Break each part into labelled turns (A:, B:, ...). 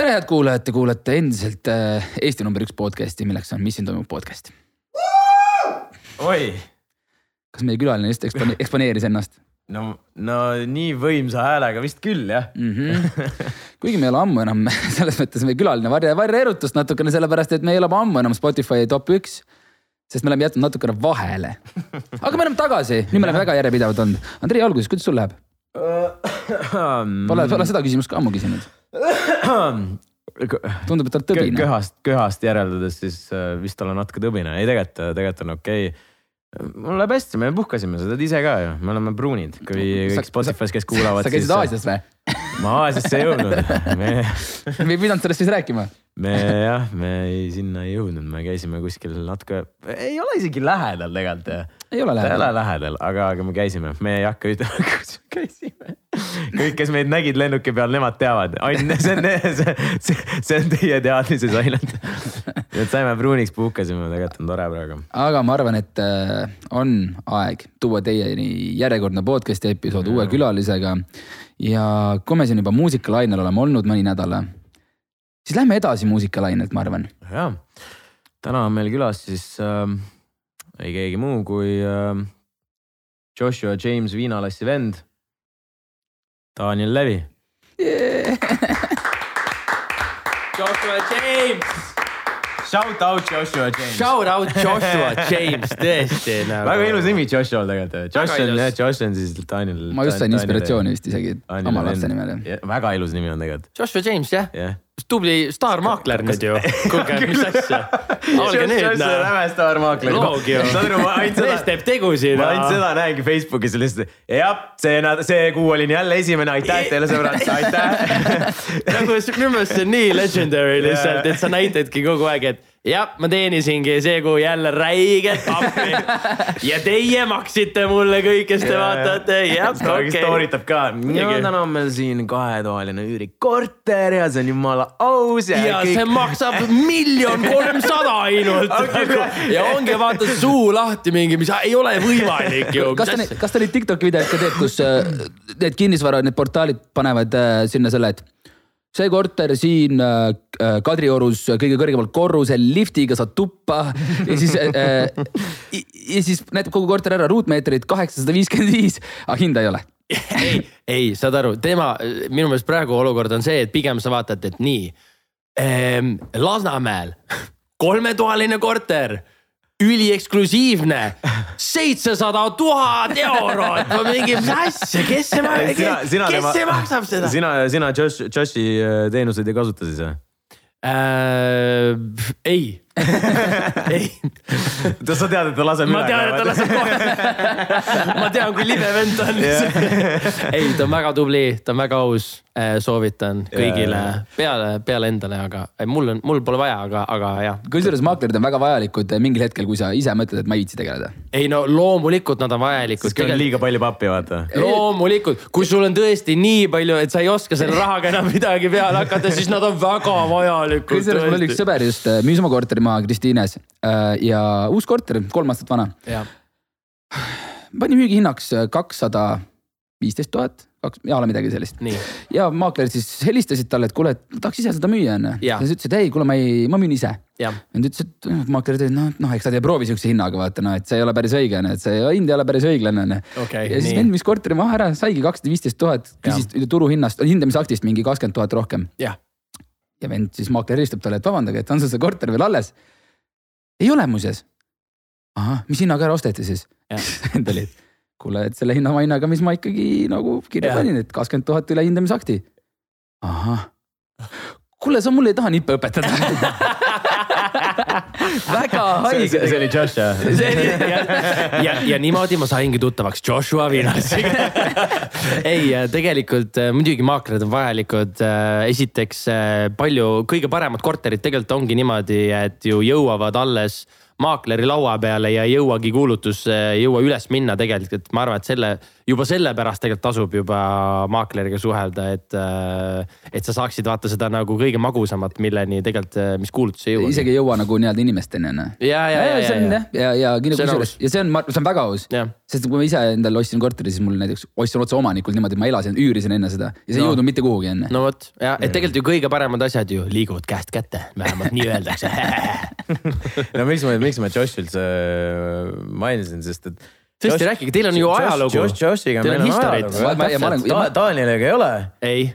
A: tere, head kuulajad, te kuulate endiselt äh, Eesti number üks podcast'i, milleks on Mis siin toimub podcast.
B: oi,
A: kas meie külaline just ekspone- eksponeeris ennast
B: no, no nii võimsa häälega vist küll jah
A: mm? -hmm. kuigi me ei ole ammu enam selles mõttes meie külaline varja, varja erutust natukene, sellepärast et me ei ole ammu enam Spotify top üks. sest me oleme jätnud natukene vahele. aga me oleme tagasi, nüüd me oleme väga järjepidevad olnud. Andrei, alguses, kuidas sul läheb? Pole, pole seda küsimust ka ammu küsinud. tundub, et oled tõbine.
B: köhast, köhast järeldades siis äh, vist olen natuke tõbine, ei tegelikult, tegelikult on okei okay mul läheb hästi, me puhkasime, sa tead ise ka ju, me oleme pruunid, kui kõik Spotify's, kes kuulavad.
A: sa käisid Aasias või?
B: ma Aasiasse ei jõudnud
A: me me ei pidanud sellest siis rääkima.
B: me jah, me ei, sinna ei jõudnud, me käisime kuskil natuke, ei ole isegi lähedal tegelikult.
A: Ei ole lähedal.
B: ei ole lähedal, aga, aga me käisime, me ei hakka ütlema, kus me käisime. kõik, kes meid nägid lennuki peal, nemad teavad, ainult see on, see, see, see on teie teadmises ainult. et saime pruuniks, puhkasime, tegelikult on tore praegu.
A: aga ma arvan, et äh, on aeg tuua teieni järjekordne podcast'i episood mm. uue külalisega ja kui me siin juba muusikalainel oleme olnud mõni nädal, siis lähme edasi muusikalainelt, ma arvan.
B: ja, täna on meil külas siis äh, ei keegi muu kui äh, Joshua James Viinalassi vend. Daniel Levi
C: yeah. Joshua James
B: Shout out Joshua James.
C: Shout out Joshua James, tõesti nagu....
B: väga ilus nimi Joshua tegelikult. Josh on jah, Josh on siis Daniel.
A: ma just sain inspiratsiooni vist isegi oma laste nimel.
B: väga ilus nimi on tegelikult.
C: Joshua James jah
B: yeah
C: tubli staarmaakler nüüd ju. kuulge, mis asja. olge nüüd.
B: räme staarmaakler.
C: mees teeb tegusid.
B: ma ainult seda näengi Facebookis lihtsalt. jah, see, see kuu olin jälle esimene, aitäh teile sõbrad, aitäh.
C: nagu minu meelest see on nii legendary lihtsalt, et sa näitadki kogu aeg, et jah, ma teenisingi see kuu jälle räiget pappi ja teie maksite mulle kõik, kes te vaatate, jah,
B: okei. okay.. story tab ka, täna on meil siin kahetoaline üürikorter ja see on jumala aus.
C: ja, ja kõik... see maksab miljon kolmsada ainult. Ja ongi vaata suu lahti mingi, mis ei ole võimalik ju.
A: kas ta, kas ta neid Tiktoki videoid ka teeb, kus äh, need kinnisvara, need portaalid panevad äh, sinna selle, et see korter siin äh, äh, Kadriorus kõige kõrgemal korrusel, liftiga saad tuppa ja siis äh,, ja siis näitab kogu korter ära, ruutmeetrid kaheksasada viiskümmend viis, aga hinda ei ole
C: ei, ei, saad aru, tema, minu meelest praegu olukord on see, et pigem sa vaatad, et nii ähm,. Lasnamäel kolmetoaline korter ülieksklusiivne, seitsesada tuhat eurot, ma mingi, asja, kes see, kes, kes see maksab seda?
B: sina, sina Josh, Joshi äh, teenuseid ei kasuta siis või?
C: äh,? ei ei.
B: sa tead, et ta laseb
C: üle? ma tean, et ta laseb kohe ma tean, kui libe vend ta on ei, ta on väga tubli, ta on väga aus. Äh, soovitan kõigile yeah. peale, peale endale, aga mul on, mul pole vaja, aga, aga jah.
A: kusjuures maaklerid on väga vajalikud mingil hetkel, kui sa ise mõtled, et ma ei viitsi tegeleda.
C: ei no loomulikult nad on vajalikud.
B: sest kui on liiga palju pappi, vaata.
C: loomulikult, kui sul on tõesti nii palju, et sa ei oska selle rahaga enam midagi peale hakata, siis nad on väga vajalikud.
A: kusjuures mul oli üks sõber just, äh, müüs oma korteri maha Kristiines äh, ja uus korter, kolm aastat vana. pani müügihinnaks kakssada viisteist tuhat kaks, a la midagi sellist. ja maaklerid siis helistasid talle, et kuule, et tahaks ise seda müüa onju. ja siis ütles, et ei, kuule, ma ei, ma müün ise. ja ta ütles, et noh, maaklerid olid noh, noh, eks nad ei proovi siukse hinnaga vaata noh, et see ei ole päris õige onju, et see hind ei ole päris õiglane onju
C: okay,.
A: ja siis vend müüs korteri maha ära, saigi kakssada viisteist tuhat, küsis turuhinnast, hindamisaktist mingi kakskümmend tuhat rohkem. Ja vend siis maakler helistab talle, et vabandage, et on sul see korter veel alles? ei ole muuseas. ahah, mis hinnaga ära osteti siis? vend oli, et kuule, et selle hinnamainaga, mis ma ikkagi nagu kirja panin, et kakskümmend tuhat üle hindamisakti. ahah, kuule, sa mulle ei taha nippe õpetada väga haige.
B: see oli Josh jah?
C: ja, ja, ja niimoodi ma saingi tuttavaks Joshua Vinassiga ei, tegelikult äh, muidugi maaklerid on vajalikud. Äh, esiteks äh, palju, kõige paremad korterid tegelikult ongi niimoodi, et ju jõuavad alles maakleri laua peale ja ei jõuagi kuulutus, ei jõua üles minna tegelikult, et ma arvan, et selle, juba sellepärast tegelikult tasub juba maakleriga suhelda, et. et sa saaksid vaata seda nagu kõige magusamat, milleni tegelikult, mis kuulutus ei jõua.
A: isegi ei jõua nagu nii-öelda inimesteni on ju.
C: ja, ja, ja, ja,
A: see on jah, ja, ja kusjuures ja see on, see on väga aus. sest kui ma ise endale ostsin korteri, siis mul näiteks ostsin otse omanikult niimoodi, et ma elasin, üürisin enne seda ja see ei no. jõudnud mitte kuhugi enne.
C: no vot ja, et tegelikult ju kõige paremad asjad ju liiguvad käest kätte, vähemalt nii öeldakse
B: no miks ma, miks ma Josh üldse äh, mainisin, sest et
C: tõesti, rääkige, teil on ju ajalugu.
B: Josh, Joshiga meil on ajalugu. Danieliga ei ole.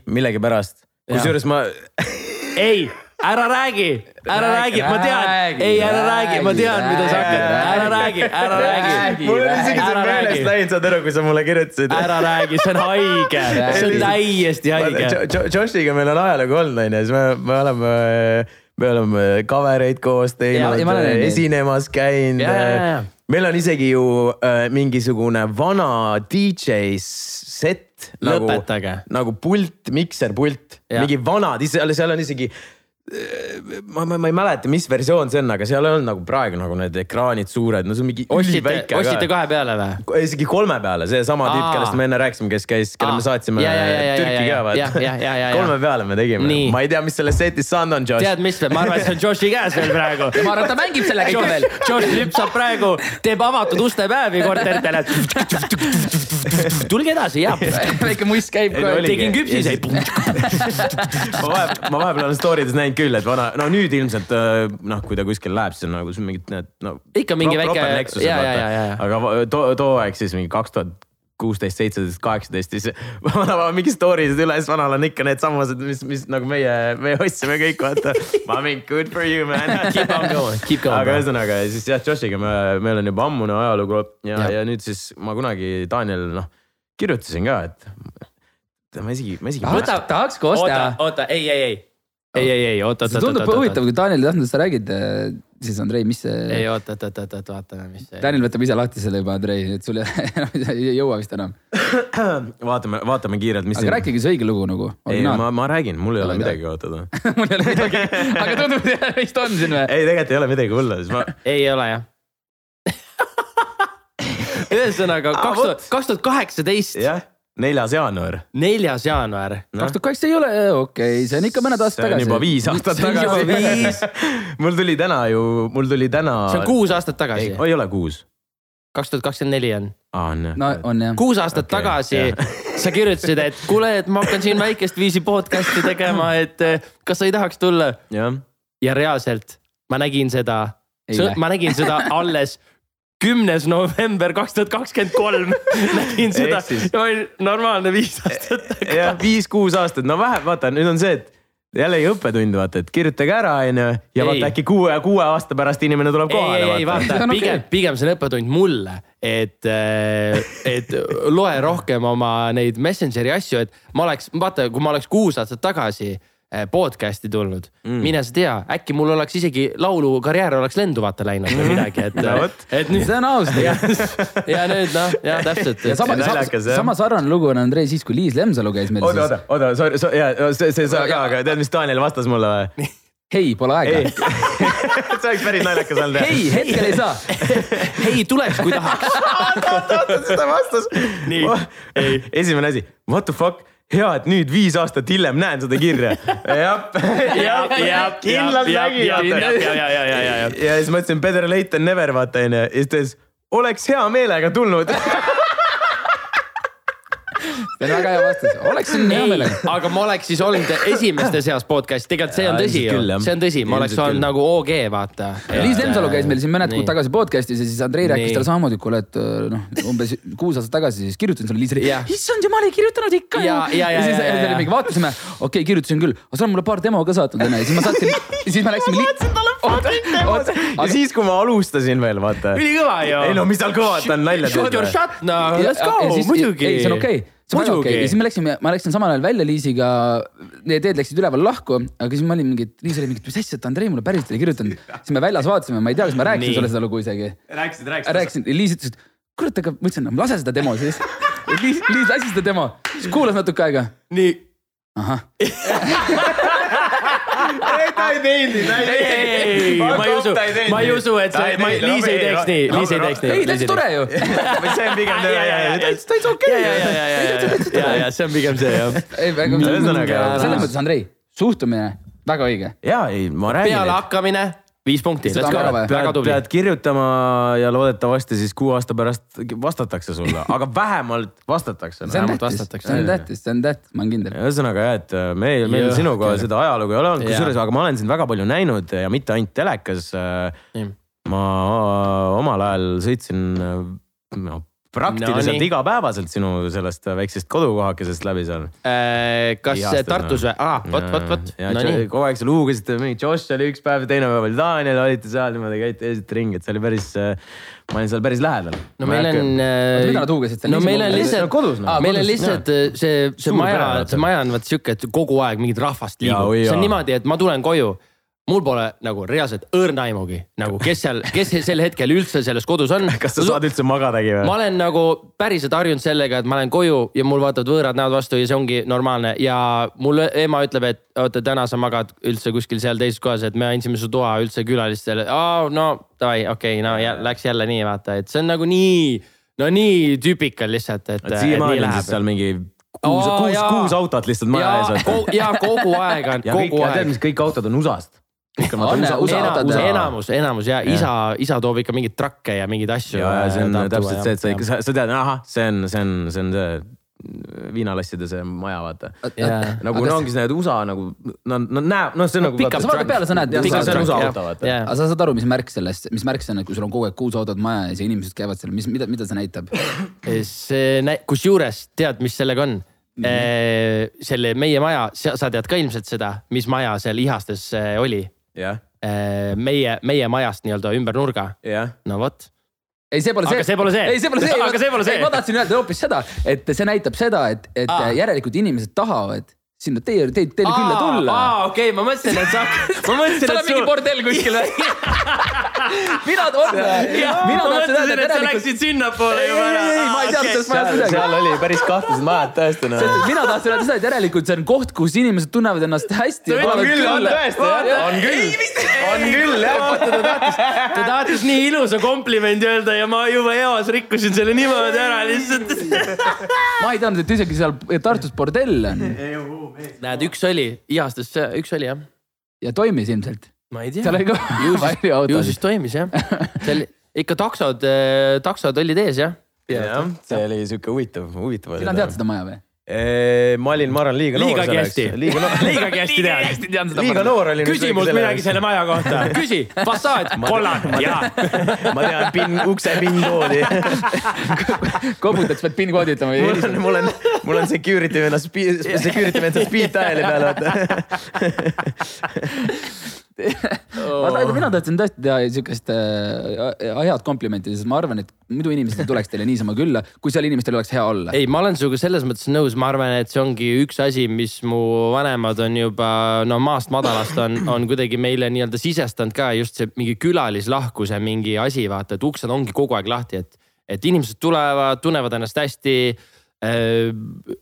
B: millegipärast. kusjuures ma
C: ei, ära räägi, ära räägi, ma tean, ei ära räägi, ma tean, mida sa hakkad, ära räägi, ära räägi.
B: mul on isegi see meelest läinud, saad aru, kui sa mulle kirjutasid.
C: ära räägi, see on haige, see on täiesti haige.
B: Joshiga meil on ajalugu olnud, onju, siis me, me oleme me oleme cover eid koos teinud, esinemas käinud. meil on isegi ju äh, mingisugune vana DJ set nagu, nagu pult, mikserpult, mingi vanad, seal on isegi ma, ma, ma ei mäleta, mis versioon see on, aga seal on nagu praegu nagu need ekraanid suured, no see on mingi
C: üliväike. ostsite kahe peale või?
B: isegi kolme peale, seesama tüüp, kellest me enne rääkisime, kes käis, kelle me saatsime Türki ka vaata. kolme peale me tegime, ma ei tea, mis sellest setist saanud on, Josh.
C: tead, mis, ma arvan, et see on Joshi käes veel praegu.
A: ma arvan, et ta mängib sellega ikka veel.
C: Josh lüpsab praegu, teeb avatud ustepäevi korteritele. tulge edasi, jah.
A: väike muss käib
C: kohe. tegin küpsiseid.
B: ma vahepeal olen story des näinud näinud küll, et vana, no nüüd ilmselt äh, noh, kui ta kuskil läheb, siis on nagu mingid need no.
C: ikka mingi väike.
B: aga too, too aeg siis mingi kaks tuhat kuusteist, seitseteist, kaheksateist, siis vanapäeva mingi story'sid üles, vanal on ikka needsamased, mis, mis nagu meie, meie ostsime kõik, vaata. ma mingi good for you man
C: Keep on going, keep going.
B: aga ühesõnaga siis jah, Joshiga me, meil on juba ammune ajalugu ja, ja., ja nüüd siis ma kunagi Daniel noh, kirjutasin ka, et ma isegi, ma isegi.
A: tahaks koos teha.
C: oota, oota, ei, ei, ei ei, ei, ei, oot, oot,
A: oot. tundub huvitav, kui Daniel ei tahtnud, sa räägid, siis Andrei, mis see.
C: ei, oot, oot, oot, oot, oot, vaatame, mis see.
A: Daniel võtab ise lahti selle juba, Andrei, et sul ei jõua vist enam.
B: vaatame, vaatame kiirelt, mis.
A: aga siin... rääkige see õige lugu nagu.
B: ei, ma, ma räägin, mul ei ole midagi kaotada
A: mul ei ole midagi, aga tundub, et vist on siin või?
B: ei, tegelikult ei ole midagi hullu, siis ma.
C: ei ole jah ühesõnaga kaks tuhat, kaks tuhat kaheksateist.
B: Neljas jaanuar.
C: neljas jaanuar
A: no.. kaks tuhat kaheksa ei ole, okei okay., see on ikka mõned aastad tagasi.
B: see on juba viis aastat tagasi. mul tuli täna ju, mul tuli täna.
C: see on kuus aastat tagasi.
B: ei ole kuus.
C: kaks tuhat kakskümmend neli on.
B: aa on jah.
A: no on jah.
C: kuus aastat okay, tagasi sa kirjutasid, et kuule, et ma hakkan siin väikest viisi podcast'i tegema, et eh, kas sa ei tahaks tulla. ja reaalselt ma nägin seda, ma nägin seda alles kümnes november kaks tuhat kakskümmend kolm nägin seda ja ma olin normaalne viis aastat
B: tagasi. jah, viis-kuus aastat, no vähe, vaata nüüd on see, et jällegi õppetund, vaata, et kirjutage ära, onju. ja vaata äkki kuue, kuue aasta pärast inimene tuleb kohale.
C: ei, ei vaata, pigem okay., pigem see on õppetund mulle, et, äh, et loe rohkem oma neid Messengeri asju, et ma oleks, vaata, kui ma oleks kuus aastat tagasi Eh, podcast'i tulnud mm.. mine sa tea, äkki mul oleks isegi laulukarjäär oleks lendu vaata läinud või midagi, et no,.
A: et nüüd. see on aus
C: tegelikult. ja nüüd noh, jah täpselt.
A: ja sama, sama, sama sarnane lugu on Andrei siis, kui Liis Lemsalu käis meil.
B: oota, oota, oota, sorry, sorry, jaa, see, see sa ka, aga tead, mis Daniel vastas mulle või?
A: hei, pole aega.
B: see oleks päris naljakas olnud.
A: hei, hetkel ei saa.
C: hei, tuleks, kui tahaks.
B: oota, oota, oota, seda vastas.
C: nii,
B: ei. esimene asi, what the fuck hea, et nüüd viis aastat hiljem näen seda kirja. jah, jah, kindlalt nägin. ja, siis mõtlesin better late than never vaata onju. Ja siis ta ütles, oleks hea meelega tulnud
A: see on väga hea vastus, oleksin hea meelega.
C: aga ma oleks siis olnud esimeste seas podcast'i, tegelikult see on tõsi ju, see on tõsi, ma oleks olnud nagu OG vaata.
A: Liis Lemsalu käis meil siin mõned kuud tagasi podcast'is ja siis Andrei rääkis talle samamoodi, kuule, et noh, umbes kuus aastat tagasi siis kirjutasin sulle Liisile. issand jumal, ei kirjutanud ikka
C: ju. ja, ja,
A: ja mingi vaatasime, okei kirjutasin küll, aga sa oled mulle paar demo ka saatnud onju ja siis ma saatsin, siis me läksime.
B: ja siis, kui ma alustasin veel vaata.
C: ülikõva ju.
B: ei no mis seal kõva, ta on nalja
C: teinud. Shoot your shot noh, let's go, muidugi.
A: ei, see on okei okay okay. ja siis me läksime, ma läksin samal ajal välja Liisiga. Need teed läksid üleval lahku, aga siis ma olin mingi, Liis oli mingi, mis asja, et Andrei mulle päriselt ei kirjutanud. siis me väljas vaatasime, ma ei tea, kas ma rääkisin sulle seda lugu isegi.
B: rääkisid, rääkisid.
A: rääkisin, Liis ütles, et kurat, aga ma ütlesin, lase seda demo siis. Liis, Liis lasi seda demo, siis kuulas natuke aega.
C: nii.
A: ahah
B: ta ei teinud nii.
C: ei, ma ei usu, ma ei usu, et see, ma, Liis ei teeks nii, Liis ei teeks nii.
A: ei, täitsa tore ju.
B: see on pigem
A: täitsa, täitsa okei.
C: ja, ja, ja, ja, ja, ja see on pigem see jah.
A: ei, väga, selles mõttes, Andrei, suhtumine väga õige.
B: ja ei, ma räägin.
C: pealehakkamine viis punkti, let's go,
B: väga tubli. pead kirjutama ja loodetavasti siis kuu aasta pärast vastatakse sulle, aga vähemalt vastatakse.
A: see on tähtis, see on tähtis, see on tähtis, ma olen kindel.
B: ühesõnaga jah, et äh, meil, meil sinuga seda ajalugu ei ole olnud, kusjuures, aga ma olen sind väga palju näinud ja mitte ainult telekas. Äh, ma omal ajal sõitsin no, praktiliselt no, igapäevaselt sinu sellest väiksest kodukohakesest läbi seal
C: äh,. kas Ihastad, Tartus või? aa, vot, vot, vot.
B: no kogu aeg seal huugasite, mingi Josh oli üks päev, teine päev oli Daniel, olite seal niimoodi, käite, käisite ringi, et see oli päris äh, ma olin seal päris lähedal.
C: no meil on.
A: Äh, mida nad huugasid seal?
C: no meil on lihtsalt, kodus, no. meil on lihtsalt äh, see, see maja, see maja on vaat sihuke, et kogu aeg mingit rahvast liigub, see on niimoodi, et ma tulen koju mul pole nagu reaalselt õrna aimugi nagu, kes seal, kes sel hetkel üldse selles kodus on.
B: kas sa saad üldse magadagi või?
C: ma olen nagu päriselt harjunud sellega, et ma lähen koju ja mul vaatavad võõrad näod vastu ja see ongi normaalne ja mul ema ütleb, et oota, täna sa magad üldse kuskil seal teises kohas, et me andsime su toa üldse külalistele. no davai, okei okay,, no ja, läks jälle nii vaata, et see on nagu nii, no nii tüüpikal lihtsalt, et.
B: siiamaani on siis seal mingi kuus oh,, kuus, kuus autot lihtsalt maja ees.
C: ja kogu aeg on, kogu aeg.
B: tead, mis kõik autod on USA-st
C: enamus, enamus ja isa, isa toob ikka mingeid trakke ja mingeid asju.
B: ja, ja see on täpselt see, et sa ikka, sa tead, ahah, see on, see on, see on see viinalasside see maja, vaata yeah.. nagu no ongi need USA nagu, no, no näeb, noh, see on nagu.
A: sa vaatad peale, sa näed.
B: see on USA auto, vaata.
A: aga sa saad aru, mis märk sellest, mis märk see on, et kui sul on kogu aeg kuus autot maja ees ja inimesed käivad seal, mis, mida, mida see näitab?
C: see näi-, kusjuures tead, mis sellega on? Mm -hmm. selle meie maja, sa tead ka ilmselt seda, mis maja seal Ihastes oli
B: jah.
C: Äh, meie, meie majast nii-öelda ümber nurga. no vot
A: ei, see pole see.
C: aga see pole see.
A: ei, see pole see.
C: aga see pole see.
A: ma tahtsin öelda hoopis seda, et see näitab seda, et, et Aa. järelikult inimesed tahavad sinna teie, teid, teile külla tulla.
C: aa, okei okay,, ma mõtlesin, et sa, ma mõtlesin, et
A: sul on mingi bordell kuskil või? mina toon.
C: mina mõtlesin, et sa läksid sinnapoole juba
A: ära. ei, ei, ma ei teadnud sellest majast midagi.
B: seal oli päris kahtlased majad tõesti
A: mina tahtsin öelda seda, et järelikult see on koht, kus inimesed tunnevad ennast hästi.
B: on küll, on tõesti, on küll, on küll jah.
C: ta tahtis nii ilusa komplimendi öelda ja ma juba eos rikkusin selle niimoodi ära lihtsalt.
A: ma ei teadnud, et isegi seal Tartus bordell on
C: näed, üks oli, Ihastes üks oli jah.
A: ja toimis ilmselt?
C: ma ei tea.
A: seal oli ka palju autosid.
C: ju siis toimis jah. seal ikka taksod, eh, taksod olid ees jah.
B: jah, see oli sihuke huvitav, huvitav.
A: sina tead seda maja või?
B: Ma olin, ma arvan, liiga noor
C: liigagi hästi.
B: liiga noor.
C: liigagi hästi tead.
B: liiga noor olin.
C: küsi mult midagi selle maja kohta, küsi, fassaad, kollane, jaa.
B: ma tean PIN, ukse PIN koodi
A: koputaks, pead PIN koodi ütlema.
B: mul on, mul on, mul on security vennas, security vennas speed dial'i peal, vaata
A: ma tahan, mina tahtsin tõesti teha siukest äh, head komplimenti, sest ma arvan, et muidu inimesed ei tuleks teile niisama külla, kui seal inimestel oleks hea olla.
C: ei, ma olen sinuga selles mõttes nõus, ma arvan, et see ongi üks asi, mis mu vanemad on juba no maast madalast on, on kuidagi meile nii-öelda sisestanud ka just see mingi külalislahkuse mingi asi, vaata, et uksed ongi kogu aeg lahti, et, et inimesed tulevad, tunnevad ennast hästi Äh,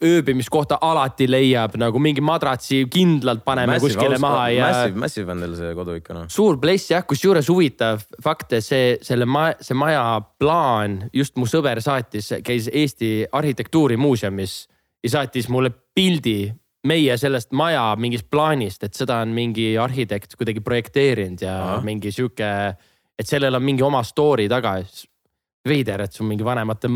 C: ööbimiskohta alati leiab nagu mingi madratsi kindlalt paneme massive, kuskile maha ja.
B: Massive, massive on teil see kodu ikka noh.
C: suur bless jah, kusjuures huvitav fakt, see, selle maja, see maja plaan, just mu sõber saatis, käis Eesti Arhitektuurimuuseumis ja saatis mulle pildi meie sellest maja mingist plaanist, et seda on mingi arhitekt kuidagi projekteerinud ja Aha. mingi sihuke, et sellel on mingi oma story taga. veider, et sul mingi vanemate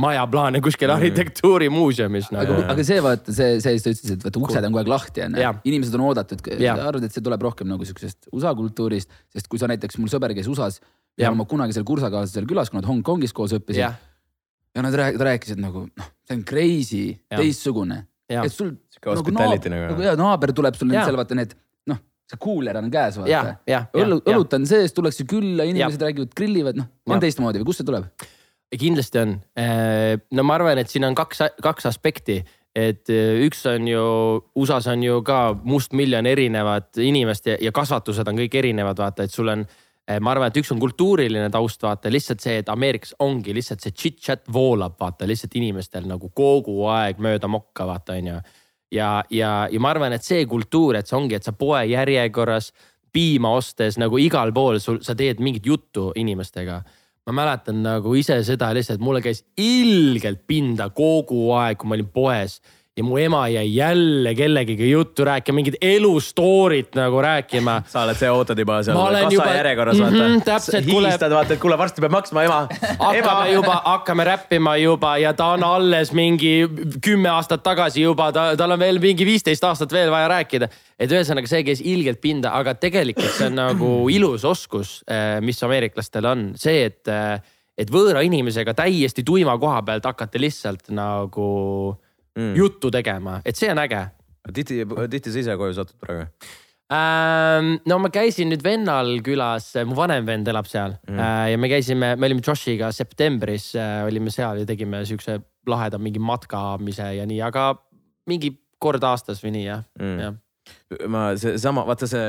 C: majaplaane kuskil mm. arhitektuurimuuseumis no..
A: aga, aga see vaata see, see, sa ütlesid, et vaata uksed on kogu aeg lahti onju. inimesed on oodatud, arvad, et see tuleb rohkem nagu siuksest USA kultuurist, sest kui sa näiteks, mul sõber käis USA-s ja oma kunagisel kursakaaslasel külas, kui nad Hongkongis koos õppisid. ja nad rääkisid nagu noh, see on crazy, teistsugune. et sul
B: nagu naaber, nagu,
A: nagu ja naaber tuleb sul seal vaata need noh, see kuuler on käes vaata. õlu, õlut on sees, tullakse külla, inimesed ja. räägivad, grillivad, noh on teistmoodi või kust see tuleb?
C: Kindlasti on. Äh, no ma arvan, et siin on kaks, kaks aspekti et äh, üks on ju, USA-s on ju ka mustmiljon erinevat inimest ja, ja kasvatused on kõik erinevad, vaata, et sul on. Äh, ma arvan, et üks on kultuuriline taust, vaata lihtsalt see, et Ameerikas ongi lihtsalt see chit-chat voolab, vaata lihtsalt inimestel nagu kogu aeg mööda mokka, vaata on ju. ja, ja, ja ma arvan, et see kultuur, et see ongi, et sa poe järjekorras piima ostes nagu igal pool sul, sa teed mingit juttu inimestega ma mäletan nagu ise seda lihtsalt, mulle käis ilgelt pinda kogu aeg, kui ma olin poes ja mu ema jäi jälle kellegiga juttu rääkima, mingit elu story't nagu rääkima.
B: sa oled see, ootad juba seal kassa juba... järjekorras mm, -hmm, vaata.
C: täpselt,
B: hiilistad, vaata, et kuule, varsti peab maksma ema.
C: hakkame juba, hakkame räppima juba ja ta on alles mingi kümme aastat tagasi juba, ta, tal on veel mingi viisteist aastat veel vaja rääkida. et ühesõnaga, see käis ilgelt pinda, aga tegelikult see on nagu ilus oskus, eh, mis ameeriklastel on see, et, eh, et võõra inimesega täiesti tuima koha pealt hakata lihtsalt nagu mm. juttu tegema, et see on äge.
B: tihti, tihti sa ise koju satud praegu?
C: Ähm, no ma käisin nüüd vennal külas, mu vanem vend elab seal mm. Äh, ja me käisime, me olime Joshiga septembris äh, olime seal ja tegime siukse laheda mingi matkamise ja nii, aga mingi kord aastas või nii jah mm., jah.
B: ma seesama, vaata see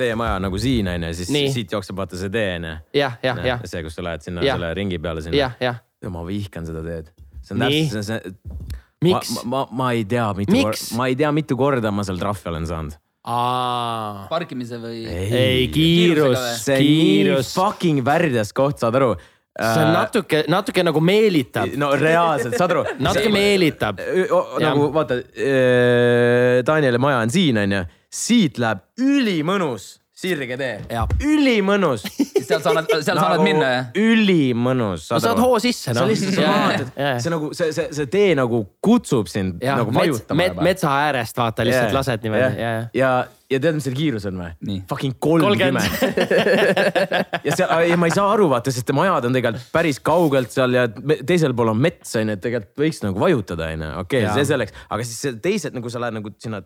B: teie maja nagu siin on ju, siis nii. siit jookseb vaata see tee on ju.
C: jah, jah, jah.
B: see, kus sa lähed sinna ja. selle ringi peale sinna. ma vihkan seda teed. see on täpselt, see miks? Ma, ma, ma ei tea, mitu korda, ma ei tea, mitu korda ma seal trahvi olen saanud.
A: parkimise või?
C: ei, kiirus,
B: see kiirus. fucking värdjas koht, saad aru
C: see on natuke, natuke nagu meelitab.
B: no reaalselt, saad aru
C: natuke meelitab.
B: nagu vaata, Danieli maja on siin, onju, siit läheb ülimõnus sirge tee, ülimõnus
A: seal sa annad, seal sa annad minna jah?
B: ülimõnus.
C: no saad hoo sisse
B: noh. see nagu see, see, see tee nagu kutsub sind ja, nagu vajutama
C: met,. metsa äärest vaata lihtsalt yeah. lased niimoodi yeah..
B: ja, ja, ja tead, mis selle kiirus on või? Fucking kolmkümmend. ja seal, ja ma ei saa aru vaata, sest majad on tegelikult päris kaugelt seal ja teisel pool on mets on ju, et tegelikult võiks nagu vajutada on ju, okei okay,, see selleks, aga siis teised nagu sa lähed nagu sinna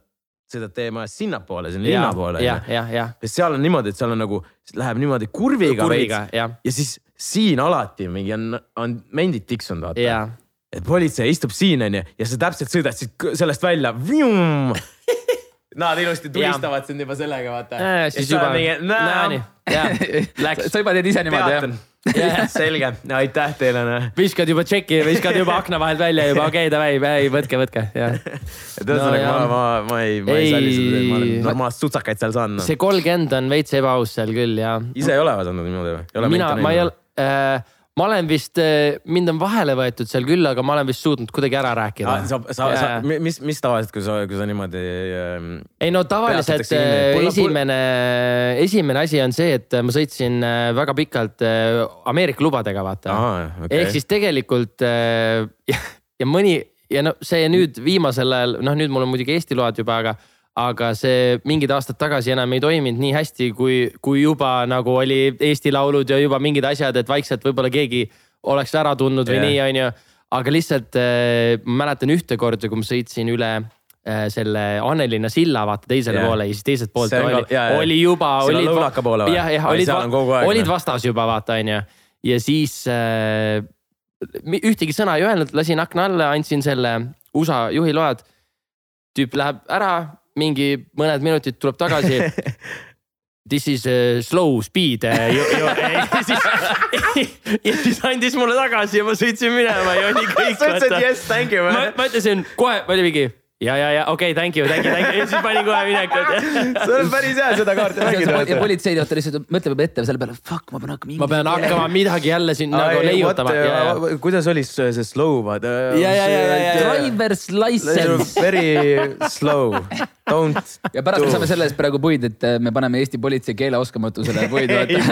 B: sõidad tee majast sinnapoole, sinna linna poole.
C: ja, ja, ja.
B: sest seal on niimoodi, et seal on nagu, läheb niimoodi kurviga,
C: kurviga veits ja.
B: ja siis siin alati mingi on, on mendid tiksunud vaata. et politsei istub siin onju ja sa täpselt sõidad siit sellest välja. Nad ilusti tulistavad sind juba sellega vaata.
C: siis juba.
A: sa juba teed ise niimoodi jah?
B: selge, aitäh teile. Noh.
C: viskad juba tšeki, viskad juba akna vahelt välja juba, okei okay, davai, ei võtke, võtke, jah.
B: et ühesõnaga no, ma, ma, ma ei, ma ei, ei salli seda, ma olen normaalselt sutsakaid seal saanud no..
C: see kolmkümmend on veits ebaaus seal küll ja.
B: ise ei ole vaadanud niimoodi või?
C: mina, ma ei ole äh, ma olen vist, eh, mind on vahele võetud seal küll, aga ma olen vist suutnud kuidagi ära rääkida.
B: sa, sa, sa, mis, mis tavaliselt, kui sa, kui sa niimoodi
C: ähm,. ei no tavaliselt eh, esimene, esimene asi on see, et ma sõitsin eh, väga pikalt Ameerika lubadega, vaata. Okay. ehk siis tegelikult ja, ja mõni ja no see nüüd viimasel ajal, noh, nüüd mul on muidugi Eesti load juba, aga aga see mingid aastad tagasi enam ei toiminud nii hästi, kui, kui juba nagu oli Eesti Laulud ja juba mingid asjad, et vaikselt võib-olla keegi oleks ära tundnud või yeah. nii, onju. aga lihtsalt äh, mäletan ühte korda, kui ma sõitsin üle äh, selle Annelinna silla vaata teisele yeah. poole ja siis teiselt poolt see oli, ja. oli juba.
B: lõunaka poole või?
C: jah, jah, olid, olid noh. vastas juba vaata, onju. ja siis äh, ühtegi sõna ei öelnud, lasin akna alla, andsin selle USA juhiload. tüüp läheb ära, mingi mõned minutid tuleb tagasi This is uh, slow speed uh,. ja siis, ja siis andis mulle tagasi ja ma sõitsin minema ja oli kõik.
B: sa ütlesid yes, thank you.
C: ma, ma ütlesin kohe, ma olin mingi ja, ja, ja okei okay,, thank you, thank you, thank you ja siis panin kohe minekut.
B: see on päris hea seda kaarti mängida.
A: ja politsei vaata lihtsalt mõtleb juba ette selle peale, fuck, ma pean hakkama.
C: ma pean hakkama midagi jälle siin nagu leiutama.
B: kuidas oli see slow, vaata.
C: ja, ja, ja, ja, ja.
A: Driver's license.
B: Very slow, don't.
A: ja pärast me saame selle eest praegu puid, et äh, me paneme Eesti politsei keeleoskamatusele puid,
C: vaata.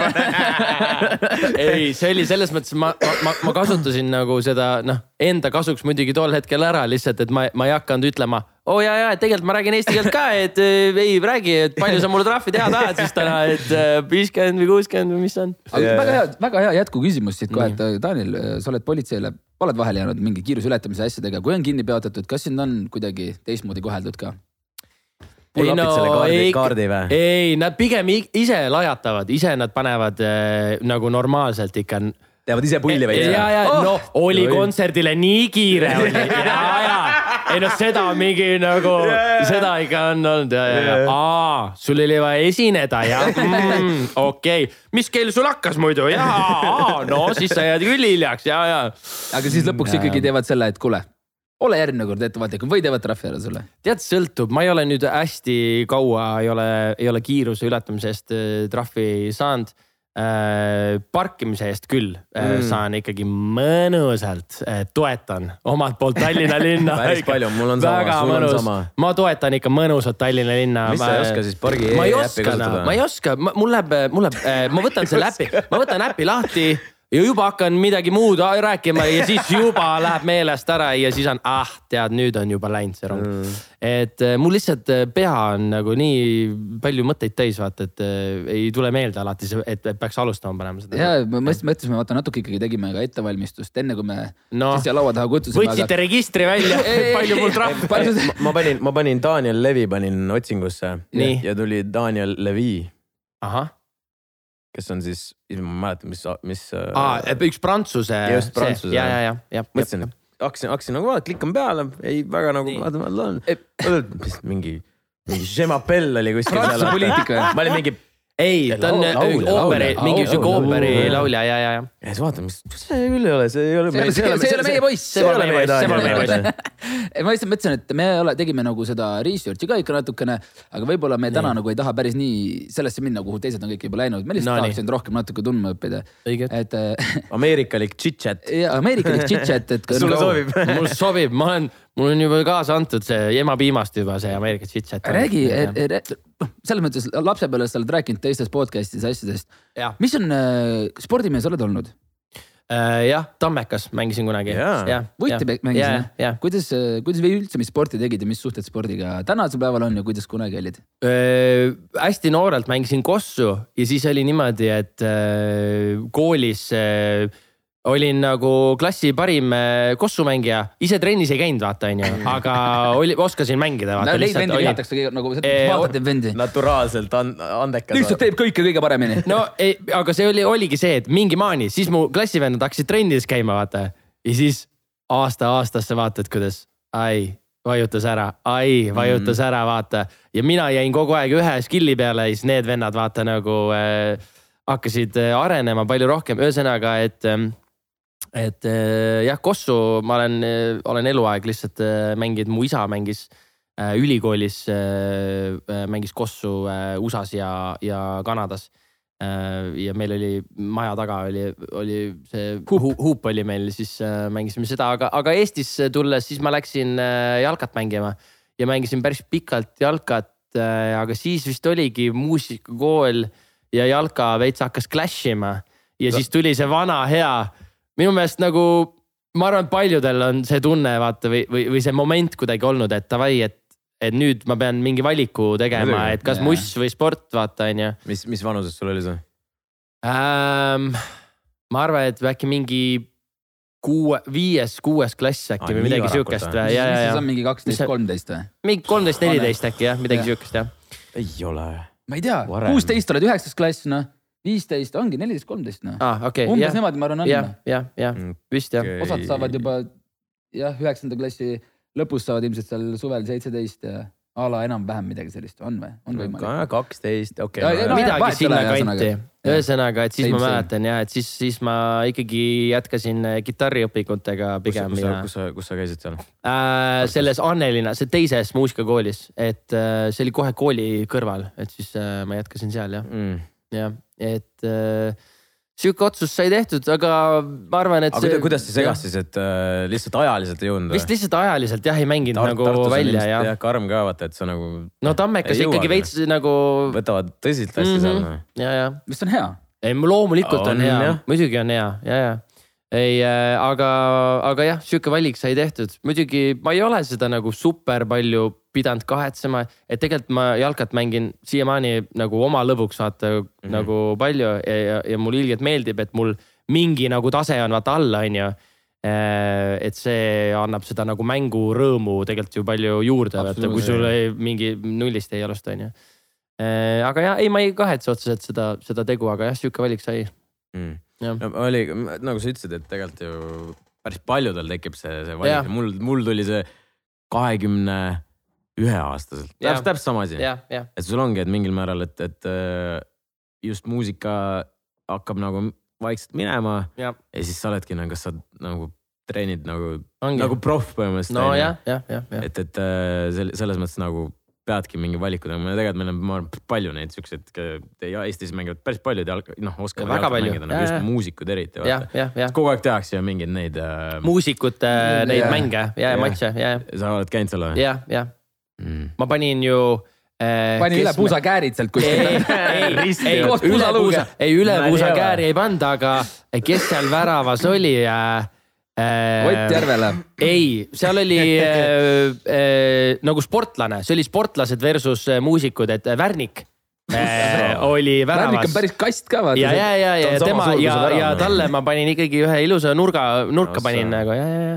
C: ei, see oli selles mõttes, ma, ma, ma kasutasin nagu seda, noh, enda kasuks muidugi tol hetkel ära lihtsalt, et ma, ma ei hakanud ütlema oo oh, ja, ja tegelikult ma räägin eesti keelt ka, et äh, ei räägi, et palju sa mulle trahvi teha tahad siis täna, et äh, viiskümmend või kuuskümmend või mis on.
A: aga väga hea, väga hea jätkuküsimus siit kohe, et äh, Daniel, sa oled politseile, oled vahele jäänud mingi kiiruse ületamise asjadega, kui on kinni peatatud, kas sind on kuidagi teistmoodi koheldud ka?
C: ei no ei, ei, nad pigem ise lajatavad, ise nad panevad äh, nagu normaalselt ikka
B: teevad ise pulli veits.
C: ja, ja oh! no oli kontserdile nii kiire oli ja, ja ei noh, seda mingi nagu yeah., seda ikka on olnud ja, ja, ja aa, sul oli vaja esineda jah mm,, okei okay., mis kell sul hakkas muidu ja, no siis sa jääd küll hiljaks ja, ja.
A: aga siis lõpuks ja, ikkagi teevad selle, et kuule ole järgmine kord ettevaatlikum või teevad trahvi ära sulle?
C: tead, sõltub, ma ei ole nüüd hästi kaua ei ole, ei ole kiiruse ületamise eest äh, trahvi saanud. Parkimise eest küll äh, mm. saan ikkagi mõnusalt äh,, toetan omalt poolt Tallinna linna
B: päris palju, mul on sama, sul mõnus. on sama.
C: ma toetan ikka mõnusat Tallinna linna.
B: mis sa ei oska siis pargi
C: e-äppi kasutada? ma ei oska, mul läheb, mul läheb äh,, ma võtan selle äpi, ma võtan äpi lahti ja juba hakkan midagi muud rääkima ja siis juba läheb meelest ära ja siis on, ah tead, nüüd on juba läinud see rong mm.. et äh, mul lihtsalt äh, pea on nagu nii palju mõtteid täis, vaata, et äh, ei tule meelde alati see, et peaks alustama panema seda.
A: ja me mõtlesime, vaata natuke ikkagi tegime ka ettevalmistust, enne kui me no, siia laua taha kutsusime.
C: võtsite aga... registri välja palju mul trahv.
B: ma panin, ma panin Daniel Levi panin otsingusse ja, ja tuli Daniel Levi.
C: ahah
B: kes on siis, ma ei mäleta, mis, mis.
C: aa, üks prantsuse.
B: just, prantsuse.
C: ja, ja, ja, ja.
B: mõtlesin, et hakkasin, hakkasin nagu vaatama, klikkan peale, ei väga nagu, vaata, mingi, mingi Je m'appelle oli kuskil.
A: Prantsuse poliitik või?
B: ma olin mingi
C: ei, ta on ooperi, mingi sihuke ooperilaulja ja, ja, ja.
B: ja siis vaatame, see küll ei ole, see ei ole.
A: see ei ole meie poiss.
C: see pole meie poiss, see pole meie poiss.
A: ma lihtsalt mõtlesin, et me ole, tegime nagu seda research'i ka ikka natukene, aga võib-olla me täna nagu ei taha päris nii sellesse minna, kuhu teised on kõik juba läinud, me lihtsalt tahaks end rohkem natuke tundma õppida. et
B: äh, ameerikalik chit-chat.
A: ameerikalik chit-chat, et.
B: sulle sobib?
C: mulle sobib, ma olen mul on juba kaasa antud see ema piimast juba see Ameerika chit-chat.
A: räägi, noh selles mõttes lapsepõlves sa oled rääkinud teistest podcast'is asjadest. mis on äh,, spordimees oled olnud?
C: Uh, jah, Tammekas mängisin kunagi.
A: võtti mängisin kuidas, äh, kuidas või üldse, mis sporti tegid ja mis suhted spordiga tänasel päeval on ja kuidas kunagi olid
C: uh,? hästi noorelt mängisin kossu ja siis oli niimoodi, et uh, koolis uh, olin nagu klassi parim äh, kossumängija, ise trennis ei käinud, vaata onju, aga oli, oskasin mängida.
A: Neid vendi vihatakse nagu, vaatate vendi.
B: naturaalselt and, andekas.
A: lihtsalt teeb kõike kõige paremini.
C: no ei, aga see oli, oligi see, et mingi maani, siis mu klassivennad hakkasid trennides käima, vaata. ja siis aasta aastasse vaatad, kuidas, ai, vajutas ära, ai, vajutas mm. ära, vaata. ja mina jäin kogu aeg ühe skill'i peale ja siis need vennad vaata nagu äh, hakkasid äh, arenema palju rohkem, ühesõnaga, et äh, et äh, jah, Kossu ma olen, äh, olen eluaeg lihtsalt äh, mänginud, mu isa mängis ülikoolis, mängis Kossu USA-s ja, ja Kanadas. ja meil oli maja taga oli, oli see huup, huup oli meil, siis mängisime seda, aga, aga Eestisse tulles, siis ma läksin jalkat mängima ja mängisin päris pikalt jalkat. aga siis vist oligi muusikakool ja jalka veits hakkas clash ima ja siis tuli see vana hea minu meelest nagu ma arvan, et paljudel on see tunne vaata või, või, või see moment kuidagi olnud, et davai, et, et nüüd ma pean mingi valiku tegema, et kas yeah. muss või sport, vaata onju.
B: mis, mis vanuses sul oli see
C: ähm,? ma arvan, et äkki mingi kuue, viies, kuues klass äkki ah, või midagi siukest või?
A: ja, ja, ja. see on mingi kaksteist, kolmteist või?
C: mingi kolmteist, neliteist äkki jah, midagi ja. siukest jah.
B: ei ole.
A: ma ei tea, kuusteist oled üheksas klass noh viisteist, ongi neliteist, kolmteist noh
C: ah,. Okay,
A: umbes yeah. niimoodi, ma arvan, on.
C: jah, jah, jah, mm, vist jah okay..
A: osad saavad juba jah, üheksanda klassi lõpus saavad ilmselt seal suvel seitseteist ja a la enam-vähem midagi sellist on või, on võimalik?
B: kaksteist, okei okay,.
C: No, midagi sinna kanti, ühesõnaga, et siis Same, ma mäletan ja et siis, siis ma ikkagi jätkasin äh, kitarriõpikutega pigem.
B: kus, kus, kus sa, kus sa käisid seal
C: äh,? selles Annelina, see teises muusikakoolis, et äh, see oli kohe kooli kõrval, et siis äh, ma jätkasin seal jah mm., jah et äh, sihuke otsus sai tehtud, aga ma arvan, et.
B: aga see, kuidas see segas siis, et äh, lihtsalt ajaliselt ei jõudnud?
C: vist lihtsalt ajaliselt jah, ei mänginud Tart, nagu Tartus välja ja.
B: jah, karm ka vaata, et sa nagu.
C: no Tammekas ikkagi veits nagu.
B: võtavad tõsiselt hästi mm -hmm. seal.
C: ja, ja.
A: vist on hea.
C: ei, loomulikult on, on hea, muidugi on hea ja, ja ei äh,, aga, aga jah, sihuke valik sai tehtud, muidugi ma ei ole seda nagu super palju pidanud kahetsema, et tegelikult ma jalkat mängin siiamaani nagu oma lõbuks vaata mm -hmm. nagu palju ja, ja, ja mulle ilgelt meeldib, et mul mingi nagu tase on vaata all, on ju äh, et see annab seda nagu mängurõõmu tegelikult ju palju juurde, vaata kui sul ei, mingi nullist ei alusta, on ju. Äh, aga jah, ei, ma ei kahetse otseselt seda, seda tegu, aga jah, sihuke valik sai.
B: Mm no oli, nagu sa ütlesid, et tegelikult ju päris paljudel tekib see, see valik, mul, mul tuli see kahekümne ühe aastaselt, täpselt, täpselt sama asi. et sul ongi, et mingil määral, et, et äh, just muusika hakkab nagu vaikselt minema. Ja, ja siis sa oledki nagu, kas sa nagu treenid nagu, nagu proff põhimõtteliselt.
C: no
B: et, et äh, selles mõttes nagu peadki mingi valiku tegema ja tegelikult meil on, ma arvan, palju neid siukseid, Eestis mängivad päris paljud jalg-, noh, oskavad
C: väga palju. mängida,
B: nagu just muusikud eriti. kogu aeg tehakse ju mingeid neid äh....
C: muusikute äh, neid ja, mänge ja, ja matše ja,
B: sa oled käinud seal või?
C: jah, jah mm.. ma panin ju
A: äh,. pani üle puusakäärid sealt kuskil.
C: ei, ei, ei, üle puusa, ei üle puusakääri ei pannud, aga kes seal väravas oli äh,
A: Äh, Ott Järvela.
C: ei, seal oli äh, äh, nagu sportlane, see oli sportlased versus äh, muusikud, et Värnik äh, oli väravas.
A: Värnik on päris kast ka vaata.
C: ja, ja, ja, ja tema ja, ja talle ma panin ikkagi ühe ilusa nurga, nurka no, panin nagu ja, ja, ja,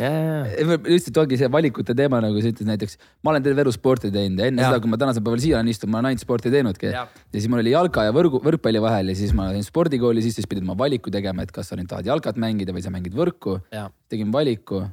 C: ja,
A: lihtsalt ongi see valikute teema, nagu sa ütlesid näiteks, ma olen terve elu sporti teinud ja enne ja. seda, kui ma tänasel päeval siia olen istunud, ma olen ainult sporti teinudki. ja siis mul oli jalka ja võrgu, võrkpalli vahel ja siis ma läksin spordikooli sisse, siis pidin ma valiku tegema, et kas sa nüüd tahad jalkat mängida või sa mängid võrku. tegin valiku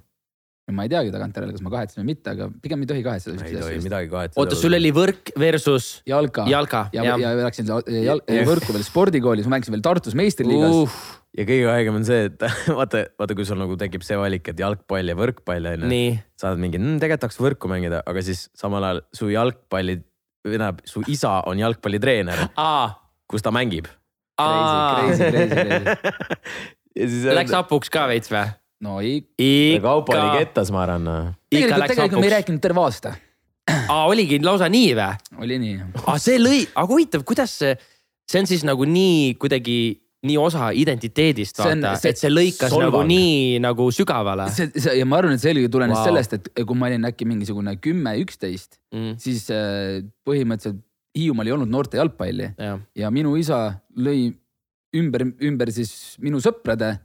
A: ma ei teagi tagantjärele, kas ma kahetsen või mitte, aga pigem ei tohi kahetseda.
B: ei tohi midagi kahetseda.
C: oota, sul oli võrk versus
A: jalka,
C: jalka.
A: ja, ja, ja läksin jal, võrku veel spordikoolis, ma mängisin veel Tartus meistriliigas uh..
B: ja kõige haigem on see, et vaata, vaata, kui sul nagu tekib see valik, et jalgpall ja võrkpall on ju. sa oled mingi mmm,, tegelikult tahaks võrku mängida, aga siis samal ajal su jalgpalli, tähendab su isa on jalgpallitreener kus ta mängib.
A: Crazy, crazy, crazy,
C: crazy. Läks hapuks ka veits või?
A: No ikka.
B: kaup oli kettas, ma arvan.
A: tegelikult, tegelikult me ei rääkinud terve aasta.
C: aa, oligi lausa nii või?
A: oli nii.
C: aa, see lõi, aga huvitav, kuidas see, see on siis nagu nii kuidagi nii osa identiteedist vaata, et see lõikas solvang. nagu nii nagu sügavale.
A: see, see ja ma arvan, et see eelkõige tulenes wow. sellest, et kui ma olin äkki mingisugune kümme, üksteist mm., siis äh, põhimõtteliselt Hiiumaal ei olnud noorte jalgpalli ja. ja minu isa lõi ümber, ümber siis minu sõprade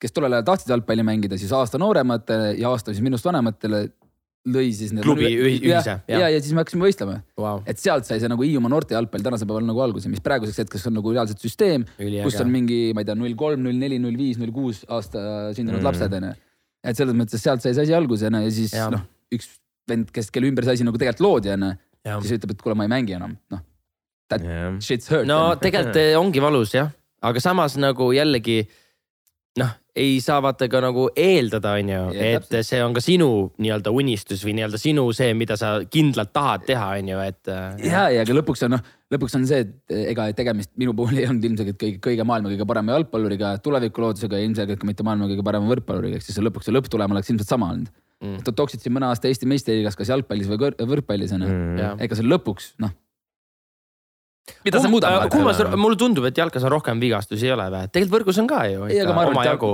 A: kes tollel ajal tahtsid jalgpalli mängida, siis aasta noorematele ja aasta siis minust vanematele lõi siis.
C: klubi ühise.
A: ja, ja, ja siis me hakkasime võistlema wow.. et sealt sai see nagu Hiiumaa noorte jalgpall tänasel päeval nagu alguse, mis praeguseks hetkeks on nagu reaalselt süsteem, kus on mingi, ma ei tea, null kolm, null neli, null viis, null kuus aasta sündinud mm. lapsed onju. et selles mõttes sealt sai see asi alguse onju ja siis noh, üks vend, kes, kelle ümber see asi nagu tegelikult loodi onju, siis ütleb, et kuule, ma ei mängi enam, noh. That yeah. shit's hurt.
C: no tegelikult ongi valus jah, aga samas nagu jällegi ei saa vaata ka nagu eeldada, on ju, et täpselt. see on ka sinu nii-öelda unistus või nii-öelda sinu see, mida sa kindlalt tahad teha, on ju, et.
A: Äh, ja, ja aga lõpuks on noh, lõpuks on see, et ega tegemist minu puhul ei olnud ilmselgelt kõige, kõige maailma kõige parema jalgpalluriga, tulevikuloodusega ja ilmselgelt ka mitte maailma kõige parema võrkpalluriga, ehk siis lõpuks see lõpptulem oleks ilmselt sama olnud mm.. toksid siin mõne aasta Eesti meistriliigas kas jalgpallis või võrkpallis on ju mm., ega see lõpuks noh mida see muudab?
C: kummas, mulle tundub, et jalkas on rohkem vigastusi ei ole või? tegelikult võrgus on ka ju ikka omajagu.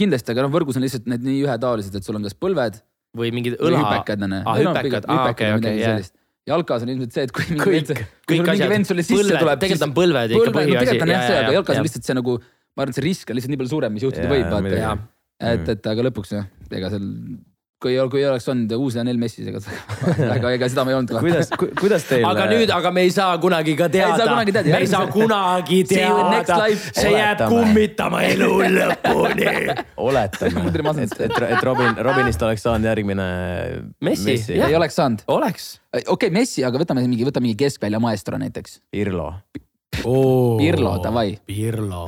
A: kindlasti, aga noh, võrgus on lihtsalt need nii ühetaolised, et sul on kas põlved.
C: või mingid õla.
A: hüpekad on ju.
C: aa, hüpekad, aa okei, okei,
A: jalkas on ilmselt see, et kui mingi vend, kui sul mingi vend sulle sisse tuleb.
C: tegelikult on põlved ikka põhiasi.
A: tegelikult on jah see, aga jalkas on lihtsalt see nagu, ma arvan, et see risk on lihtsalt nii palju suurem, mis juhtuda võib, vaata. et, et aga lõpuks jah, ega seal kui, kui ei oleks olnud uus Lionel Messi, ega, aga ega seda me ei olnud.
B: kuidas, kuidas teil?
C: aga nüüd, aga me ei saa kunagi ka teada. me ei saa kunagi teada. see jääb kummitama elu lõpuni.
B: oletame, et, et, et Robin, Robinist oleks saanud järgmine.
C: Messi,
A: Messi., ei oleks saanud.
C: oleks.
A: okei okay,, Messi, aga võtame mingi, võtame mingi keskvälja maestro näiteks.
B: Pirlo
C: oh,.
A: Pirlo, davai.
C: Pirlo,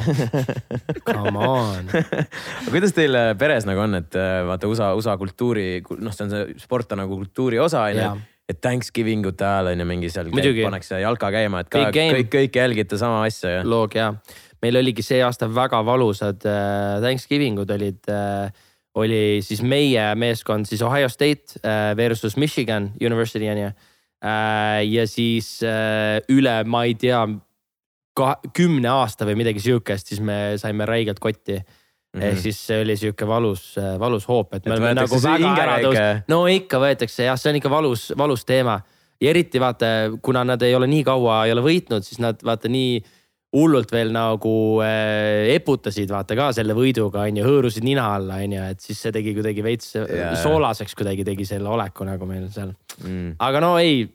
C: come on
B: aga kuidas teil äh, peres nagu on, et äh, vaata USA, USA kultuuri, noh, see on see sport on nagu kultuuri osa on ju et Thanksgiving ute ajal on ju mingi seal käib, pannakse jalka käima, et ka kõik, kõik jälgite sama asja.
C: loog ja, meil oligi see aasta väga valusad äh, Thanksgiving ud olid äh,. oli siis meie meeskond siis Ohio State äh, versus Michigan University on ju ja siis üle, ma ei tea kümne aasta või midagi sihukest, siis me saime räigelt kotti Mm -hmm. ehk siis see oli sihuke valus, valus hoop, et me oleme nagu väga ära tõusnud. no ikka võetakse jah, see on ikka valus, valus teema. ja eriti vaata, kuna nad ei ole nii kaua ei ole võitnud, siis nad vaata nii hullult veel nagu äh, eputasid vaata ka selle võiduga on ju, hõõrusid nina alla on ju, et siis see tegi kuidagi veits yeah. soolaseks kuidagi tegi selle oleku nagu meil seal mm.. aga no ei,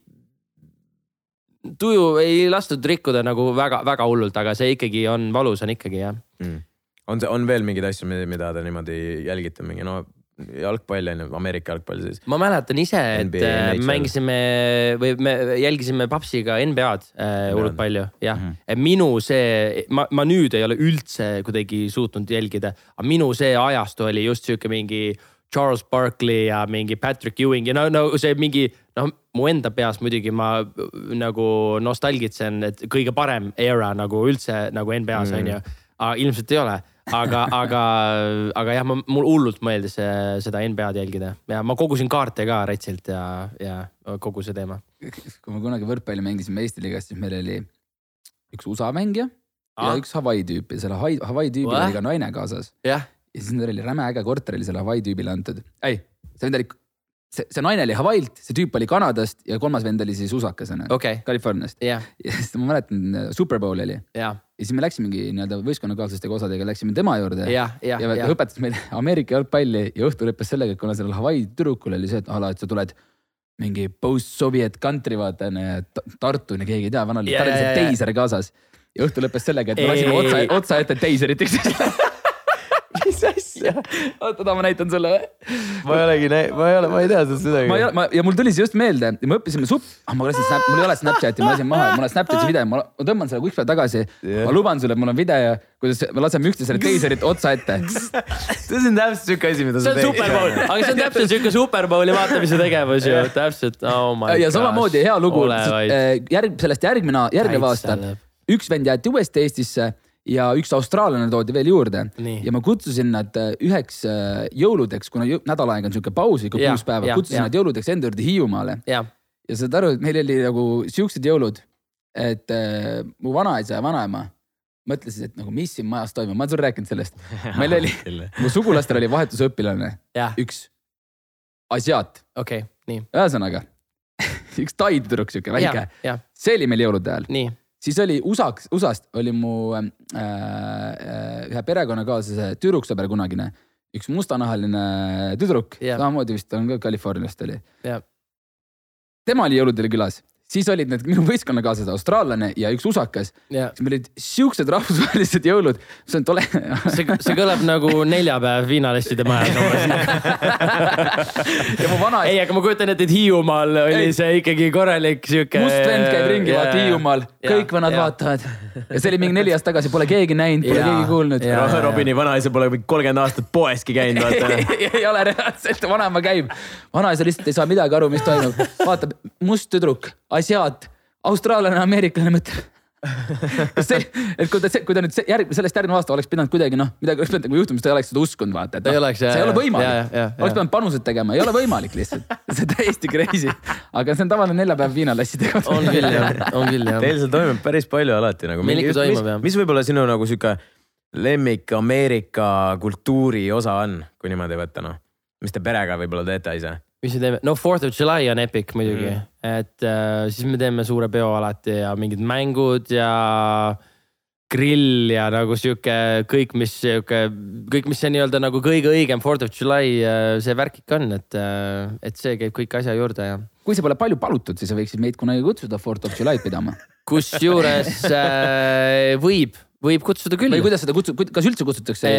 C: tuju ei lastud rikkuda nagu väga-väga hullult, aga see ikkagi on valus, on ikkagi jah mm..
B: on see, on veel mingeid asju, mida te niimoodi jälgite, mingi no jalgpall on ju, Ameerika jalgpall siis.
C: ma mäletan ise, et NBA, äh, mängisime või me jälgisime papsiga NBA-d äh, hullult palju, jah mm. -hmm. minu see, ma, ma nüüd ei ole üldse kuidagi suutnud jälgida, aga minu see ajastu oli just sihuke mingi Charles Barkley ja mingi Patrick Ewing ja no, no see mingi noh, mu enda peas muidugi ma nagu nostalgitsen, et kõige parem era nagu üldse nagu NBA-s on mm. ju. ilmselt ei ole aga, aga, aga jah, mul hullult meeldis seda NBA-d jälgida ja ma kogusin kaarte ka retsilt ja, ja kogu see teema.
A: kui me kunagi võrkpalli mängisime Eesti liigas, siis meil oli üks USA mängija ah. ja üks Hawaii tüüp ja selle Hawaii tüübil oli ka naine kaasas.
C: Ja
A: siis neil oli räme äge korter oli selle Hawaii tüübile antud. ei, see vend oli, see, see naine oli Hawaii'lt, see tüüp oli Kanadast ja kolmas vend oli siis usakesena
C: okay.
A: Californiast
C: yeah..
A: ja siis ma mäletan, Superbowl oli
C: yeah
A: ja siis me läksimegi nii-öelda võistkonnakaaslastega osadega läksime tema juurde.
C: ja, ja,
A: ja, ja õpetas meile Ameerika jalgpalli ja õhtu lõppes sellega, et kuna sellel Hawaii tüdrukul oli see, et ala, et sa tuled mingi post-soviet country vaata onju, Tartu ja keegi ei tea, vanal yeah,, tal oli see teiser kaasas. ja õhtu lõppes sellega, et me lasime otsa, otsa ette teiserit üksteisele oota, ma näitan sulle või?
B: ma ei olegi näinud, ma ei ole, ma ei tea sellest midagi.
A: ma ei ole, ma ja mul tuli see just meelde, me õppisime supp, ah ma lasin snap, mul ei ole Snapchati, ma lasin maha, mul on Snapchati video, ma tõmban selle kuskile tagasi yeah.. ma luban sulle, et mul on video, kuidas me laseme üksteisele teiserit otsa ette.
B: see on täpselt siuke asi, mida
C: sa teed. see on superbowl, aga see on täpselt siuke superbowli vaatamise tegevus ju, täpselt, oh my god.
A: ja samamoodi hea lugu, järg, sellest järgmine, järgnev aasta üks vend jäeti uuesti Eestisse ja üks austraallane toodi veel juurde Nii. ja ma kutsusin nad äh, üheks äh, jõuludeks, kuna nädal aega on sihuke paus, ikka kuus päeva, kutsusin nad jõuludeks enda juurde Hiiumaale.
C: ja,
A: ja saad aru, et meil oli nagu siuksed jõulud, et äh, mu vanaisa ja vanaema mõtlesid, et nagu mis siin majas toimub, ma olen sulle rääkinud sellest. meil oli mu sugulastel oli vahetusõpilane, üks asiaat.
C: okei okay,,
A: ühesõnaga üks tai tüdruk, sihuke väike. see oli meil jõulude ajal. Siis oli USA-st, USA-st oli mu äh, äh, ühe perekonnakaaslase tüdruksõber kunagine, üks mustanahaline tüdruk yeah., samamoodi vist on ka Californiast oli.
C: Yeah..
A: tema oli jõuludel külas siis olid need minu võistkonnakaaslased, austraallane ja üks usakas
C: yeah..
A: siis meil olid siuksed rahvusvahelised jõulud, see on tore
C: see, see kõlab nagu neljapäev viinalesside majas
A: ja mu vana.
C: ei, aga ma kujutan ette, et Hiiumaal oli ei. see ikkagi korralik sihuke.
A: must vend käib ringi yeah., vaata Hiiumaal, kõik vanad yeah. vaatavad. ja see oli mingi neli aastat tagasi, pole keegi näinud, pole yeah. keegi kuulnud
B: yeah.. Robini vanaisa pole mingi kolmkümmend aastat poeski käinud, vaata
A: ei ole reaalselt, vanaema käib. vanaisa lihtsalt ei saa midagi aru, mis toimub, vaatab must tüdruk asiaat, austraallane, ameeriklane mõtleb kas see, et kui ta, kui ta nüüd järg, sellest järgmine aasta oleks pidanud kuidagi noh, midagi oleks pidanud nagu juhtuma, siis ta ei oleks seda uskunud, vaata, et
C: noh,
A: see ei ole võimalik. oleks pidanud panused tegema, ei ole võimalik lihtsalt, see on täiesti crazy. aga see on tavaline neljapäev viinalassidega.
C: on küll jah, on küll jah.
B: Teil seal toimub päris palju alati nagu.
C: meil ikka toimub
B: jah. mis võib-olla sinu nagu sihuke lemmik Ameerika kultuuri osa on, kui niimoodi võtta noh, mis te perega võib-olla teete ise?
C: Mis me teeme, no Fourth of July on epic muidugi mm., et äh, siis me teeme suure peo alati ja mingid mängud ja grill ja nagu sihuke kõik, mis sihuke, kõik, mis see nii-öelda nagu kõige õigem Fourth of July äh, see värk ikka on, et, äh, et see käib kõik asja juurde ja.
A: kui see pole palju palutud, siis sa võiksid meid kunagi kutsuda Fourth of July'd pidama.
C: kusjuures äh, võib võib kutsuda küll.
A: või kuidas seda kutsub, kas üldse kutsutakse?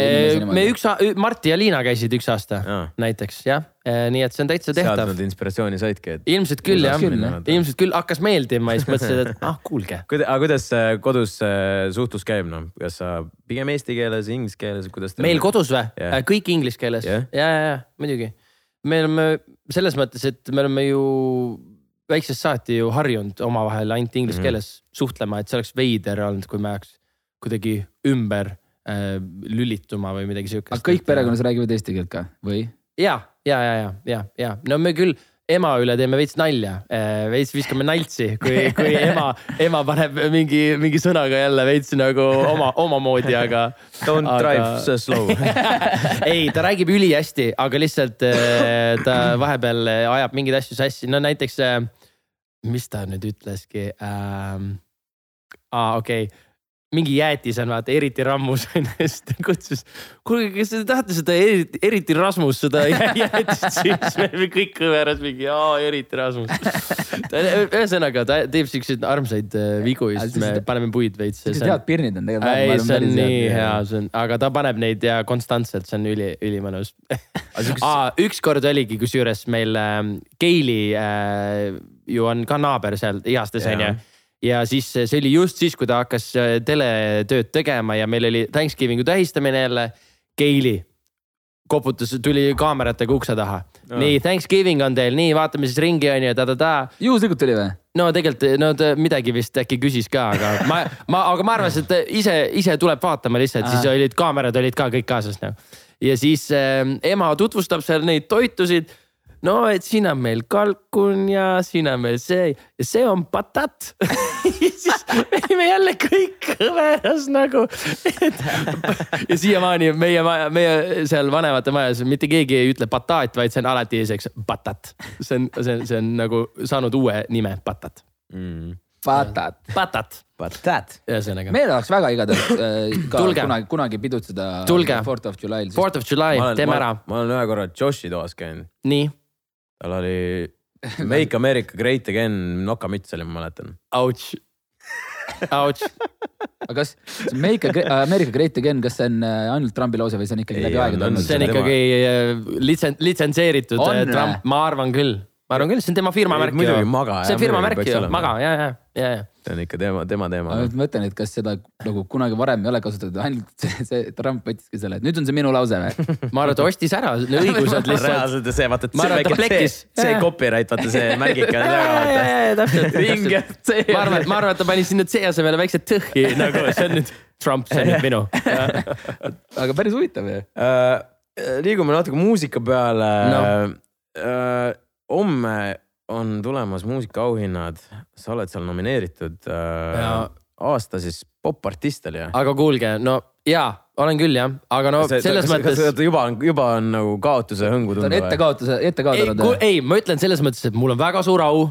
C: me üks, Martti ja Liina käisid üks aasta ja. näiteks jah, nii et see on täitsa tehtav.
B: sealt nad inspiratsiooni saidki, et.
C: ilmselt küll jah, ilmselt küll hakkas meeldima ja siis mõtlesid, et ah kuulge.
B: aga kuidas kodus suhtlus käib, noh, kas sa pigem eesti keeles, inglise keeles, kuidas?
C: meil kodus või yeah.? kõik inglise keeles yeah. ja, ja, ja muidugi. me oleme selles mõttes, et me oleme ju väiksest saati ju harjunud omavahel ainult inglise mm -hmm. keeles suhtlema, et see oleks veider olnud, kui me oleks kuidagi ümber äh, lülituma või midagi siukest.
A: aga kõik perekonnas räägivad eesti keelt ka või?
C: ja, ja, ja, ja, ja, ja no me küll ema üle teeme veits nalja, äh, veits viskame naltsi, kui, kui ema, ema paneb mingi, mingi sõnaga jälle veits nagu oma, omamoodi, aga.
B: Don't aga... drive so slow
C: ei, ta räägib ülihästi, aga lihtsalt äh, ta vahepeal ajab mingeid asju sassi, no näiteks, mis ta nüüd ütleski ähm,. aa, okei okay mingi jäätis on vaata eriti rammus on ju, siis ta kutsus. kuulge, kas te tahate seda eriti, eriti Rasmus seda jäätist siis me kõik kõveras mingi, aa eriti Rasmus. ühesõnaga ta teeb siukseid armsaid äh, vigu ja siis me paneme puid veits.
A: siuksed head pirnid on tegelikult.
C: ei, see on nii hea, see on, aga ta paneb neid ja konstantselt, see on üli, ülimõnus ükskord oligi kusjuures meil äh, Keili äh, ju on ka naaber seal Ihastes onju ja siis see oli just siis, kui ta hakkas äh, teletööd tegema ja meil oli Thanksgiving'u tähistamine jälle. Keili koputas, tuli kaameratega ukse taha nii, Thanksgiving on teil, nii vaatame siis ringi on ju ta-ta-ta.
A: juhuslikult tuli või?
C: no tegelikult, no ta midagi vist äkki küsis ka, aga ma, ma, aga ma arvasin, et ise, ise tuleb vaatama lihtsalt, siis olid kaamerad olid ka kõik kaasas nagu. ja siis äh, ema tutvustab seal neid toitusid no et siin on meil kalkun ja siin on meil see ja see on patat siis me olime jälle kõik kõveras nagu. ja siiamaani meie, meie seal vanemate majas mitte keegi ei ütle patat, vaid see on alati eeseks patat. see on, see on, see on nagu saanud uue nime, patat
A: mm.. Patat.
C: patat.
B: patat.
C: ühesõnaga.
A: meil oleks väga igatahes äh, ka kunagi, kunagi pidutseda.
C: tulge.
A: Fourth of July'l.
C: Fourth of July, teeme ära.
B: ma olen ühe korra Joshi toas käinud.
C: nii
B: tal oli Make America Great Again nokamüts oli, ma mäletan.
C: Ouch, ouch.
A: aga kas Make America Great Again, kas see on äh, ainult Trumpi lause või see on ikkagi läbi aegade olnud?
C: see on ikkagi äh, litsen-, litsenseeritud äh, Trump, ma arvan küll ma arvan küll, see on tema firma märk
B: ju.
C: see on firma märk ju, Maga ja, ja, ja, ja.
B: See on ikka tema, tema teema.
A: ma mõtlen, et kas seda nagu kunagi varem ei ole kasutatud, ainult see, see Trump võttiski selle, et nüüd on see minu lause või?
C: ma arvan, et ta ostis ära õigused lihtsalt.
B: reaalselt see, vaata, see, see copyright, vaata see märgike on taga, vaata.
C: täpselt. vinge C. ma arvan, ma arvan, et ta pani sinna C asemele väikse tõhhi nagu, see on nüüd Trump, see on nüüd minu.
A: aga päris huvitav ju.
B: Äh, liigume natuke muusika peale no äh, homme on tulemas muusikaauhinnad, sa oled seal nomineeritud äh, aasta siis popartist oli jah?
C: aga kuulge, no jaa, olen küll jah, aga no see, selles ta, mõttes.
B: juba on, juba on nagu kaotuse hõngu tunda.
A: ta on ette kaotuse, ette kaotanud.
C: ei, ma ütlen selles mõttes, et mul on väga suur au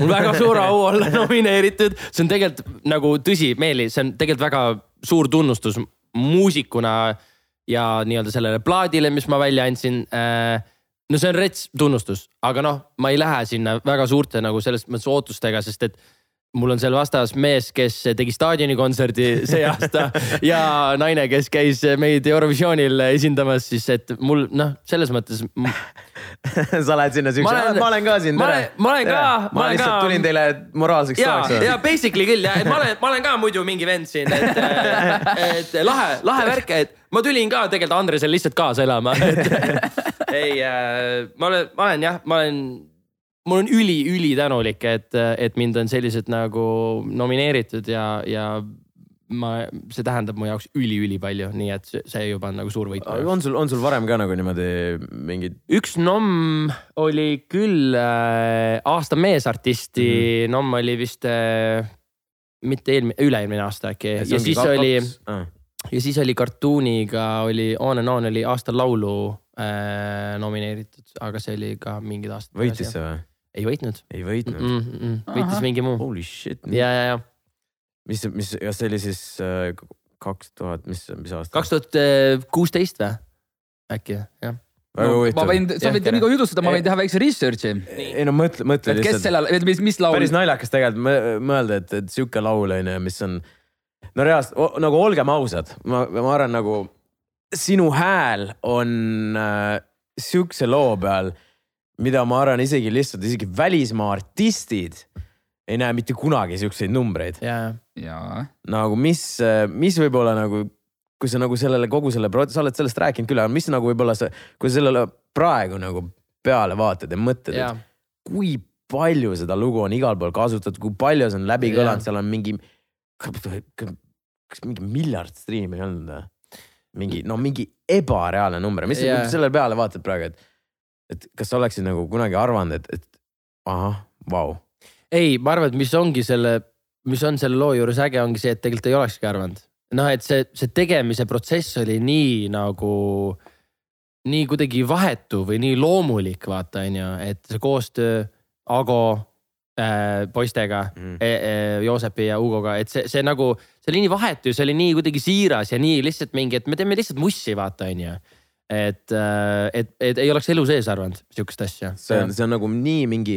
C: mul väga suur au olla nomineeritud, see on tegelikult nagu tõsimeeli, see on tegelikult väga suur tunnustus muusikuna ja nii-öelda sellele plaadile, mis ma välja andsin äh, no see on rets tunnustus, aga noh, ma ei lähe sinna väga suurte nagu selles mõttes ootustega, sest et mul on seal vastas mees, kes tegi staadionikontserdi see aasta ja naine, kes käis meid Eurovisioonil esindamas, siis et mul noh, selles mõttes
B: sa lähed sinna siukse, ma olen ka siin.
C: ma olen, ma olen ka.
B: ma lihtsalt ka... tulin teile moraalseks
C: toeks. ja basically küll ja, et ma olen, ma olen ka muidu mingi vend siin, et, et lahe, lahe värk, et ma tulin ka tegelikult Andresel lihtsalt kaasa elama ei äh,, ma olen, ma olen jah, ma olen mul on üli-ülitänulik, et, et mind on sellised nagu nomineeritud ja, ja ma, see tähendab mu jaoks üli-ülipalju, nii et see juba on nagu suur võit.
B: on sul, on sul varem ka nagu niimoodi mingid?
C: üks nomm oli küll äh, aasta meesartisti mm, -hmm. nomm oli vist äh, mitte eelmine, üle-eelmine aasta äkki ja, siis oli ah. Ja siis oli kartuuniga oli On and On oli aasta laulu äh, nomineeritud, aga see oli ka mingid aastad.
B: võitis see või?
C: ei võitnud.
B: ei võitnud
C: mm? -mm, mm. võitis mingi muu.
B: Holy shit.
C: ja, ja, ja.
B: mis, mis, kas see oli siis äh, kaks tuhat, mis, mis aasta?
C: kaks tuhat kuusteist või? äkki jah
A: väga no, huvitav. ma võin, sa võid nii kaua jutustada, ma võin teha väikse research'i.
B: ei no mõtle, mõtle
A: et lihtsalt. kes sellel, mis, mis laul.
B: päris naljakas tegelikult mõelda, et, et sihuke laul on ju, mis on. No reaalselt nagu olgem ausad, ma, ma arvan nagu sinu hääl on äh, sihukese loo peal mida ma arvan, isegi lihtsalt isegi välismaa artistid ei näe mitte kunagi siukseid numbreid. nagu mis, mis võib-olla nagu, kui sa nagu sellele kogu selle, sa oled sellest rääkinud küll, aga mis nagu võib-olla sa, kui sa sellele praegu nagu peale vaatad ja mõtled, et kui palju seda lugu on igal pool kasutatud, kui palju see on läbi kõlanud, seal on mingi, kas mingi miljard striimi ei olnud või? mingi, no mingi ebareaalne number, mis yeah. selle peale vaatad praegu, et et kas sa oleksid nagu kunagi arvanud, et, et ahah, vau.
C: ei, ma arvan, et mis ongi selle, mis on selle loo juures äge, ongi see, et tegelikult ei olekski arvanud. noh, et see, see tegemise protsess oli nii nagu, nii kuidagi vahetu või nii loomulik, vaata, on ju, et see koostöö Ago, poistega mm. e, e, Joosepi ja Hugoga, et see, see nagu, see oli nii vahetu, see oli nii kuidagi siiras ja nii lihtsalt mingi, et me teeme lihtsalt mussi, vaata, onju et, äh, et, et ei oleks elu sees arvanud sihukest asja.
B: see on, see on nagu nii mingi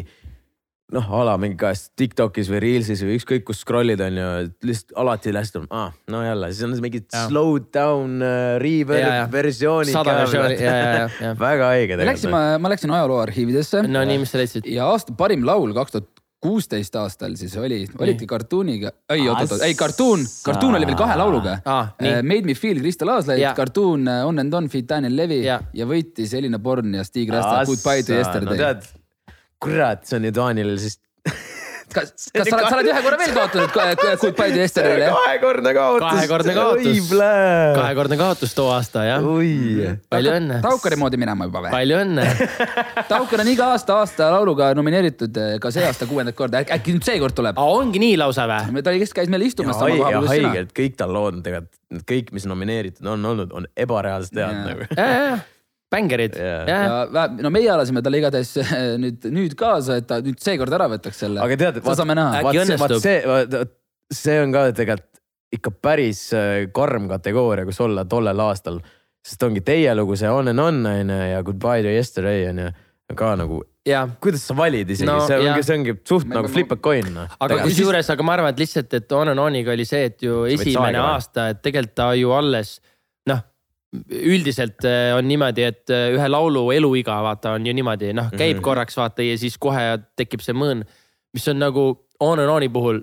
B: noh, a la mingi kas Tiktokis või Reelsis või ükskõik kus scroll'id on ju, lihtsalt alati lähed, ah, no jälle, siis on mingid slow down uh, reverb versioonid.
C: sada versiooni, ja, ja,
B: ja. väga õige
A: tegelikult. Ma läksin ajaloo arhiividesse.
C: no nii, mis sa leidsid?
A: ja aasta parim laul kaks tuhat kuusteist aastal siis oli, olidki kartuuniga, ei oot-oot, ei kartuun, kartuun oli veel kahe lauluga ah,. Made me feel Kristel Aaslaid, kartuun On and on feat Daniel Levi ja, ja võitis Elina Born ja Stig Rasta Goodbye to yesterday no,.
B: kurat, see on ju Taanile siis
A: kas, kas sa oled, sa oled ühe korra veel kaotanud Goodbye to Yesterday'le?
B: kahekordne kaotus.
C: kahekordne kaotus. kahekordne kaotus too aasta jah. palju õnne.
A: Taukari moodi minema juba või?
C: palju õnne
A: Taukar on iga aasta aasta lauluga nomineeritud eh, ka see aasta kuuendat korda, äkki nüüd seekord tuleb?
C: ongi nii lausa või?
A: ta kes käis meil istumas
B: sama koha peal. haigelt kõik tal lood tegelikult, kõik, mis nomineeritud on olnud, on ebareaalselt head nagu
C: bängerid.
A: Yeah.. ja no meie alasime talle igatahes nüüd, nüüd kaasa, et ta nüüd seekord ära võtaks selle.
B: aga tead, vaat, see, see, see on ka tegelikult ikka päris äh, karm kategooria, kus olla tollel aastal. sest ongi teie lugu, see On and On on ju ja Goodbye to yesterday on ju ka nagu
C: Ja.
B: kuidas sa valid isegi? No,, see ongi, see ongi suht me, nagu flip a coin no..
C: aga kusjuures, aga ma arvan, et lihtsalt, et On and On'iga oli see, et ju esimene aasta, et tegelikult ta ju alles üldiselt äh, on niimoodi, et äh, ühe laulu eluiga vaata on ju niimoodi, noh käib mm -hmm. korraks vaata ja siis kohe tekib see mõõn. mis on nagu On and On'i puhul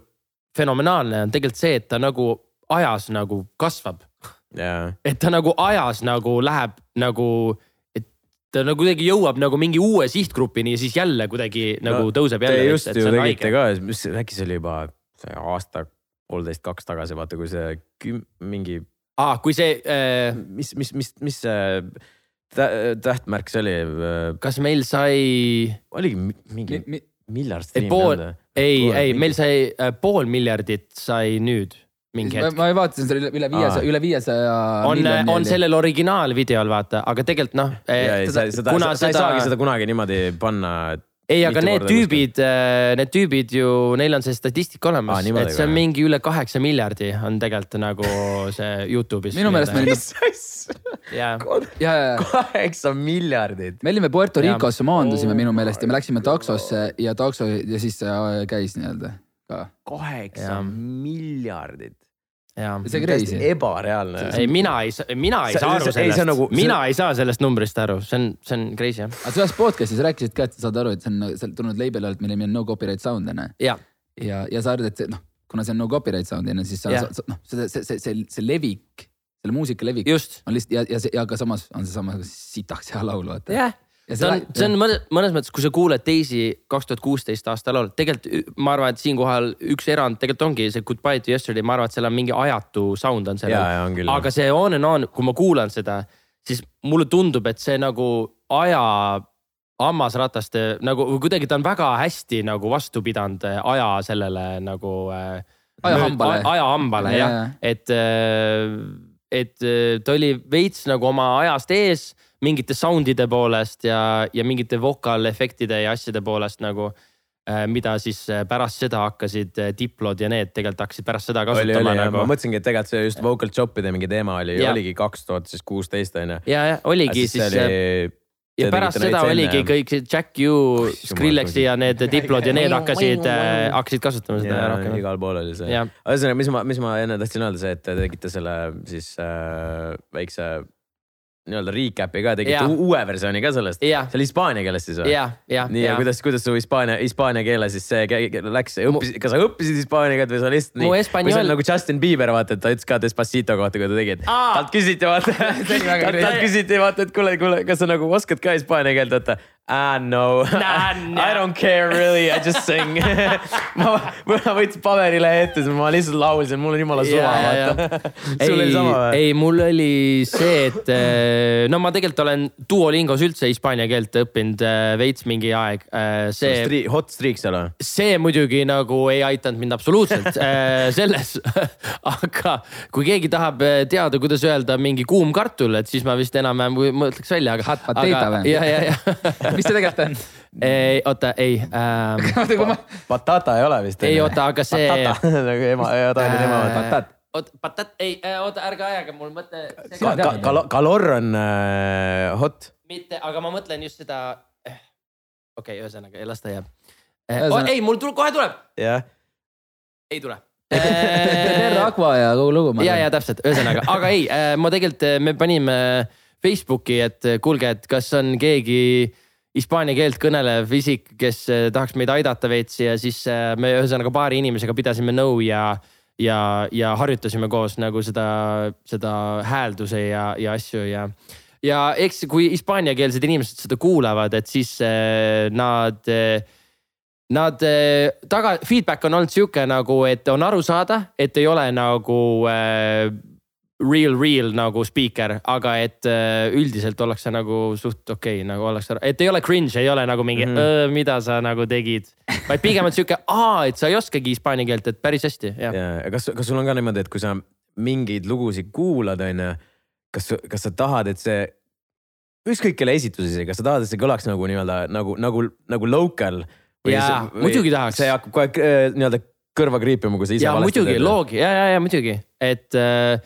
C: fenomenaalne on tegelikult see, et ta nagu ajas nagu kasvab
B: yeah..
C: et ta nagu ajas nagu läheb nagu, et ta nagu kuidagi jõuab nagu mingi uue sihtgrupini ja siis jälle kuidagi nagu no, tõuseb jälle.
B: Te just ju tegite ka, mis äkki see oli juba aasta, poolteist, kaks tagasi, vaata kui see küm, mingi
C: aa, kui see
B: äh.... mis, mis, mis, mis see tähtmärk see oli? Äh,
C: kas meil sai?
B: oligi mingi mi, mi, miljard
C: striimi olnud? ei, ei, meil sai äh, pool miljardit sai nüüd mingi hetk.
A: ma vaatasin selle üle viiesaja, üle viiesaja.
C: on, on sellel originaalvideol vaata, aga tegelikult noh.
B: sa, sa, sa, sa ei saagi seda kunagi niimoodi panna, et
C: ei, aga need tüübid, äh, need tüübid ju, neil on see statistika olemas. Et see on mingi üle kaheksa miljardi on tegelikult nagu see Youtube'is.
A: minu meelest me olime.
B: kaheksa miljardit.
A: me olime Puerto Ricosse maandusime oh, minu meelest ja me läksime taksosse ja takso ja siis äh, käis nii-öelda ka.
B: kaheksa miljardit
A: see on crazy.
B: ebareaalne.
C: ei, mina ei, mina ei saa aru sellest, nagu, mina see... ei saa sellest numbrist aru, see on, see on crazy jah.
A: aga sa ühes podcast'is rääkisid ka, et sa saad aru, et see on sealt tulnud label'i alt, mille nimi on No Copyright Sound on ju. ja, ja, ja sa arvad, et see noh, kuna see on No Copyright Sound on ju, siis sa, sa, noh, see, see, see, see, see levik, selle muusika levik
C: Just.
A: on lihtsalt ja, ja see, ja ka samas on seesama sitaks hea laul vaata.
C: jah see on, see on mõnes, mõnes mõttes, kui sa kuuled teisi kaks tuhat kuusteist aasta laule, tegelikult ma arvan, et siinkohal üks erand tegelikult ongi see Goodbye to yesterday, ma arvan, et seal on mingi ajatu sound on sellel. aga see on and on, kui ma kuulan seda, siis mulle tundub, et see nagu aja hammasrataste nagu kuidagi ta on väga hästi nagu vastu pidanud aja sellele nagu
A: äh,. ajahambale.
C: ajahambale jah ja., et, äh, et äh, ta oli veits nagu oma ajast ees mingite sound'ide poolest ja, ja mingite vokaalefektide ja asjade poolest nagu äh, mida siis äh, pärast seda hakkasid Diplod ja need tegelikult hakkasid pärast seda kasutama. Nagu...
B: ma mõtlesingi, et tegelikult see just vocal chop'ide mingi teema oli, oligi kaks tuhat siis kuusteist on ju.
C: ja, ja oligi siis. Oli... ja pärast seda oligi enne. kõik see Jack U, Skrillexi ja need Diplod ja need hakkasid, hakkasid kasutama seda ja, rohkem.
B: igal pool oli see. ühesõnaga, mis ma, mis ma enne tahtsin öelda, see, et te tegite selle siis äh, väikse nii-öelda recap'i ka tegite uue versiooni ka sellest. see oli hispaania keeles siis või? nii ja kuidas, kuidas su hispaania, hispaania keele siis see läks, õppisid, kas sa õppisid hispaania keelt või sa lihtsalt nii? või see on nagu Justin Bieber vaata, et ta ütles ka Despacito kohta, kui ta tegi, et talt küsiti vaata. Talt küsiti vaata, et kuule, kuule, kas sa nagu oskad ka hispaania keelt vaata Ah no nah, nah. I don't care really, I just sing ma, ma võtsin paberile ette, ma lihtsalt laulsin, mul on jumala suva yeah,, vaata. sul oli sama või?
C: ei, mul oli see, et eh, no ma tegelikult olen Duolingos üldse hispaania keelt õppinud eh, veits mingi aeg. Eh, see.
B: Stri hot streak seal või?
C: see muidugi nagu ei aidanud mind absoluutselt selles aga kui keegi tahab teada, kuidas öelda mingi kuum kartul, et siis ma vist enam-vähem mõtleks välja, aga.
A: Hot potato või?
C: ja, ja, ja
A: mis see tegelikult on?
C: ei, oota, ei ähm,.
B: Patata ei ole vist.
C: ei oota, aga see.
B: nagu ema Taani ema.
C: patat. oota, patat, ei, oota, ärge ajage mul mõte.
B: kalor on äh, hot.
C: mitte, aga ma mõtlen just seda. Eh, okei okay,, ühesõnaga, las ta jääb. Oh, ei, mul tuleb, kohe tuleb.
B: jah.
C: ei tule
A: Terra Aqua ja kogu lugu.
C: ja, ja täpselt, ühesõnaga, aga ei, ma tegelikult, me panime Facebooki, et kuulge, et kas on keegi hispaania keelt kõnelev isik, kes tahaks meid aidata veits ja siis me ühesõnaga paari inimesega pidasime nõu ja, ja, ja harjutasime koos nagu seda, seda häälduse ja, ja asju ja ja eks kui hispaaniakeelsed inimesed seda kuulavad, et siis nad äh, Nad eh, taga, feedback on olnud sihuke nagu, et on aru saada, et ei ole nagu äh, real, real nagu speaker, aga et äh, üldiselt ollakse nagu suht okei okay,, nagu ollakse, et ei ole cringe, ei ole nagu mingi mm, -hmm. mida sa nagu tegid. vaid pigem on sihuke, aa, et sa ei oskagi hispaania keelt, et päris hästi, jah.
B: ja kas, kas sul on ka niimoodi, et kui sa mingeid lugusid kuulad, on ju, kas, kas sa tahad, et see ükskõik kelle esitus isegi, kas sa tahad, et see kõlaks nagu nii-öelda nagu, nagu, nagu local
C: jaa, muidugi tahaks.
B: see hakkab aeg äh, nii-öelda kõrva kriipima, kui sa ise.
C: ja muidugi, loogi ja, ja, ja muidugi, et äh,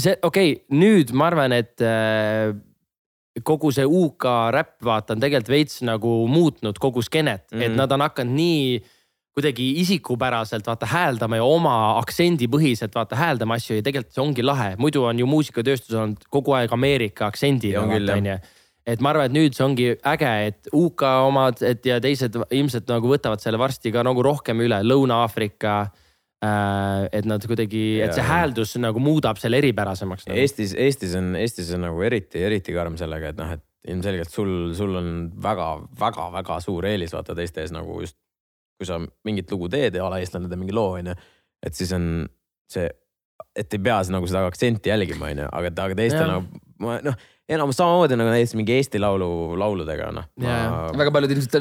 C: see, okei okay,, nüüd ma arvan, et äh, kogu see UK räpp vaata on tegelikult veits nagu muutnud kogu skeenet mm, -hmm. et mhm. nad on hakanud nii kuidagi isikupäraselt vaata hääldama ja oma aktsendipõhiselt vaata hääldama asju ja tegelikult see ongi lahe, muidu on ju muusikatööstus olnud kogu aeg Ameerika aktsendiga, onju et ma arvan, et nüüd see ongi äge, et UK omad, et ja teised ilmselt nagu võtavad selle varsti ka nagu rohkem üle, Lõuna-Aafrika. Et nad kuidagi, et see hääldus nagu muudab selle eripärasemaks
B: nagu.. Eestis, Eestis on, Eestis on nagu eriti, eriti karm sellega, et noh, et ilmselgelt sul, sul on väga-väga-väga suur eelis vaata teiste ees nagu just. kui sa mingit lugu teed ja ole eestlane, teed mingi loo on ju, et siis on see, et ei pea nagu seda aktsenti jälgima on ju, aga, aga teistel nagu ma noh enamus samamoodi nagu näiteks mingi Eesti Laulu lauludega noh
A: ma.... väga paljud ilmselt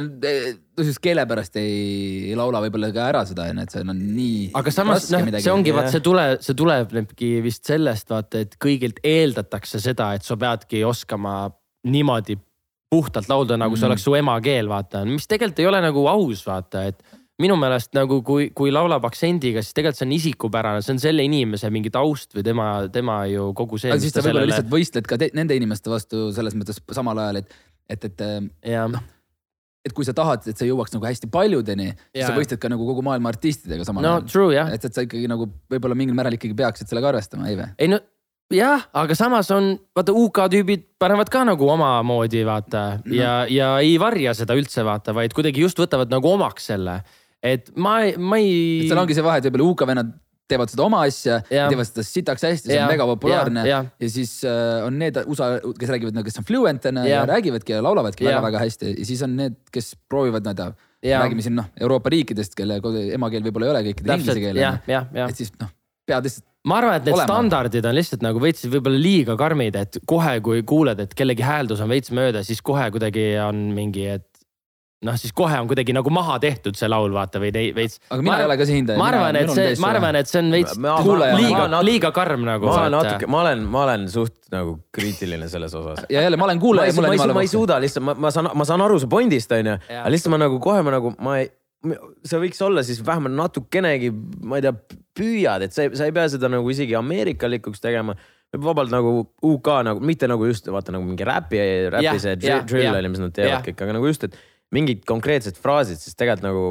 A: kusjuures keele pärast ei laula võib-olla ka ära seda onju, et see on nii.
C: aga samas noh, see ongi vaat see tuleb, see tulenebki vist sellest vaata, et kõigilt eeldatakse seda, et sa peadki oskama niimoodi puhtalt laulda, nagu mm. see oleks su emakeel, vaata, mis tegelikult ei ole nagu aus, vaata, et minu meelest nagu kui, kui laulab aktsendiga, siis tegelikult see on isikupärane, see on selle inimese mingi taust või tema, tema ju kogu see.
A: aga siis sa võib-olla sellele... lihtsalt võistled ka nende inimeste vastu selles mõttes samal ajal, et, et, et noh et kui sa tahad, et see jõuaks nagu hästi paljudeni, siis sa võistled ka nagu kogu maailma artistidega samal
C: no, ajal.
A: et, et sa ikkagi nagu võib-olla mingil määral ikkagi peaksid sellega arvestama, ei või?
C: ei no jah, aga samas on, vaata UK tüübid panevad ka nagu omamoodi vaata no. ja, ja ei varja seda üldse vaata, vaid kuidagi just võtavad nagu omaks selle et ma, ma ei.
A: seal ongi see vahe, et võib-olla UK vennad teevad seda oma asja, teevad seda sitaks hästi, see on mega populaarne ja, ja. ja siis äh, on need USA, kes räägivad kes on fluent on ja. ja räägivadki ja laulavadki väga-väga hästi ja siis on need, kes proovivad nii-öelda räägime siin noh, Euroopa riikidest, kelle emakeel võib-olla ei ole kõikide inglise keel. et siis noh, pead lihtsalt
C: ma arvan, et need olema. standardid on lihtsalt nagu veits võib-olla liiga karmid, et kohe, kui kuuled, et kellegi hääldus on veits mööda, siis kohe kuidagi on mingi, et noh, siis kohe on kuidagi nagu maha tehtud see laul, vaata või veits.
A: aga mina ei ole ka see hindaja.
C: ma arvan, et see, ma arvan, et see on veits liiga, liiga karm nagu.
B: ma olen natuke, ma olen, ma olen suht nagu kriitiline selles osas.
A: ja jälle, ma olen kuulaja.
B: ma, ma, ma ei suuda lihtsalt, ma, ma saan, ma saan aru su point'ist, onju, aga lihtsalt ma nagu kohe ma nagu, ma ei see võiks olla siis vähemalt natukenegi, ma ei tea, püüad, et sa ei, sa ei pea seda nagu isegi ameerikalikuks tegema vabalt nagu UK nagu, mitte nagu just vaata nagu mingi räpi, räpi see drill on ju, mis nad teevad kõik, aga nagu just, et mingid konkreetsed fraasid, siis tegelikult nagu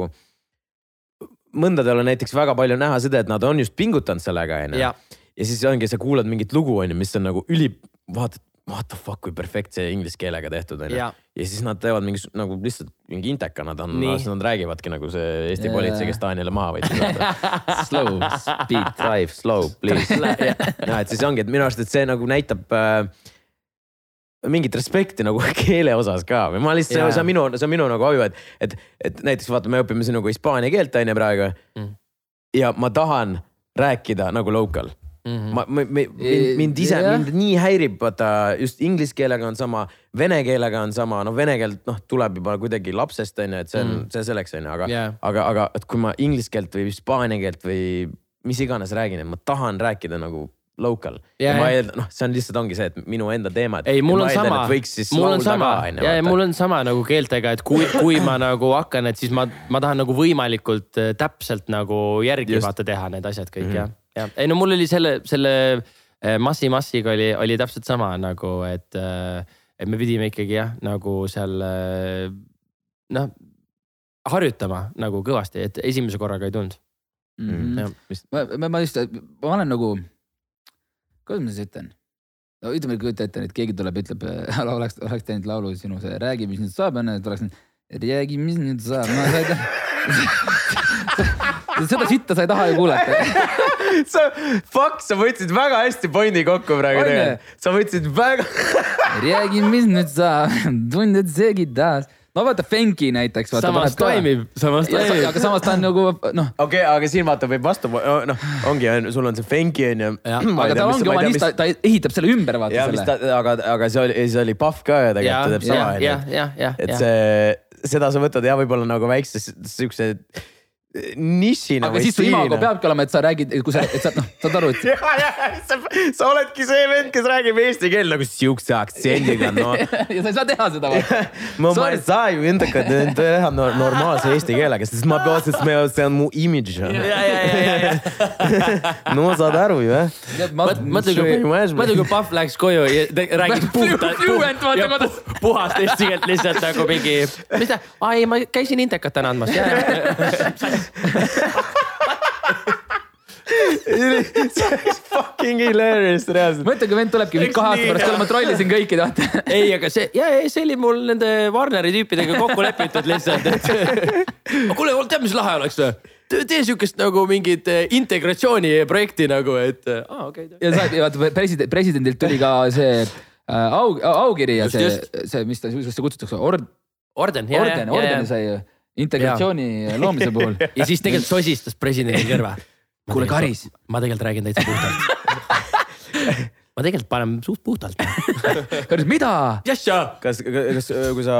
B: mõndadel on näiteks väga palju näha seda, et nad on just pingutanud sellega, onju. ja siis ongi, sa kuulad mingit lugu, onju, mis on nagu üli, vaatad, what the fuck, kui perfektse inglise keelega tehtud onju. ja siis nad teevad mingi nagu lihtsalt mingi inteka, nad on, nad räägivadki nagu see Eesti yeah. politsei, kes Taanile maha võttis
A: Slow, speed.
B: Drive slow, please. ja et siis ongi, et minu arust, et see nagu näitab äh, mingit respekti nagu keele osas ka või ma lihtsalt yeah., see on minu, see on minu nagu aju, et, et, et näiteks vaata, me õpime sinuga hispaania keelt on ju praegu mm.. ja ma tahan rääkida nagu local mm. -hmm. ma, ma, mind, mind ise yeah., mind nii häirib, vaata just inglise keelega on sama, vene keelega on sama, noh, vene keelt noh, tuleb juba kuidagi lapsest on ju, et see on mm., see selleks on ju, aga yeah., aga, aga et kui ma inglise keelt või hispaania keelt või mis iganes räägin, et ma tahan rääkida nagu local yeah,. ja ma eeldan, noh, see on lihtsalt ongi see, et minu enda teemad.
C: ei, mul on sama, mul on sama ja, ja mul on sama nagu keeltega, et kui, kui ma nagu hakkan, et siis ma, ma tahan nagu võimalikult äh, täpselt nagu järgi Just. vaata teha need asjad kõik mm -hmm. ja, ja ei no mul oli selle, selle äh, Massi Massiga oli, oli täpselt sama nagu, et, äh, et me pidime ikkagi jah, nagu seal noh harjutama nagu kõvasti, et esimese korraga ei tulnud
A: mm. -hmm. ma, ma, ma just, ma olen nagu kuidas ma siis ütlen? no ütleme, kujuta ette, et keegi tuleb, ütleb, oleks, oleks teinud laulu sinu see Räägi, mis nüüd saab, onju, et oleks räägi, mis nüüd saab, no sa ei taha seda sitta sa ei taha ju kuulata.
B: Sa, fuck, sa võtsid väga hästi pointi kokku praegu tegelikult. sa võtsid väga
A: räägi, mis nüüd saab, tunded seegi taas no vaata Fenki näiteks.
C: samas toimib, samas toimib.
A: aga samas ta on nagu noh.
B: okei okay,, aga siin vaata võib vastu, noh ongi, sul on see Fenki on ju.
A: aga tal ongi oma niist, ta, ta ehitab selle ümber vaata
B: ja, selle. aga, aga see oli, see oli Pahv ka ju tegelikult, ta teeb sama
C: onju. et
B: see, seda sa võtad jah, võib-olla nagu väikse siukse nišina.
A: aga siis su imago peabki olema, et sa räägid, kui sa, et sa noh, saad aru, et.
B: ja, ja sa, sa oledki see vend, kes räägib eesti keelt nagu siukse aktsendiga, no.
A: ja sa ei saa teha seda või?
B: ma, ma ei saa ju endaga teha normaalse eesti keelega, sest ma pean, sest me, see on mu imidž. no saad aru ju jah.
C: mõtle, kui, mõtle, kui Pahv läheks koju ja räägiks puhtalt, puhast eesti keelt lihtsalt nagu mingi, mis ta, aa ei, ma käisin intekat täna andmas
B: fucking hilarious reaalselt.
A: mõtle, kui vend tulebki mingi kahe aasta pärast, kuule ma trollisin kõiki vaata.
C: ei, aga see ja, ja see oli mul nende Warneri tüüpidega kokku lepitud lihtsalt, et. kuule, tead, mis lahe oleks või? tee siukest nagu mingit eh, integratsiooniprojekti nagu, et aa ah, okei okay..
A: ja sa, vaata president, presidendilt tuli ka see äh, au, aukiri ja see, see, mis ta, kuidas seda kutsutakse, ord.
C: orden,
A: orden, ordeni sai ju integratsiooni loomise puhul.
C: ja siis tegelikult sosistas presidendi kõrva.
A: kuule, Karis.
C: ma tegelikult räägin täitsa puhtalt ma tegelikult panen suht puhtalt
A: Karis, mida?
B: kas, kas, kui sa,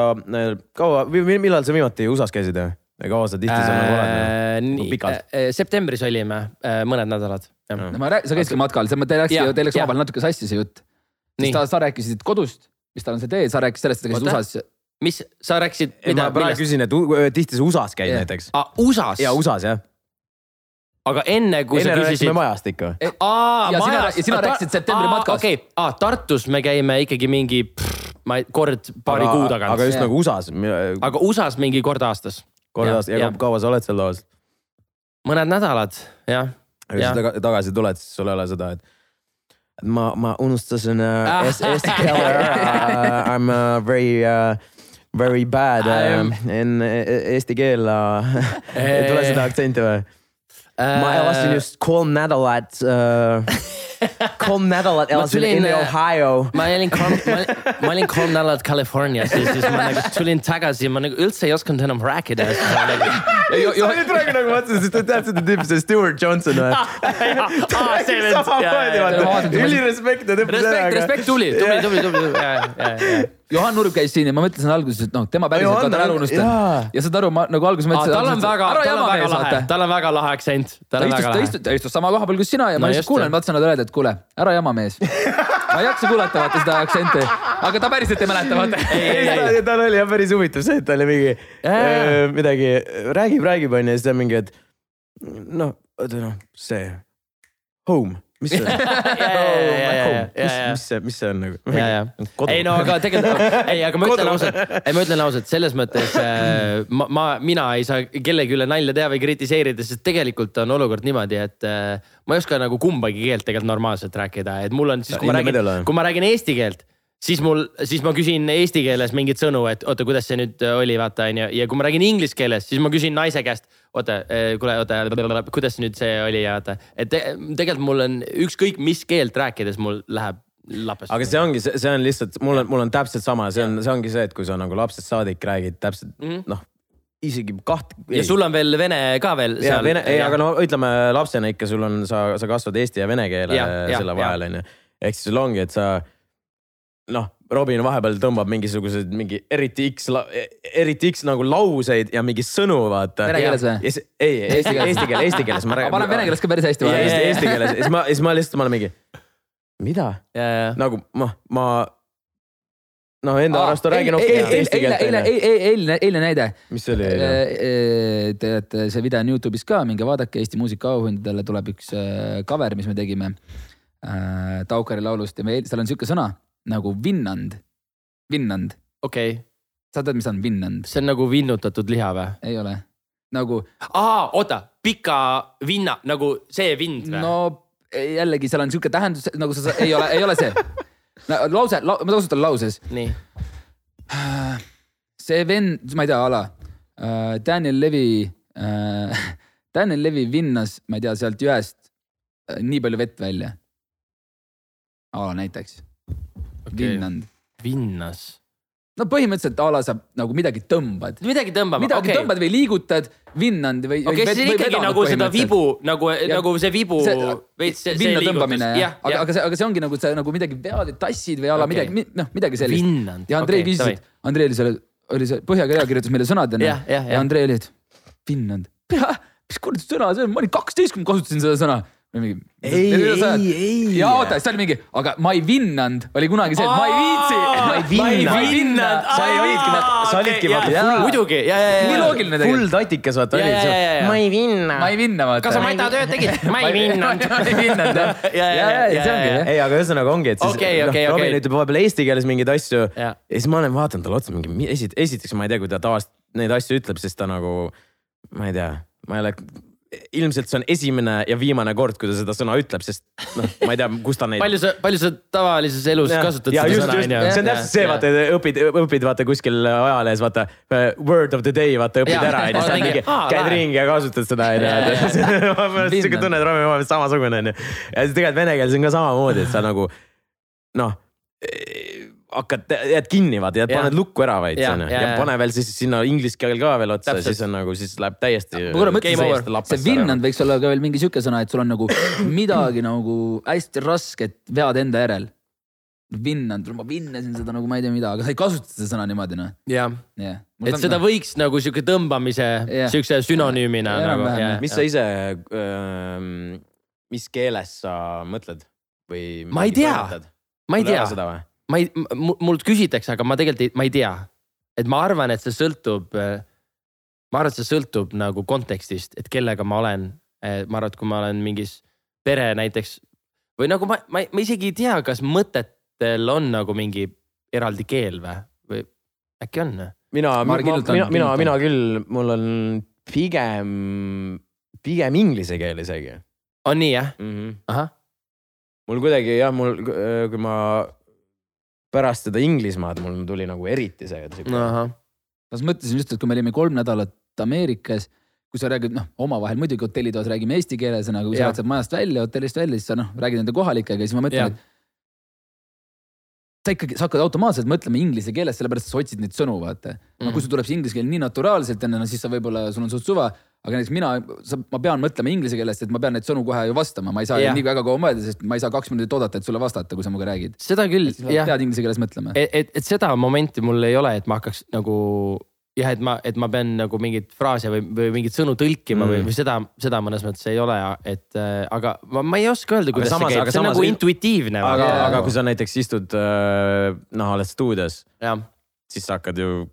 B: kaua, millal sa viimati USA-s käisid või? kaua sa tihti seal nagu oled
C: nagu? pikalt? Äh, septembris olime äh, mõned nädalad.
A: Ma räägin, sa käisidki matkal, teil läks, teil läks omavahel natuke sassi see jutt. siis ta, sa rääkisid kodust, mis tal on see tee, sa rääkisid sellest, et sa käisid USA-s
C: mis sa rääkisid?
B: ma praegu küsin, et tihti sa USA-s käid yeah. näiteks
C: ah,. USA-s?
B: ja USA-s jah.
C: aga enne kui
B: enne
C: sa küsisid.
B: majast ikka
A: e. Aa, ja majas. sina, ja sina rääkisid septembri matkast.
C: okei okay., Tartus me käime ikkagi mingi, ma ei, kord paari aga, kuu tagant.
B: aga just ja. nagu USA-s.
C: aga USA-s mingi kord aastas.
B: kord aastas ja, ja kaua sa oled seal loos?
C: mõned nädalad, jah.
B: ja kui sa tagasi tuled, siis sul ei ole seda, et ma, ma unustasin uh, eesti keele ära. I m uh, very uh, very bad um, in eesti keel uh, ei tule seda aktsenti või uh,? ma elasin just kolm nädalat uh, kolm nädalat elasin in Ohio.
C: ma olin kolm, ma olin kolm nädalat Californias ja siis ma nagu tulin tagasi, ma nagu üldse ei osanud enam rääkida.
B: sa olid praegu nagu mõtlesin, sest te teate seda tüüpi, see Stewart Johnson või? samamoodi, ülirespekt.
C: respekt, respekt, tubli, tubli, tubli, tubli.
A: Johan Nurm käis siin ja ma mõtlesin alguses, et noh, tema päriselt ka ta ära unustan. ja saad aru, ma nagu alguses mõtlesin.
C: tal on väga, tal on väga lahe, tal on väga lahe aktsent.
A: ta istus, ta istus, ta istus sama koha peal kui sina ja ma lihtsalt kuulen, ma tahtsin talle öelda, et kuule, ära jama mees. ma ei jaksa kuulata vaata seda aktsenti, aga ta päriselt ei mäleta vaata.
B: tal oli jah päris huvitav see, et ta oli mingi midagi, räägib, räägib onju ja siis ta mingi, et noh, oota noh, see home mis see on? mis see, mis see on nagu?
C: ei no aga tegelikult, ei, aga ma ütlen ausalt, ei ma ütlen ausalt, selles mõttes äh, ma, ma, mina ei saa kellegi üle nalja teha või kritiseerida, sest tegelikult on olukord niimoodi, et äh, ma ei oska nagu kumbagi keelt tegelikult normaalselt rääkida, et mul on siis, kui ma räägin, kui ma räägin eesti keelt siis mul, siis ma küsin eesti keeles mingeid sõnu, et oota, kuidas see nüüd oli, vaata onju. ja kui ma räägin inglise keeles, siis ma küsin naise käest, oota, eh, kuule, oota, kuidas nüüd see oli ja vaata. et te, tegelikult mul on ükskõik mis keelt rääkides, mul läheb lapest.
B: aga see ongi, see on lihtsalt, mul on, mul on täpselt sama, see on, see ongi see, et kui sa nagu lapsest saadik räägid täpselt mm -hmm. noh isegi kaht.
C: ja sul on veel vene ka veel
B: seal. Vene, ei, aga no ütleme lapsena ikka sul on, sa, sa kasvad eesti ja vene keele ja, selle ja, vahel onju. ehk siis sul ongi, et sa noh, Robin vahepeal tõmbab mingisugused mingi eriti X, eriti X nagu lauseid ja mingi sõnu, vaata.
A: Vene keeles või?
B: ei, eesti keeles, eesti keeles, eesti keeles.
A: ma panen vene keeles ka päris hästi
B: vahele. Eesti, eesti keeles ja siis ma, siis ma lihtsalt, ma olen mingi mida? nagu ma, ma noh, enda arust räägin okei okay, eesti keelt.
A: eile, eile, eile, eile näide.
B: mis see oli eile?
A: Te teate, see video on Youtube'is ka, minge vaadake, Eesti muusikaauhindadele tuleb üks cover, mis me tegime äh, Taukari laulust ja meil seal on sihuke sõna nagu vinnand, vinnand.
C: okei okay..
A: sa tead, mis on vinnand?
C: see on nagu vinnutatud liha või?
A: ei ole, nagu.
C: aa, oota, pika vinna, nagu see vind või?
A: no jällegi seal on sihuke tähendus, nagu sa, ei ole, ei ole see no,. lause la,, ma kasutan lauses.
C: nii.
A: see vend, ma ei tea, ala uh,, Daniel Levi uh,, Daniel Levi vinnas, ma ei tea, sealt jõest uh, nii palju vett välja. ala näiteks okay.. vinnand.
C: vinnas
A: no põhimõtteliselt a la sa nagu midagi tõmbad.
C: midagi tõmbama,
A: midagi okay. tõmbad või liigutad vinnand või.
C: okei okay,, siis ikkagi nagu seda vibu nagu, nagu see vibu
A: veits see, see liigutamine jah, aga, aga see, aga see ongi nagu sa nagu midagi vead ja tassid või a la okay. midagi, noh midagi sellist. ja Andrei okay, küsis, et Andrei oli seal, oli see Põhja-Korea kirjutas meile sõnad onju ja, ja, ja Andrei oli, et vinnand. mis kuradi sõna see on, ma olin kaksteist, kui ma kasutasin seda sõna mingi.
B: ei, ei, ei.
A: ja oota, siis oli mingi, aga ma ei vinnanud, oli kunagi see, et ma ei viitsi.
B: ma ei vinnanud. sa ei olnudki, sa olidki vaata.
C: muidugi, ja, ja, ja.
A: nii loogiline tegelikult.
B: full tatikas vaata olid.
C: ma ei vinna.
A: ma ei vinna vaata.
C: kas sa matatööd tegid? ma ei vinnanud.
A: ma ei vinnanud jah. ja, ja, ja, ja jah.
B: ei, aga ühesõnaga ongi, et siis
C: okay, okay,
B: noh, Robin ütleb vahepeal eesti keeles mingeid asju ja siis ma olen vaadanud talle otsa mingi, esiteks ma ei tea, kui ta tavaliselt neid asju ütleb, sest ta nagu, ma ei tea, ma ei ole ilmselt see on esimene ja viimane kord, kui ta seda sõna ütleb, sest noh, ma ei tea, kust ta neid.
C: palju sa, palju sa tavalises elus ja, kasutad ja, seda sõna
B: on ju. see on täpselt see, vaata õpid, õpid vaata kuskil ajalehes vaata word of the day vaata õpid ja, ära onju, siis on mingi käid ringi ja kasutad seda onju. siuke tunne, et Romi omavahel samasugune onju. ja siis tegelikult vene keeles on ka samamoodi, et sa nagu noh hakkad, jääd kinni vaata, jääd, paned lukku ära vaid onju ja, ja, ja pane veel siis sinna inglise keel ka veel otsa, siis on nagu, siis läheb täiesti.
A: ma korra mõtlesin, see vinnand võiks olla ka veel mingi sihuke sõna, et sul on nagu midagi nagu hästi rasket vead enda järel. vinnand, ma vinnasin seda nagu ma ei tea mida, aga sa ei kasuta seda sõna niimoodi noh.
C: jah yeah., et seda võiks nagu sihuke tõmbamise yeah., siukse sünonüümina yeah, nagu.
B: mis sa ise äh,, mis keeles sa mõtled või?
C: ma ei tea, ma ei tea seda või? Ma ei, mult küsitakse, aga ma tegelikult ei, ma ei tea. et ma arvan, et see sõltub, ma arvan, et see sõltub nagu kontekstist, et kellega ma olen. ma arvan, et kui ma olen mingis pere näiteks või nagu ma, ma, ma isegi ei tea, kas mõtetel on nagu mingi eraldi keel või, või äkki on?
B: mina, mina, mina, mina, mina küll, mul on pigem, pigem inglise keel isegi.
C: on nii jah
B: mm? -hmm. mul kuidagi jah, mul, kui ma pärast seda Inglismaad mul tuli nagu eriti see.
A: ma mõtlesin just, et kui me olime kolm nädalat Ameerikas, kui sa räägid, noh, omavahel muidugi hotellitoas räägime eesti keeles, aga kui sa lähed sealt majast välja, hotellist välja, siis sa noh, räägid nende kohalikega ja siis ma mõtlen, et sa ikkagi, sa hakkad automaatselt mõtlema inglise keeles, sellepärast sa otsid neid sõnu, vaata. no kui sul tuleb see inglise keel nii naturaalselt enne, no siis sa võib-olla, sul on suht suva aga näiteks mina, ma pean mõtlema inglise keelest, et ma pean neid sõnu kohe ju vastama, ma ei saa yeah. nii väga kaua mõelda, sest ma ei saa kaks minutit oodata, et sulle vastata, kui sa minuga räägid.
C: seda küll,
A: jah. pead inglise keeles mõtlema.
C: et, et, et seda momenti mul ei ole, et ma hakkaks nagu jah, et ma, et ma pean nagu mingeid fraase või, või mingeid sõnu tõlkima mm. või, või seda, seda mõnes mõttes ei ole, et äh, aga ma, ma ei oska öelda, kuidas samas, see käib, see on nagu intuitiivne.
B: aga, aga kui sa näiteks istud äh, noh, oled stuudios, siis sa hakkad ju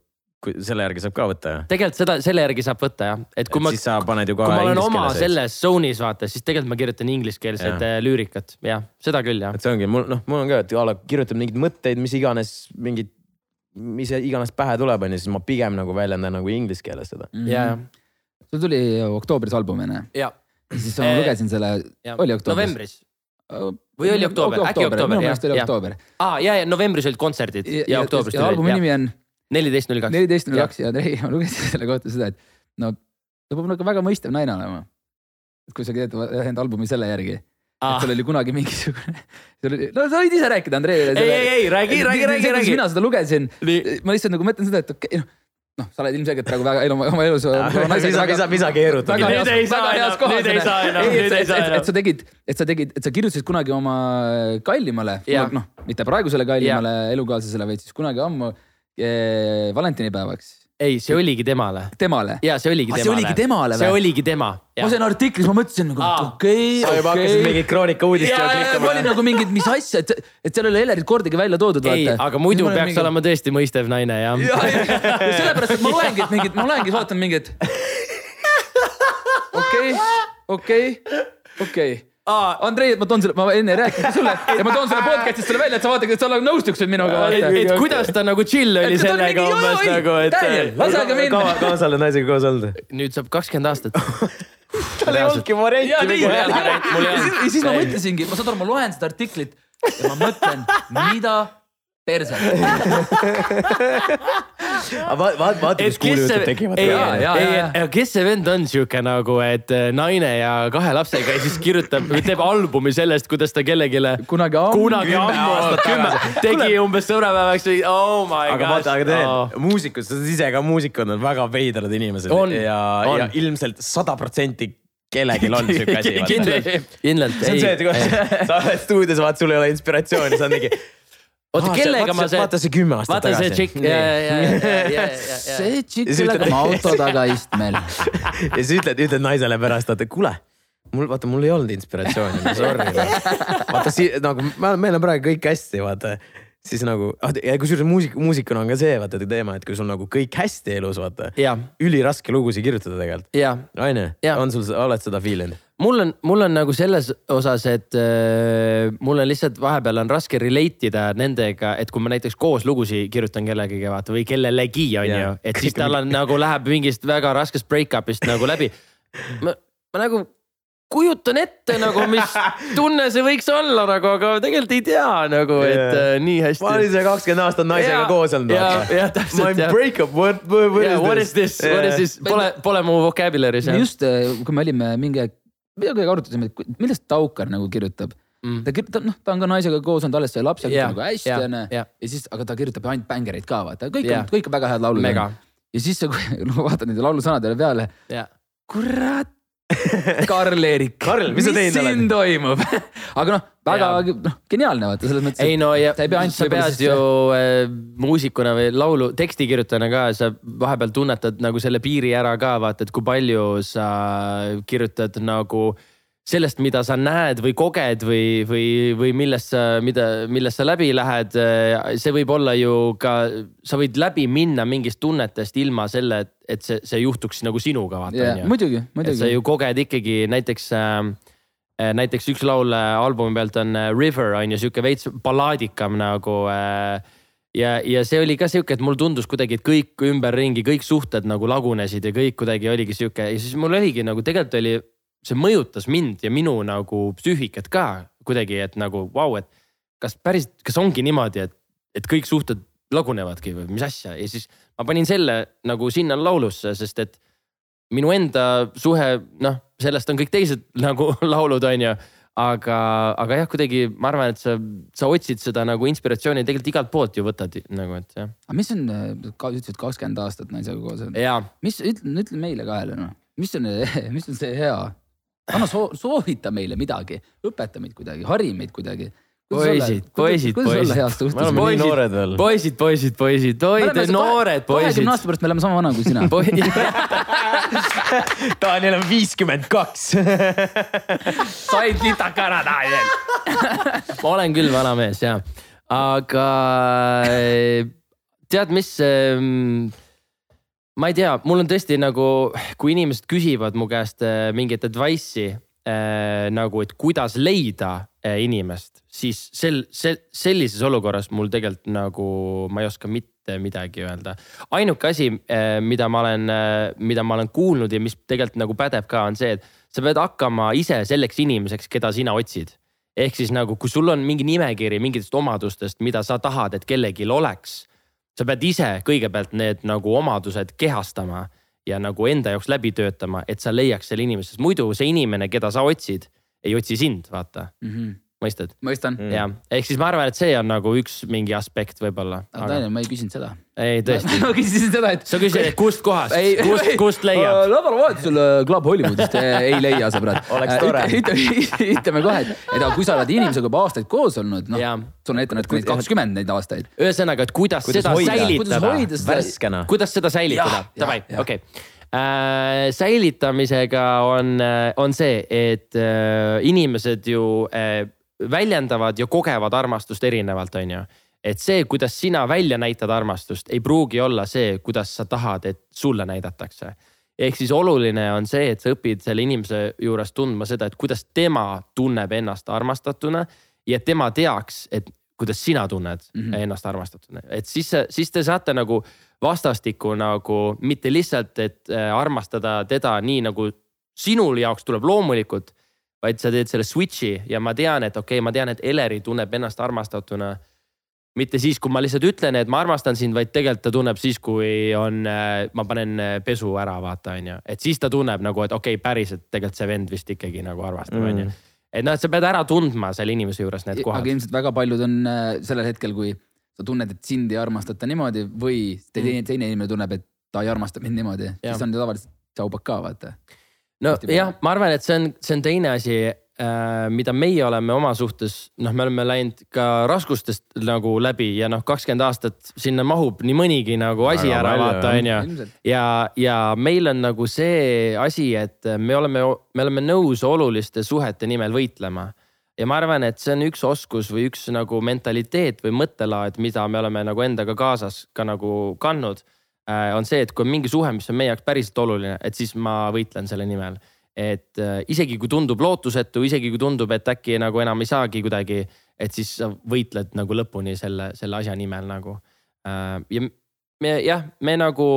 B: kui selle järgi saab ka võtta ju.
C: tegelikult seda, selle järgi saab võtta jah, et kui et
B: ma. siis sa paned ju kohe.
C: kui ma olen oma selles zone'is vaata, siis tegelikult ma kirjutan ingliskeelset ja. lüürikat, jah, seda küll jah.
B: et see ongi mul noh, mul on ka, et a la kirjutab mingeid mõtteid, mis iganes, mingid, mis iganes pähe tuleb, onju, siis ma pigem nagu väljendan nagu inglise keeles seda
C: mm. -hmm. ja, ja.
A: sul tuli oktoobris album onju. siis ma lugesin selle, oli oktoobris?
C: novembris või oli oktoober, äkki oktoober?
A: minu meelest oli oktoober.
C: aa ja, ja novembris olid kontserdid ja, ja oktoobris
A: tuli. albumi nimi on
C: neliteist null kaks.
A: neliteist null kaks ja ei, ma lugesin selle kohta seda, et no ta peab nagu väga mõistev naine olema. et kui sa teed enda albumi selle järgi ah.. et sul oli kunagi mingisugune, no sa võid ise rääkida, Andrei.
C: ei, ei, ei räägi, räägi, räägi, räägi.
A: mina seda lugesin, ma lihtsalt nagu mõtlen seda, et okei okay,, noh noh, sa oled ilmselgelt praegu väga elu, oma elus.
B: misa, misa, misa keerutab.
C: nüüd ei saa enam, nüüd ei saa enam, nüüd ei saa enam.
A: et sa tegid, et sa tegid, et sa kirjutasid kunagi oma kallimale, noh, mitte praegusele kallimale elukaaslasele, vaid siis kunagi ammu valentinipäevaks.
C: ei, see oligi temale.
A: temale?
C: ja see oligi temale.
A: see oligi temale
C: või? see oligi tema.
A: ma sain artiklis, ma mõtlesin nagu okei, okei.
B: sa juba hakkasid mingit Kroonika uudist
A: klikkama. ma olin nagu mingid, mis asja, et, et seal ei ole Elerit kordagi välja toodud.
C: ei, aga muidu peaks mingi... olema tõesti mõistev naine jah
A: ja, ja, ja sellepärast, et ma loengi, et mingid, ma loengi, vaatan mingid. okei, okei, okei Aa, Andrei, ma toon selle, ma enne ei rääkinud sulle ja ma toon selle podcast'ist sulle välja, et sa vaatad, et sa nagu nõustuksid minuga.
C: et, et kuidas ta nagu chill oli sellega umbes nagu, et.
A: lase aga minna.
B: kaua, kaua sa oled naisega koos olnud?
C: nüüd saab kakskümmend aastat
B: tal ei olnudki varianti.
A: ja siis ma mõtlesingi, ma saad aru, ma loen seda artiklit ja ma mõtlen, mida perse
B: aga vaata, vaata, mis kuulujutud tekivad.
C: kes see vend on sihuke nagu, et äh, naine ja kahe lapsega ja siis kirjutab, teeb albumi sellest, kuidas ta kellelegi.
A: kunagi ammu.
C: kunagi ammu, kümme, tegi umbes sõbrapäevaks või oh my god.
B: aga vaata, aga tegelikult oh. muusikud, sa oled ise ka muusikud on väga veidrad inimesed on, ja, ja ilmselt sada protsenti kellelgi on siuke asi.
C: kindlalt, kindlalt.
B: see on see, et kui sa oled stuudios, vaata, sul ei ole inspiratsiooni, sa oled mingi
C: oota, kellega ma see.
B: vaata see kümme aastat
C: vaata tagasi. vaata see tšikk, ja, ja, ja, ja, ja.
A: see tšikk, kellega ma auto tagaistmel.
B: ja siis ütled, ütled naisele pärast, et kuule mul vaata, mul ei olnud inspiratsiooni, sorry. vaata si-, nagu meil on praegu kõik hästi, vaata siis nagu, ah, ja kusjuures muusik, muusikuna on ka see vaata teema, et kui sul nagu kõik hästi elus vaata. üliraske lugusid kirjutada tegelikult. on ju, on sul, oled seda feel inud?
C: mul on, mul on nagu selles osas, et äh, mul on lihtsalt vahepeal on raske relate ida nendega, et kui ma näiteks koos lugusid kirjutan kellegagi vaata või kellelegi on yeah. ju, et siis tal on nagu läheb mingist väga raskest break-up'ist nagu läbi. ma nagu kujutan ette nagu, mis tunne see võiks olla nagu, aga tegelikult ei tea nagu, et yeah. uh, nii hästi.
B: ma olin seal kakskümmend aastat naisega yeah. koos olnud.
C: jah, jah täpselt.
B: My breakup, what, what,
C: what yeah, is what this? Is what is this, pole, pole mu vocabulary's.
A: just, äh, kui me olime mingi aeg, midagi arutasime, et millest Taukar nagu kirjutab mm.. ta kirjutab, noh, ta on ka naisega koos olnud, alles sai lapse yeah., nagu hästi onju. ja siis, aga ta kirjutab ainult bängereid ka vaata, kõik yeah. on, kõik on väga head laulud. ja siis, kui ma vaatan nende laulusõnadele peale yeah., kurat Karl-Erik.
B: Karl, mis
A: mis siin toimub aga noh, väga noh, geniaalne vaata selles mõttes.
C: ei no ja sa, sa pead ju äh, muusikuna või laulu tekstikirjutajana ka, sa vahepeal tunnetad nagu selle piiri ära ka vaata, et kui palju sa kirjutad nagu äh, sellest, mida sa näed või koged või, või, või millest sa, mida, millest sa läbi lähed. see võib olla ju ka, sa võid läbi minna mingist tunnetest ilma selle, et, et see, see juhtuks nagu sinuga vaata
A: yeah,. muidugi, muidugi.
C: sa ju koged ikkagi näiteks äh, näiteks üks laul äh, albumi pealt on äh, River on ju sihuke veits ballaadikam nagu äh, ja, ja see oli ka sihuke, et mulle tundus kuidagi, et kõik ümberringi, kõik suhted nagu lagunesid ja kõik kuidagi oligi sihuke ja siis mul oligi nagu tegelikult oli see mõjutas mind ja minu nagu psüühikat ka kuidagi, et nagu vau wow,, et kas päris, kas ongi niimoodi, et, et kõik suhted lagunevadki või mis asja ja siis ma panin selle nagu sinna laulusse, sest et minu enda suhe, noh, sellest on kõik teised nagu laulud, on ju. aga, aga jah, kuidagi ma arvan, et sa, sa otsid seda nagu inspiratsiooni tegelikult igalt poolt ju võtad nagu, et jah.
A: aga mis on, ütlesid kakskümmend aastat naisega koos. mis, ütle, ütle meile kahele noh, mis on, mis on see hea anna soo, soovita meile midagi, õpeta meid kuidagi, hari meid kuidagi
C: poisid, poisid, poisid.
B: me oleme nii noored veel.
C: poisid, poisid, poisid, oi te noored poisid.
A: kahekümne aasta pärast me oleme sama vana kui sina
B: Daniel on viiskümmend kaks.
C: said litaka ära, Daniel ma olen küll vana mees ja, aga tead, mis ähm, ma ei tea, mul on tõesti nagu, kui inimesed küsivad mu käest äh, mingit advice'i äh, nagu, et kuidas leida äh, inimest, siis sel, sel, sellises olukorras mul tegelikult nagu ma ei oska mitte midagi öelda. ainuke asi äh,, mida ma olen äh,, mida ma olen kuulnud ja mis tegelikult nagu pädeb ka, on see, et sa pead hakkama ise selleks inimeseks, keda sina otsid ehk siis nagu, kui sul on mingi nimekiri mingitest omadustest, mida sa tahad, et kellelgi oleks sa pead ise kõigepealt need nagu omadused kehastama ja nagu enda jaoks läbi töötama, et sa leiaks selle inimese, sest muidu see inimene, keda sa otsid, ei otsi sind, vaata mm. -hmm. Mõistad?
A: mõistan
C: mm.. jah, ehk siis ma arvan, et see on nagu üks mingi aspekt võib-olla.
A: aga Daniel, ma ei küsinud seda.
C: ei, tõesti
A: ma küsisin seda, et.
C: sa küsisid, et kust kohast, kust, kust leiab?
A: nädalavahetusel äh, Club Hollywoodist ei leia, sõbrad.
B: oleks tore.
A: ütleme kohe, et, et aga kui sa oled inimesega juba aastaid koos olnud, noh, sul on ette nähtud kakskümmend neid aastaid.
C: ühesõnaga, et kuidas, kuidas seda hoida? säilitada.
B: värskena.
C: kuidas seda säilitada, davai, okei äh, säilitamisega on, on see, et äh, inimesed ju äh, väljendavad ja kogevad armastust erinevalt, on ju. et see, kuidas sina välja näitad armastust, ei pruugi olla see, kuidas sa tahad, et sulle näidatakse. ehk siis oluline on see, et sa õpid selle inimese juures tundma seda, et kuidas tema tunneb ennast armastatuna ja tema teaks, et kuidas sina tunned mm -hmm. ennast armastatuna, et siis, siis te saate nagu vastastikku nagu mitte lihtsalt, et äh, armastada teda nii nagu sinul jaoks tuleb loomulikult vaid sa teed selle switch'i ja ma tean, et okei okay,, ma tean, et Eleri tunneb ennast armastatuna. mitte siis, kui ma lihtsalt ütlen, et ma armastan sind, vaid tegelikult ta tunneb siis, kui on, äh, ma panen äh, pesu ära, vaata, on ju. et siis ta tunneb nagu, et okei okay,, päriselt tegelikult see vend vist ikkagi nagu armastab, on ju. Mm. et noh, et sa pead ära tundma selle inimese juures need kohad.
A: aga ilmselt väga paljud on äh, sellel hetkel, kui sa tunned, et sind ei armastata niimoodi või teine, mm. teine inimene tunneb, et ta ei armasta mind niimoodi, siis on ju tavaliselt tšaubak ka vaata
C: nojah, ma arvan, et see on, see on teine asi äh,, mida meie oleme oma suhtes, noh, me oleme läinud ka raskustest nagu läbi ja noh, kakskümmend aastat sinna mahub nii mõnigi nagu asi Väga ära vaata, on ju. ja, ja meil on nagu see asi, et me oleme, me oleme nõus oluliste suhete nimel võitlema. Ja ma arvan, et see on üks oskus või üks nagu mentaliteet või mõttelaad, mida me oleme nagu endaga kaasas ka nagu kandnud on see, et kui on mingi suhe, mis on meie jaoks päriselt oluline, et siis ma võitlen selle nimel. et äh, isegi kui tundub lootusetu, isegi kui tundub, et äkki nagu enam ei saagi kuidagi, et siis sa võitled nagu lõpuni selle, selle asja nimel nagu. Äh, ja me jah, me nagu,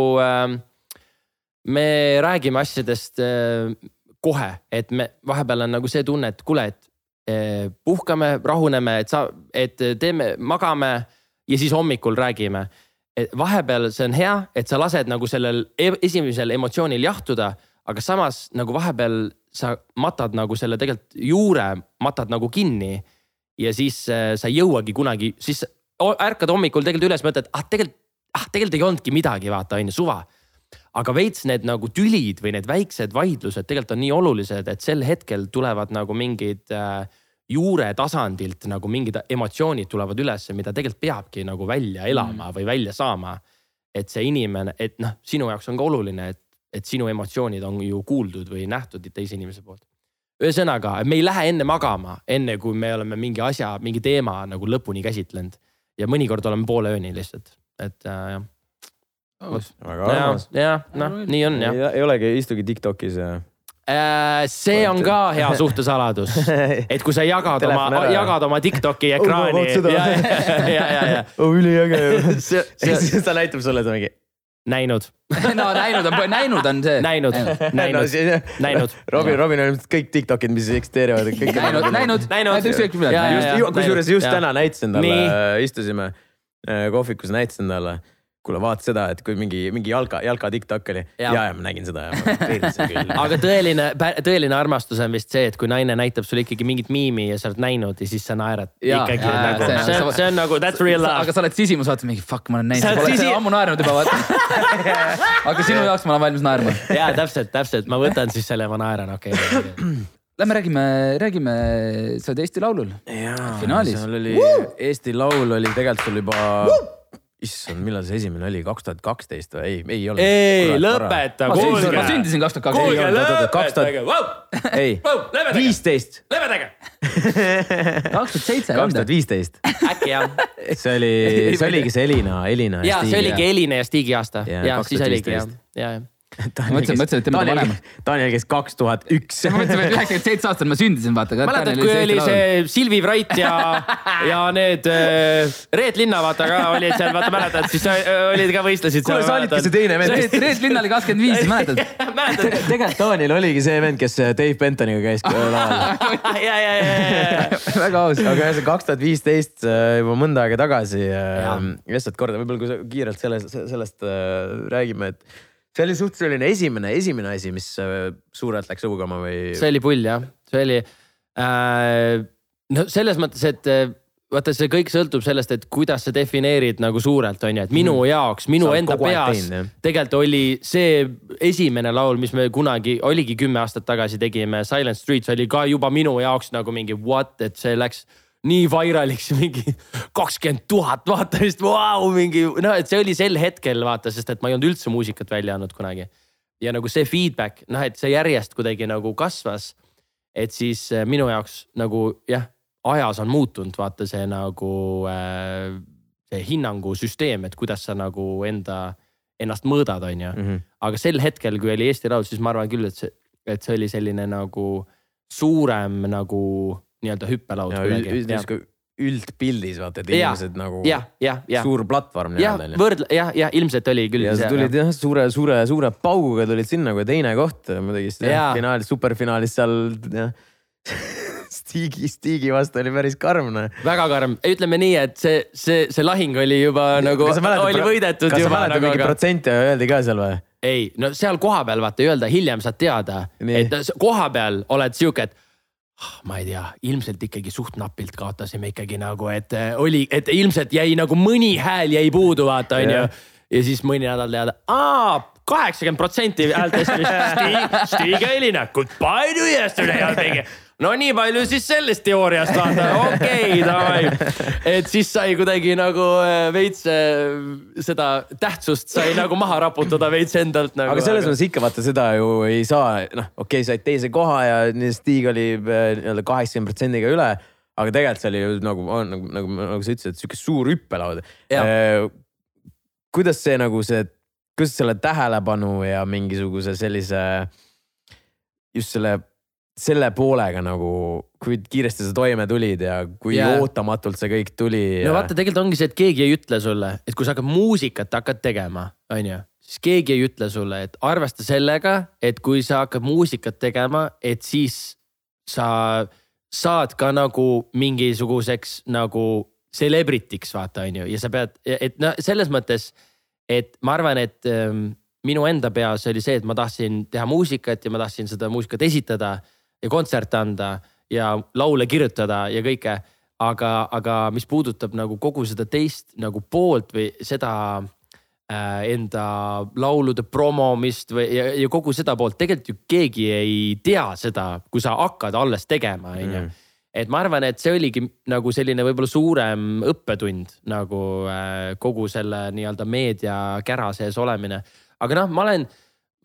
C: me räägime asjadest kohe, et me vahepeal on nagu see tunne, et kuule, et puhkame, rahuneme, et sa, et teeme, magame ja siis hommikul räägime et vahepeal see on hea, et sa lased nagu sellel e-, esimesel emotsioonil jahtuda, aga samas nagu vahepeal sa matad nagu selle tegelikult juure, matad nagu kinni. ja siis äh, sa ei jõuagi kunagi, siis ärkad hommikul tegelikult üles, mõtled, ah tegelikult, ah tegelikult ei olnudki midagi, vaata on ju, suva. aga veits need nagu tülid või need väiksed vaidlused tegelikult on nii olulised, et sel hetkel tulevad nagu mingid äh, juure tasandilt nagu mingid emotsioonid tulevad ülesse, mida tegelikult peabki nagu välja elama mm. või välja saama. et see inimene, et noh, sinu jaoks on ka oluline, et, et sinu emotsioonid on ju kuuldud või nähtud teise inimese poolt. ühesõnaga, me ei lähe enne magama, enne kui me oleme mingi asja, mingi teema nagu lõpuni käsitlenud ja mõnikord oleme poole ööni lihtsalt, et äh, jah.
B: väga armas.
C: jah, noh, nii on jah.
B: ei olegi, istugi Tiktokis ja
C: see on ka hea suhtesaladus, et kui sa jagad oma, jagad oma Tiktoki ekraani. ja, ja, ja, ja.
B: üliäge ju. siis ta näitab sulle seda mingi.
C: näinud
A: no näinud on, näinud on see.
C: näinud, näinud, näinud.
B: Robin, Robin on ilmselt kõik Tiktokid, mis eksisteerivad.
A: näinud, näinud,
C: näinud.
B: kusjuures just täna näitasin talle, istusime äh, kohvikus, näitasin talle kuule vaata seda, et kui mingi, mingi jalka, jalka tiktok oli ja, ja, ma nägin seda ja
C: aga tõeline, tõeline armastus on vist see, et kui naine näitab sulle ikkagi mingit miimi ja sa oled näinud ja siis sa naerad. ikkagi ja, nagu, see, see, see on nagu that's real love.
A: aga sa oled sisimus, vaatad mingi fuck, ma olen näinud, sa pole sisi... ammu naernud juba vaata aga sinu jaoks ma olen valmis naerma.
C: ja täpselt, täpselt, ma võtan siis selle, ma naeran, okei okay.
A: Lähme räägime, räägime, sa oled Eesti Laulul. finaalis.
B: seal oli Woo! Eesti Laul oli tegelikult sul juba Woo! Issand, millal see esimene oli, kaks tuhat kaksteist või ei, ei olnud.
C: ei, lõpeta, kuulge.
A: ma sündisin kaks tuhat
C: kaksteist. kuulge, lõpetage,
B: ei, viisteist.
C: lõpetage.
A: kaks tuhat seitse.
B: kaks tuhat viisteist.
C: äkki jah.
B: see oli, see oligi see Elina, Elina
C: ja Stiigi. ja see oligi Elina ja Stiigi aasta ja siis oligi jah, ja, ja
A: ma mõtlesin, mõtlesin, et tema on vanem.
B: Daniel käis kaks tuhat üks.
A: ma mõtlesin, et üheksakümmend seitse aastat ma sündisin, vaata.
C: mäletad, kui oli see Silvi Vrait ja, ja need äh, Reet Linna vaata ka olid seal, vaata mäletad, siis äh, olid ka võistlesid.
B: kuule, sa olidki see teine vend.
A: Reet Linna oli kakskümmend viis, mäletad?
B: tegelikult Daniel oligi see vend, kes äh, Dave Bentoniga käis laval.
C: ja, ja, ja, ja.
A: väga aus.
B: aga ühesõnaga kaks tuhat viisteist juba mõnda aega tagasi. lihtsalt korda, võib-olla kui sa kiirelt sellest, sellest räägime, et see oli suht selline esimene, esimene asi, mis äh, suurelt läks õugama või?
C: see oli pull jah, see oli äh,. no selles mõttes, et äh, vaata, see kõik sõltub sellest, et kuidas sa defineerid nagu suurelt on ju, et minu mm. jaoks, minu sa enda peas teinud, tegelikult oli see esimene laul, mis me kunagi oligi kümme aastat tagasi tegime, Silent Streets oli ka juba minu jaoks nagu mingi what, et see läks nii vairaliks, mingi kakskümmend tuhat vaatamist, vau, mingi noh, et see oli sel hetkel vaata, sest et ma ei olnud üldse muusikat välja andnud kunagi. ja nagu see feedback, noh, et see järjest kuidagi nagu kasvas. et siis äh, minu jaoks nagu jah ajas on muutunud, vaata see nagu äh, see hinnangusüsteem, et kuidas sa nagu enda, ennast mõõdad, on ju mm. -hmm. aga sel hetkel, kui oli Eesti Laul, siis ma arvan küll, et see, et see oli selline nagu suurem nagu nii-öelda hüppelaud.
B: üldpildis vaata, et inimesed ja, nagu
C: ja, ja, ja.
B: suur platvorm.
C: jah, võrdle jah, jah, ilmselt oli küll.
B: ja sa tulid jah suure, suure, suure pauguga tulid sinna kui teine koht muidugi finaalis, superfinaalis seal jah Stigi, Stigi vastu oli päris karm noh.
C: väga karm, ütleme nii, et see, see, see lahing oli juba nagu, oli võidetud
B: kas juba. kas sa mäletad nagu, mingi aga... protsente öeldi ka seal või?
C: ei, no seal kohapeal vaata öelda, hiljem saad teada, et kohapeal oled sihuke, et ma ei tea, ilmselt ikkagi suht napilt kaotasime ikkagi nagu, et äh, oli, et ilmselt jäi nagu mõni hääl jäi puudu, vaata onju. ja siis mõni nädal teada, aa kaheksakümmend protsenti häältest Stig, Stig Eilina, goodbye to yesterday no nii palju siis sellest teooriast vaata, okei okay,, davai. et siis sai kuidagi nagu äh, veits äh, seda tähtsust sai nagu maha raputada veits endalt nagu.
B: aga selles mõttes ikka vaata seda ju ei saa, noh, okei okay,, said teise koha ja Stig oli äh, nii-öelda kaheksakümne protsendiga üle. aga tegelikult see oli ju nagu, nagu, nagu, nagu sa ütlesid, sihuke suur hüppelaud. kuidas see nagu see, kuidas selle tähelepanu ja mingisuguse sellise, just selle selle poolega nagu, kui kiiresti sa toime tulid ja kui yeah. ootamatult see kõik tuli
C: ja.... no vaata, tegelikult ongi see, et keegi ei ütle sulle, et kui sa hakkad muusikat hakkad tegema, on ju, siis keegi ei ütle sulle, et arvesta sellega, et kui sa hakkad muusikat tegema, et siis sa saad ka nagu mingisuguseks nagu celebrity'ks vaata, on ju, ja sa pead, et noh, selles mõttes, et ma arvan, et ähm, minu enda peas oli see, et ma tahtsin teha muusikat ja ma tahtsin seda muusikat esitada ja kontserte anda ja laule kirjutada ja kõike. aga, aga mis puudutab nagu kogu seda teist nagu poolt või seda äh, enda laulude promomist või ja, ja kogu seda poolt, tegelikult ju keegi ei tea seda, kui sa hakkad alles tegema, on ju mm. et ma arvan, et see oligi nagu selline võib-olla suurem õppetund nagu äh, kogu selle nii-öelda meediakära sees olemine. aga noh, ma olen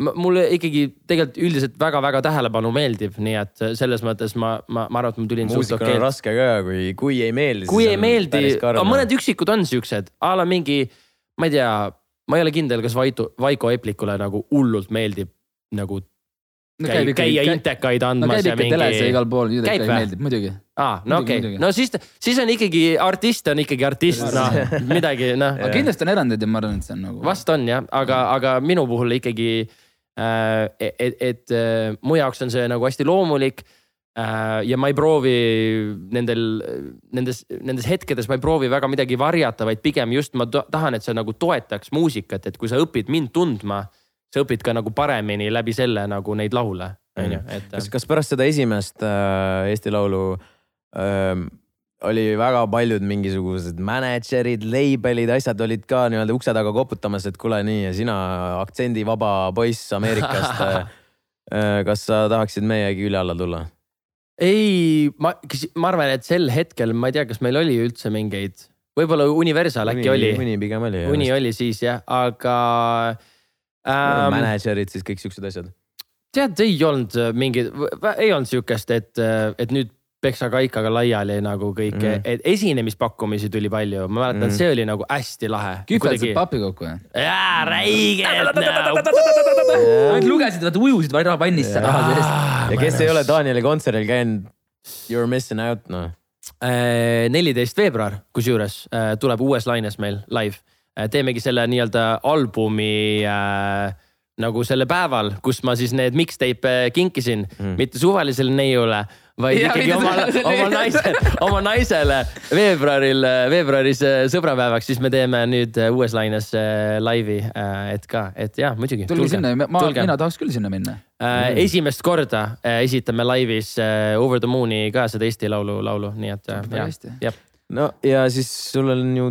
C: mulle ikkagi tegelikult üldiselt väga-väga tähelepanu meeldib, nii et selles mõttes ma, ma, ma arvan, et ma tulin.
B: muusika on raske ka, kui, kui ei meeldi.
C: kui ei meeldi, aga mõned üksikud on siuksed, a la mingi, ma ei tea, ma ei ole kindel, kas Vaitu, Vaiko Eplikule nagu hullult meeldib nagu no, käia, käia intekaid andmas no,
A: ja mingi. teles ja igal pool, käib meeldib muidugi.
C: aa, no okei okay., no siis, siis on ikkagi artist on ikkagi artist, noh midagi noh.
A: aga kindlasti on erandeid ja ma arvan, et see on nagu.
C: vast on jah, aga, aga minu puhul ikkagi et, et äh, mu jaoks on see nagu hästi loomulik. Äh, ja ma ei proovi nendel, nendes, nendes hetkedes ma ei proovi väga midagi varjata, vaid pigem just ma tahan, et see nagu toetaks muusikat, et kui sa õpid mind tundma, sa õpid ka nagu paremini läbi selle nagu neid laule, on ju,
B: et. kas, kas pärast seda esimest äh, Eesti Laulu äh, oli väga paljud mingisugused mänedžerid, label'id, asjad olid ka nii-öelda ukse taga koputamas, et kuule nii ja sina aktsendivaba poiss Ameerikast äh, kas sa tahaksid meie külje alla tulla?
C: ei, ma, ma arvan, et sel hetkel ma ei tea, kas meil oli üldse mingeid, võib-olla Universal äkki oli.
B: Uni pigem oli.
C: Uni oli siis jah, aga
B: ähm,. mänedžerid siis kõik siuksed asjad
C: tead, ei olnud mingit, ei olnud sihukest, et, et nüüd peksa kaikaga laiali nagu kõik mm, -hmm. et esinemispakkumisi tuli palju, ma mäletan mm, -hmm. see oli nagu hästi lahe.
A: kühveldasid papi kokku või?
C: jaa, räigelt.
A: Nad lugesid, vaata ujusid vannis seal raha sees.
B: ja kes ei ole Danieli kontserdil käinud, you are missing out noh.
C: Äh, neliteist veebruar, kusjuures äh, tuleb uues laines meil live. Äh, teemegi selle nii-öelda albumi äh, nagu selle päeval, kus ma siis need mixtape kinkisin mm., mitte suvalisele neiule vaid ja, ikkagi oma, oma naisele, oma naisele veebruaril, veebruaris äh, sõbrapäevaks, siis me teeme nüüd äh, uues laines äh, laivi, et ka, et jah, muidugi.
A: tulge sinna, ma, mina tahaks küll sinna minna
C: mm.. esimest korda esitame laivis Over the Moon'i ka seda Eesti Laulu, laulu, nii et jah,
B: jah. no ja siis sul on ju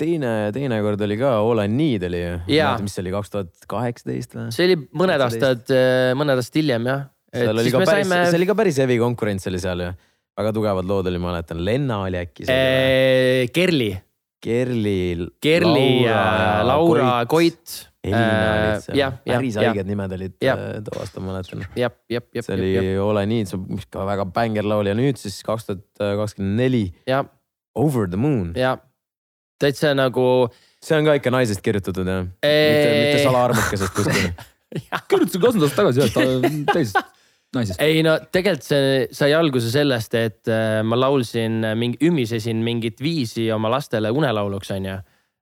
B: teine, teine kord oli ka All I Need oli ju. mis see oli, kaks tuhat kaheksateist või?
C: see oli mõned aastad, mõned aastad hiljem jah
B: seal oli ka päris saime..., see oli ka päris heavy konkurents oli seal ju. väga tugevad lood oli, ma mäletan, Lenna oli äkki
C: seal. Kerli.
B: Kerli.
C: Kerli, Laura, Laura Koit.
B: Elina olid seal, päris haiged nimed olid too aasta, ma mäletan. see oli Ole nii, see on ka väga bänger laul ja nüüd siis kaks tuhat kakskümmend neli. Over the moon.
C: jah, täitsa nagu.
B: see on ka ikka naisest kirjutatud jah? mitte, mitte salaarmukesest kuskil
A: kirjutasin kaks nädalat tagasi jah, teisest naisest?
C: ei no tegelikult see sai alguse sellest, et äh, ma laulsin mingi, ümisesin mingit viisi oma lastele unelauluks, onju.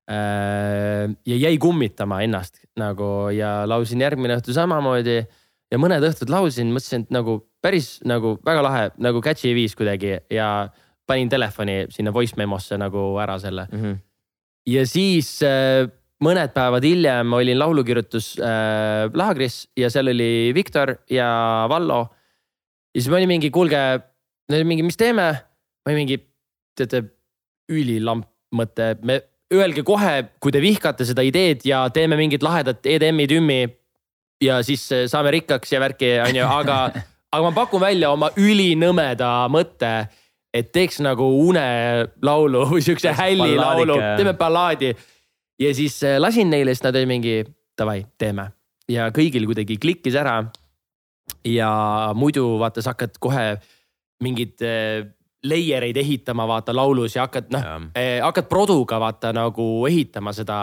C: Äh, ja jäi kummitama ennast nagu ja laulsin järgmine õhtu samamoodi. ja mõned õhtud laulsin, mõtlesin, et nagu päris nagu väga lahe nagu catchy viis kuidagi ja panin telefoni sinna voice memo'sse nagu ära selle mm. -hmm. ja siis äh, mõned päevad hiljem olin laulukirjutuslaagris äh, ja seal oli Viktor ja Vallo. ja siis ma olin mingi, kuulge, mingi, mis teeme? ma olin mingi, teate, ülilamp mõte, me, öelge kohe, kui te vihkate seda ideed ja teeme mingit lahedat EDM-i tümmi. ja siis äh, saame rikkaks ja värki, on ju, aga, aga ma pakun välja oma ülinõmeda mõtte et teeks nagu unelaulu või siukse hällilaulu, teeme ballaadi ja siis äh, lasin neile, siis nad olid mingi davai, teeme ja kõigil kuidagi klikkis ära. ja muidu vaata, sa hakkad kohe mingeid äh, layer eid ehitama, vaata laulus ja hakkad noh, äh, hakkad produga vaata nagu ehitama seda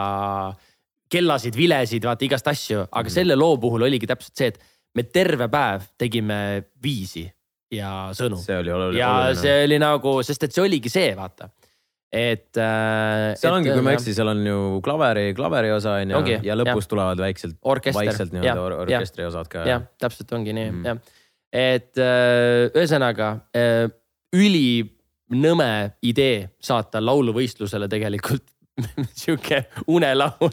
C: kellasid, vilesid, vaata igast asju, aga mm. selle loo puhul oligi täpselt see, et me terve päev tegime viisi ja sõnu. ja oluline. see oli nagu, sest et see oligi see, vaata et
B: äh,. seal ongi, kui ma ei eksi, seal on ju klaveri, klaveri osa on ju ja lõpus ja. tulevad väikselt, vaikselt nii-öelda or orkestri osad ka.
C: jah, täpselt ongi nii mm. jah, et äh, ühesõnaga äh, ülinõme idee saata lauluvõistlusele tegelikult sihuke unelaul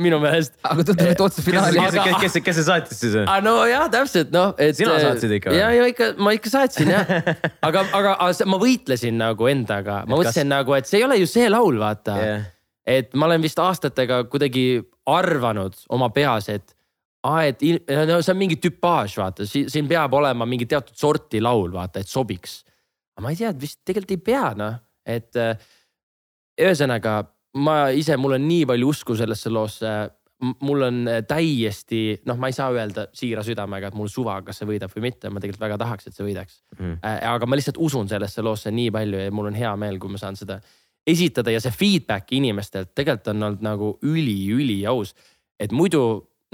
C: minu meelest.
A: aga tundub, et otse finaali.
B: kes, kes, kes, kes see saatis siis?
C: nojah, täpselt noh, et.
B: sina saatsid ikka
C: või? ja, ja ikka, ma ikka saatsin jah. aga, aga, aga ma võitlesin nagu endaga, ma mõtlesin kas... nagu, et see ei ole ju see laul, vaata yeah.. et ma olen vist aastatega kuidagi arvanud oma peas, et aa, et no see on mingi tüpaaž, vaata, siin peab olema mingi teatud sorti laul, vaata, et sobiks. aga ma ei tea, vist tegelikult ei pea noh, et ühesõnaga ma ise, mul on nii palju usku sellesse loosse. mul on täiesti, noh, ma ei saa öelda siira südamega, et mul suva, kas see võidab või mitte, ma tegelikult väga tahaks, et see võidaks mm.. aga ma lihtsalt usun sellesse loosse nii palju ja mul on hea meel, kui ma saan seda esitada ja see feedback inimestelt tegelikult on olnud nagu üli-üliaus. et muidu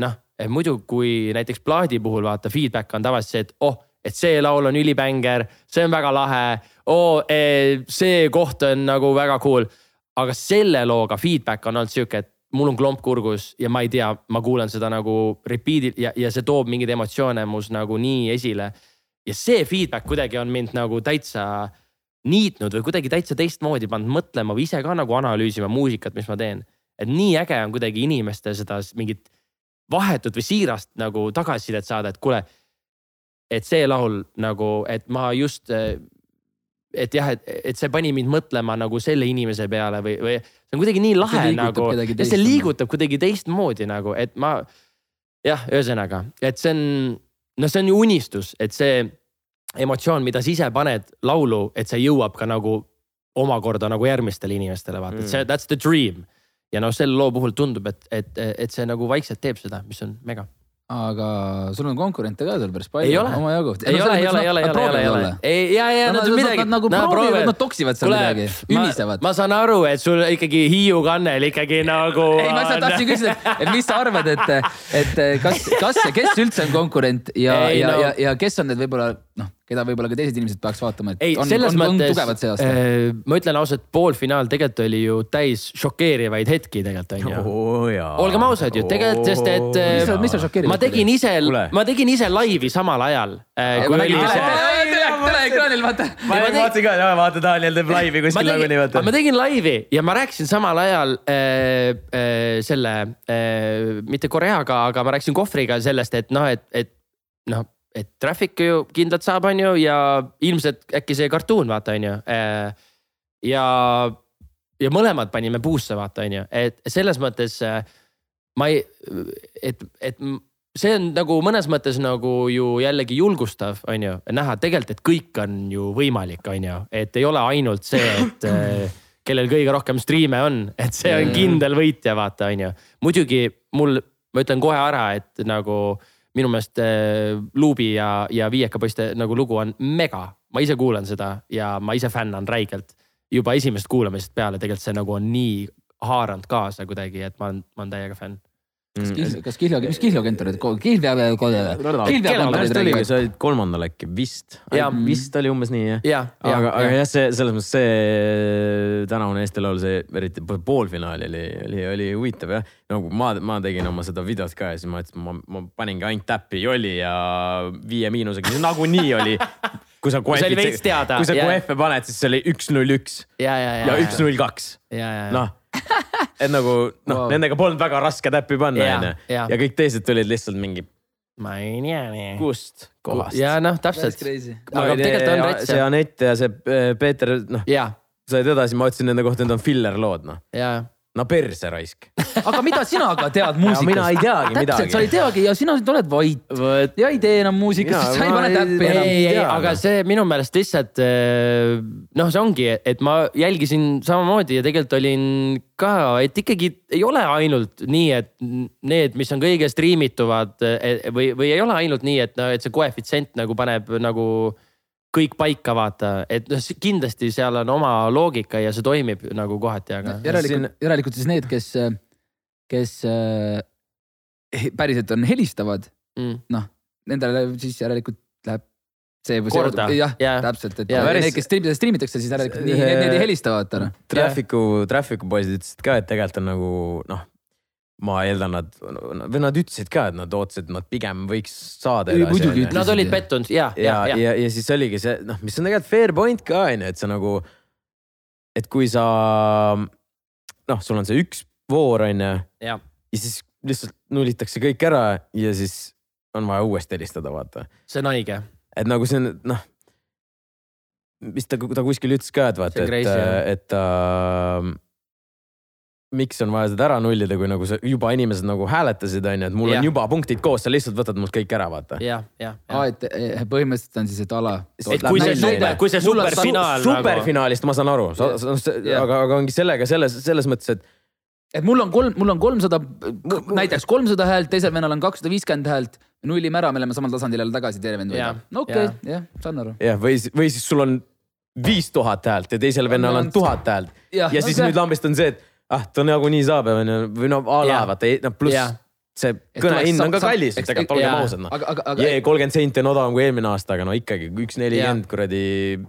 C: noh, et muidu kui näiteks plaadi puhul vaata feedback on tavaliselt see, et oh, et see laul on ülibänger, see on väga lahe oh,. see koht on nagu väga cool aga selle looga feedback on olnud sihuke, et mul on klomp kurgus ja ma ei tea, ma kuulan seda nagu repeat'il ja, ja see toob mingeid emotsioone mus nagu nii esile. ja see feedback kuidagi on mind nagu täitsa niitnud või kuidagi täitsa teistmoodi pannud mõtlema või ise ka nagu analüüsima muusikat, mis ma teen. et nii äge on kuidagi inimeste seda mingit vahetut või siirast nagu tagasisidet saada, et kuule. et see laul nagu, et ma just et jah, et, et see pani mind mõtlema nagu selle inimese peale või, või see on kuidagi nii lahe nagu ja see liigutab kuidagi teistmoodi nagu, et ma. jah, ühesõnaga, et see on, noh, see on ju unistus, et see emotsioon, mida sa ise paned laulu, et see jõuab ka nagu omakorda nagu järgmistele inimestele vaata mm., et see mm. that's the dream. ja noh, selle loo puhul tundub, et, et, et see nagu vaikselt teeb seda, mis on mega
A: aga sul on konkurente ka seal päris palju,
C: omajagu. ei ole, ei ole, ei ole, ei ole, ei ole. ei, ja, ja nad midagi.
A: Nad nagu proovivad, nad toksivad seal midagi, ümisevad.
C: ma saan aru, et sul ikkagi Hiiu kannel ikkagi nagu.
A: ei, ma lihtsalt tahtsin küsida, et mis sa arvad, et, et kas, kas ja kes üldse on konkurent ja, ja, ja, ja kes on need võib-olla noh keda võib-olla ka teised inimesed peaks vaatama, et
C: ei,
A: on,
C: selles
A: on, on tugevad see aasta
C: äh,. ma ütlen ausalt, poolfinaal tegelikult oli ju täis šokeerivaid hetki tegelikult on ju olgem ausad ju, tegelikult, sest et
A: mis seal, mis seal šokeeriv
C: ma tegin ise, ma tegin ise laivi samal ajal äh,.
A: teleekraanil vaata.
B: ma vaatasin ka, vaata Daniel teeb laivi kuskil nagunii vaata.
C: ma tegin laivi ja ma rääkisin samal ajal äh, äh, selle äh,, mitte Koreaga, aga ma rääkisin kohvriga sellest, et noh, et, et noh, et traffic'u ju kindlalt saab, on ju, ja ilmselt äkki see kartuun, vaata, on ju äh,. ja, ja mõlemad panime puusse, vaata, on ju, et selles mõttes äh, ma ei, et, et see on nagu mõnes mõttes nagu ju jällegi julgustav, on ju, näha tegelikult, et kõik on ju võimalik, on ju, et ei ole ainult see, et äh, kellel kõige rohkem striime on, et see on kindel võitja, vaata, on ju. muidugi mul, ma ütlen kohe ära, et nagu minu meelest äh, Luubi ja, ja Viieka poiste nagu lugu on mega. ma ise kuulan seda ja ma ise fännan räigelt. juba esimesest kuulamisest peale tegelikult see nagu on nii haaranud kaasa kuidagi, et ma olen, ma olen täiega fänn
A: kas Kihlveo, kas Kihlveo, mis Kihlveo agentuurid, Kihlveo, Kihlveo
B: kontorid räägivad? sa olid kolmandal äkki vist, vist oli umbes nii jah.
C: Ja,?
B: aga, aga jah, see selles mõttes see tänavune Eesti Laul, see eriti poolfinaal oli, oli, oli huvitav jah. nagu ma, ma tegin oma seda videot ka ja siis ma ütlesin, ma, ma paningi ainult täppi jolli ja Viie Miinusega, see nagunii oli. Kui sa koefitsienti, kui sa koefe paned, siis see oli üks, null, üks. Ja üks, null, kaks. noh et nagu noh wow., nendega polnud väga raske täppi panna onju ja. ja kõik teised tulid lihtsalt mingi.
C: ma ei tea nii.
B: kust kohast.
C: ja noh, täpselt. aga tegelikult on rets.
B: see Anett ja see äh, Peeter, noh. said edasi, ma ütlesin nende kohta, need on filler lood noh no perse raisk.
A: aga mida sina ka tead muusikast?
B: mina ei teagi midagi.
A: täpselt, sa ei teagi ja sina oled vait Võt... ja ei tee enam muusikast, sa ei pane täppi enam.
C: ei, ei, aga see minu meelest lihtsalt eh, noh, see ongi, et ma jälgisin samamoodi ja tegelikult olin ka, et ikkagi ei ole ainult nii, et need, mis on kõige striimituvad eh, või, või ei ole ainult nii, et, et see koefitsient nagu paneb nagu kõik paika, vaata, et noh, kindlasti seal on oma loogika ja see toimib nagu kohati, aga.
A: järelikult siin..., järelikult siis need, kes, kes äh, päriselt on helistavad mm., noh, nendele siis järelikult läheb see või
C: see,
A: jah ja., täpselt, et ja, need, kes striimitakse, siis järelikult nii, need, need ei helista, vaata noh.
B: Traffic'u, Traffic'u poisid ütlesid ka, et tegelikult on nagu noh ma eeldan, nad, või nad ütlesid ka, et nad ootasid, et nad pigem võiks saada.
C: Nad olid pettunud ja,
B: ja, ja, ja, ja, ja siis oligi see, noh, mis on tegelikult fair point ka on ju, et sa nagu, et kui sa noh, sul on see üks voor on ju. ja siis lihtsalt nullitakse kõik ära ja siis on vaja uuesti helistada, vaata.
C: see on haige.
B: et nagu see on noh, mis ta, ta kuskil ütles ka, et vaata, et, et ta äh, miks on vaja seda ära nullida, kui nagu sa juba inimesed nagu hääletasid, on ju, et mul ja. on juba punktid koos, sa lihtsalt võtad mult kõik ära, vaata.
C: jah, jah.
A: aa, et eh, põhimõtteliselt on siis, et ala.
C: et kui see super, kui see superfinaal.
B: superfinaalist ma saan aru, aga, aga ongi sellega selles, selles mõttes, et
A: et mul on kolm, mul on kolmsada, näiteks kolmsada häält, teisel vennal on kakssada viiskümmend häält. nullime ära, me oleme samal tasandil jälle tagasi, teine vend võidab. no okei okay,, jah, saan aru.
B: jah, või, või siis sul on viis tuhat häält ja teisel vennal on tuhat häält. ja, ja siis nüüd lambist on see, et ah, ta nagunii saab onju, või no a la vaata, noh pluss see kõnehind on ka kallis, tegelikult olgem ausad noh. jee, kolmkümmend senti on odavam kui eelmine aasta, aga no ikkagi üks nelikümmend kuradi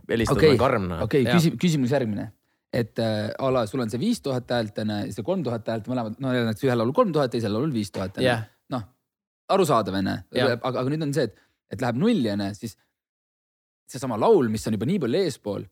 B: helistamine
A: okay.
B: karm noh.
A: okei okay,, küsimus järgmine. et äh, a la sul on see viis tuhat häält onju, see kolm tuhat häält, mõlemad, no ühel laulul kolm tuhat, teisel laulul viis tuhat onju. noh, arusaadav onju, aga, aga nüüd on see, et, et läheb nulli onju, siis seesama laul, mis on juba nii palju eespool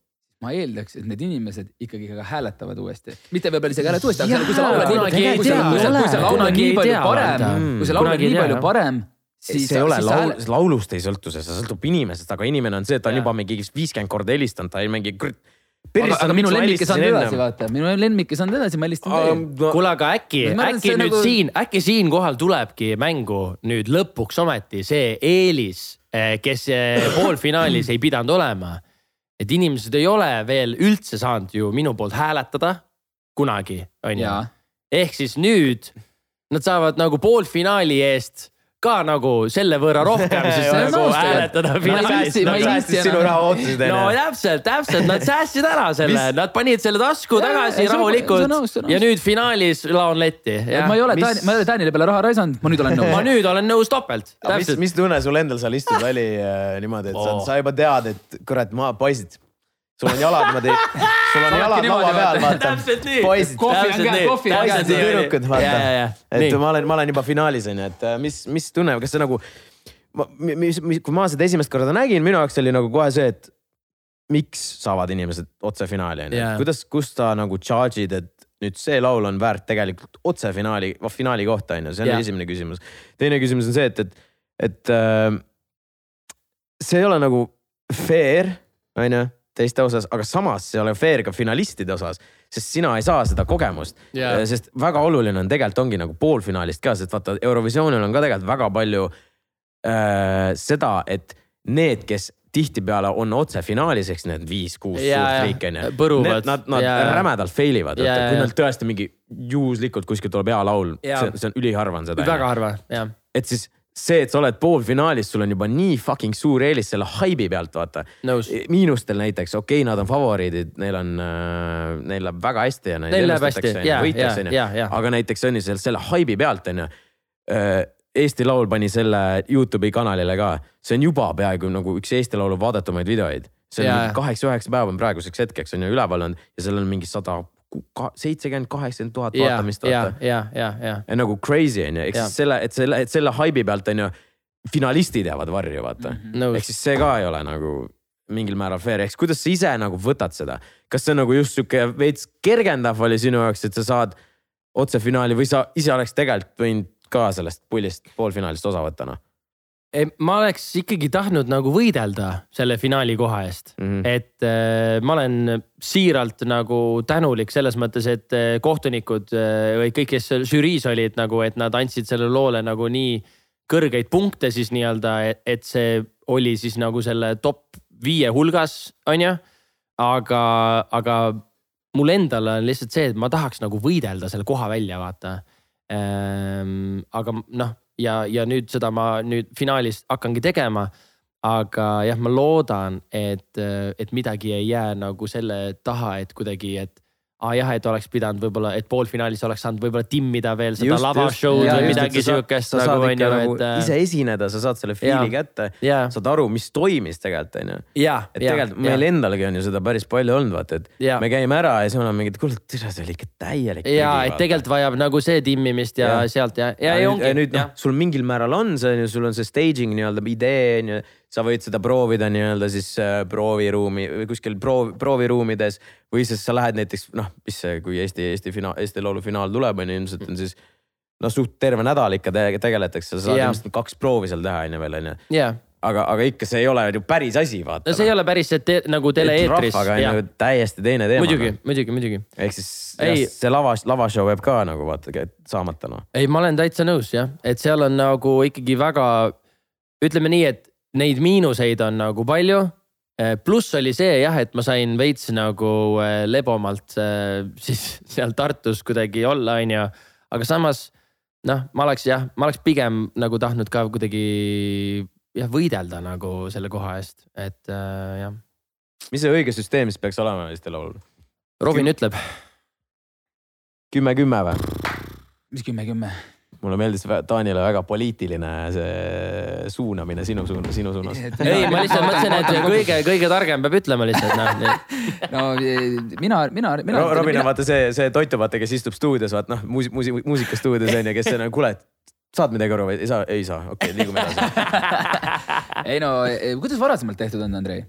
A: ma eeldaks, et need inimesed ikkagi ka hääletavad uuesti, mitte võib-olla isegi hääletavad uuesti, aga kui see laul on nii, kui see, kui see, kui see laul on nii palju parem, kui see laul on nii palju parem
B: siis see ei ole laul, laulust ei sõltu see, see sõltub inimesest, aga inimene on see, et ta on juba mingi viiskümmend korda helistanud, ta ei mingi
A: aga, aga minu lemmik ei saanud edasi vaata, minu lemmik ei saanud edasi, ma helistan teile.
C: kuule, aga äkki, äkki nüüd nagu... siin, äkki siinkohal tulebki mängu nüüd lõpuks ometi see eelis, eh, kes eh, poolfinaalis ei pidanud olema et inimesed ei ole veel üldse saanud ju minu poolt hääletada kunagi, on ju. ehk siis nüüd nad saavad nagu poolfinaali eest ka nagu selle võrra rohkem siis
A: See on
C: nagu hääletada.
A: Ma ma
B: ootasid
C: no täpselt, täpselt, nad säästsid ära selle, nad panid selle tasku tagasi rahulikult. ja nüüd finaalis laon letti.
A: ma ei ole ma ei ole Taanile peale raha raisanud, ma nüüd olen
C: ma
A: nõus.
C: nüüd olen nõus topelt,
B: mis,
C: täpselt.
B: mis tunne sul endal seal istuda oli äh, niimoodi, et sa,
C: Oh.
B: sa juba tead, et kurat, ma poisid, sul on jalad niimoodi, sul on jalad laua peal,
A: vaata.
B: poisid, tüdrukud,
C: Ja, ja.
B: vaata. et ma olen, ma olen juba finaalis onju, et äh, mis, mis tunne, kas see nagu, mis, mis, kui ma seda esimest korda nägin, minu jaoks oli nagu kohe see, et miks saavad inimesed otse finaali onju kuidas, kus sa nagu charge'id, et nüüd see laul on väärt tegelikult otse finaali, finaali kohta onju, see on
C: Jaa.
B: esimene küsimus. teine küsimus on see, et, et, et äh, see ei ole nagu fair onju teiste osas, aga samas see ei ole fair ka finalistide osas, sest sina ei saa seda kogemust
C: Jaa.
B: sest väga oluline on tegelikult ongi nagu poolfinaalist ka, sest vaata Eurovisioonil on ka tegelikult väga palju äh, seda, et need, kes tihtipeale on otse finaalis, eks need viis-kuus suurt riiki onju.
C: Põruvad.
B: Nad, nad
C: Jaa, jaa.
B: rämedalt fail ivad, kui neil tõesti mingi juhuslikult kuskilt tuleb hea laul, see on üliharva on seda.
C: väga harva, jah.
B: et siis see, et sa oled poolfinaalis, sul on juba nii fucking suur eelis selle haibi pealt, vaata.
C: Nõus.
B: miinustel näiteks, okei okay,, nad on favoriidid, neil on äh,, neil läheb väga hästi ja
C: Neil läheb hästi, jaa,
B: onju
C: jaa, jaa.
B: aga näiteks on ju selle, selle haibi pealt onju. Eesti Laul pani selle Youtube'i kanalile ka, see on juba peaaegu nagu üks Eesti Laulu vaadatumaid videoid. see on kaheksa-üheksa päeva on praeguseks hetkeks on ju üleval olnud ja seal on mingi sada seitsekümmend, kaheksakümmend tuhat vaatamist.
C: ja, ja, ja, ja.
B: Nagu crazy on ju, ehk siis selle, et selle, et selle haibi pealt on ju finalistid jäävad varju, vaata mm. -hmm.
C: nõus
B: ehk. siis see ka ei ole nagu mingil määral fair, eks kuidas sa ise nagu võtad seda, kas see nagu just sihuke veits kergendav oli sinu jaoks, et sa saad otsefinaali või sa ise oleks tegelikult võinud ka sellest pullist poolfinaalist osa võtta noh
C: ma oleks ikkagi tahtnud nagu võidelda selle finaali koha eest
B: mm -hmm.
C: et äh, ma olen siiralt nagu tänulik selles mõttes, et äh, kohtunikud äh, või kõik, kes žüriis olid nagu, et nad andsid sellele loole nagu nii kõrgeid punkte siis nii-öelda, et see oli siis nagu selle top viie hulgas, onju. aga, aga mul endal on lihtsalt see, et ma tahaks nagu võidelda selle koha välja, vaata ehm,. aga noh, ja, ja nüüd seda ma nüüd finaalis hakkangi tegema. Aga jah, ma loodan, et, et midagi ei jää nagu selle taha, et kuidagi, et aa jah, et oleks pidanud võib-olla, et poolfinaalis oleks saanud võib-olla timmida veel seda lavashow'd või midagi siukest
B: sa saad
C: nagu
B: ikka nagu
C: et.
B: ise esineda, sa saad selle fiili kätte, saad aru, mis toimis tegelikult onju
C: ja,
B: et tegelikult meil endalgi on ju seda päris palju olnud, vaata, et
C: Jaa.
B: me käime ära ja siis me oleme mingid, kuule, tere, see oli ikka täielik.
C: ja, et tegelikult vajab nagu see timmimist ja, ja sealt ja, ja,
B: ja
C: ja ongi.
B: nüüd noh, sul mingil määral on see on ju, sul on see staging nii-öelda idee on ju, sa võid seda proovida nii-öelda siis äh, prooviruumi või kuskil proov, prooviruumides või siis sa lähed näiteks noh, mis see, kui Eesti, Eesti finaal, Eesti Laulu finaal tuleb on ju ilmselt on siis no suht terve nädal ikka te tegeletakse, sa saad
C: Jaa.
B: ilmselt kaks proovi seal teha on ju veel on ju,
C: ja,
B: aga, aga ikka see ei ole ju päris asi, vaata.
C: no see ei ole päris see te, nagu tele-eetris.
B: rahvaga on ju täiesti teine teema.
C: muidugi, muidugi, muidugi.
B: ehk siis
C: Ei.
B: jah, see lava, lavashow jääb ka nagu vaata saamata noh.
C: ei, ma olen täitsa nõus jah, et seal on nagu ikkagi väga, ütleme nii, et neid miinuseid on nagu palju. pluss oli see jah, et ma sain veits nagu eh, lebomalt eh, siis seal Tartus kuidagi olla, onju. aga samas noh, ma oleks jah, ma oleks pigem nagu tahtnud ka kuidagi jah, võidelda nagu selle koha eest, et äh, jah.
B: mis see õige süsteem siis peaks olema Eesti Laulul?
C: Robin ütleb,
B: kümme, kümme või?
A: mis kümme, kümme?
B: Mulle meeldis Taanile väga poliitiline see suunamine sinu suunas, sinu suunas.
C: ei, ma lihtsalt mõtlesin, et kõige, kõige targem peab ütlema lihtsalt noh.
A: no eh, mina, mina, mina.
B: Robin on vaata see, see toitu vaata, kes istub stuudios, vaata noh, muusi-, muusi-, muusikastuudios on ju, kes on, kuule, saad midagi aru või ei saa, ei saa, okei okay,, liigume edasi.
A: ei no, kuidas varasemalt tehtud on, Andrei?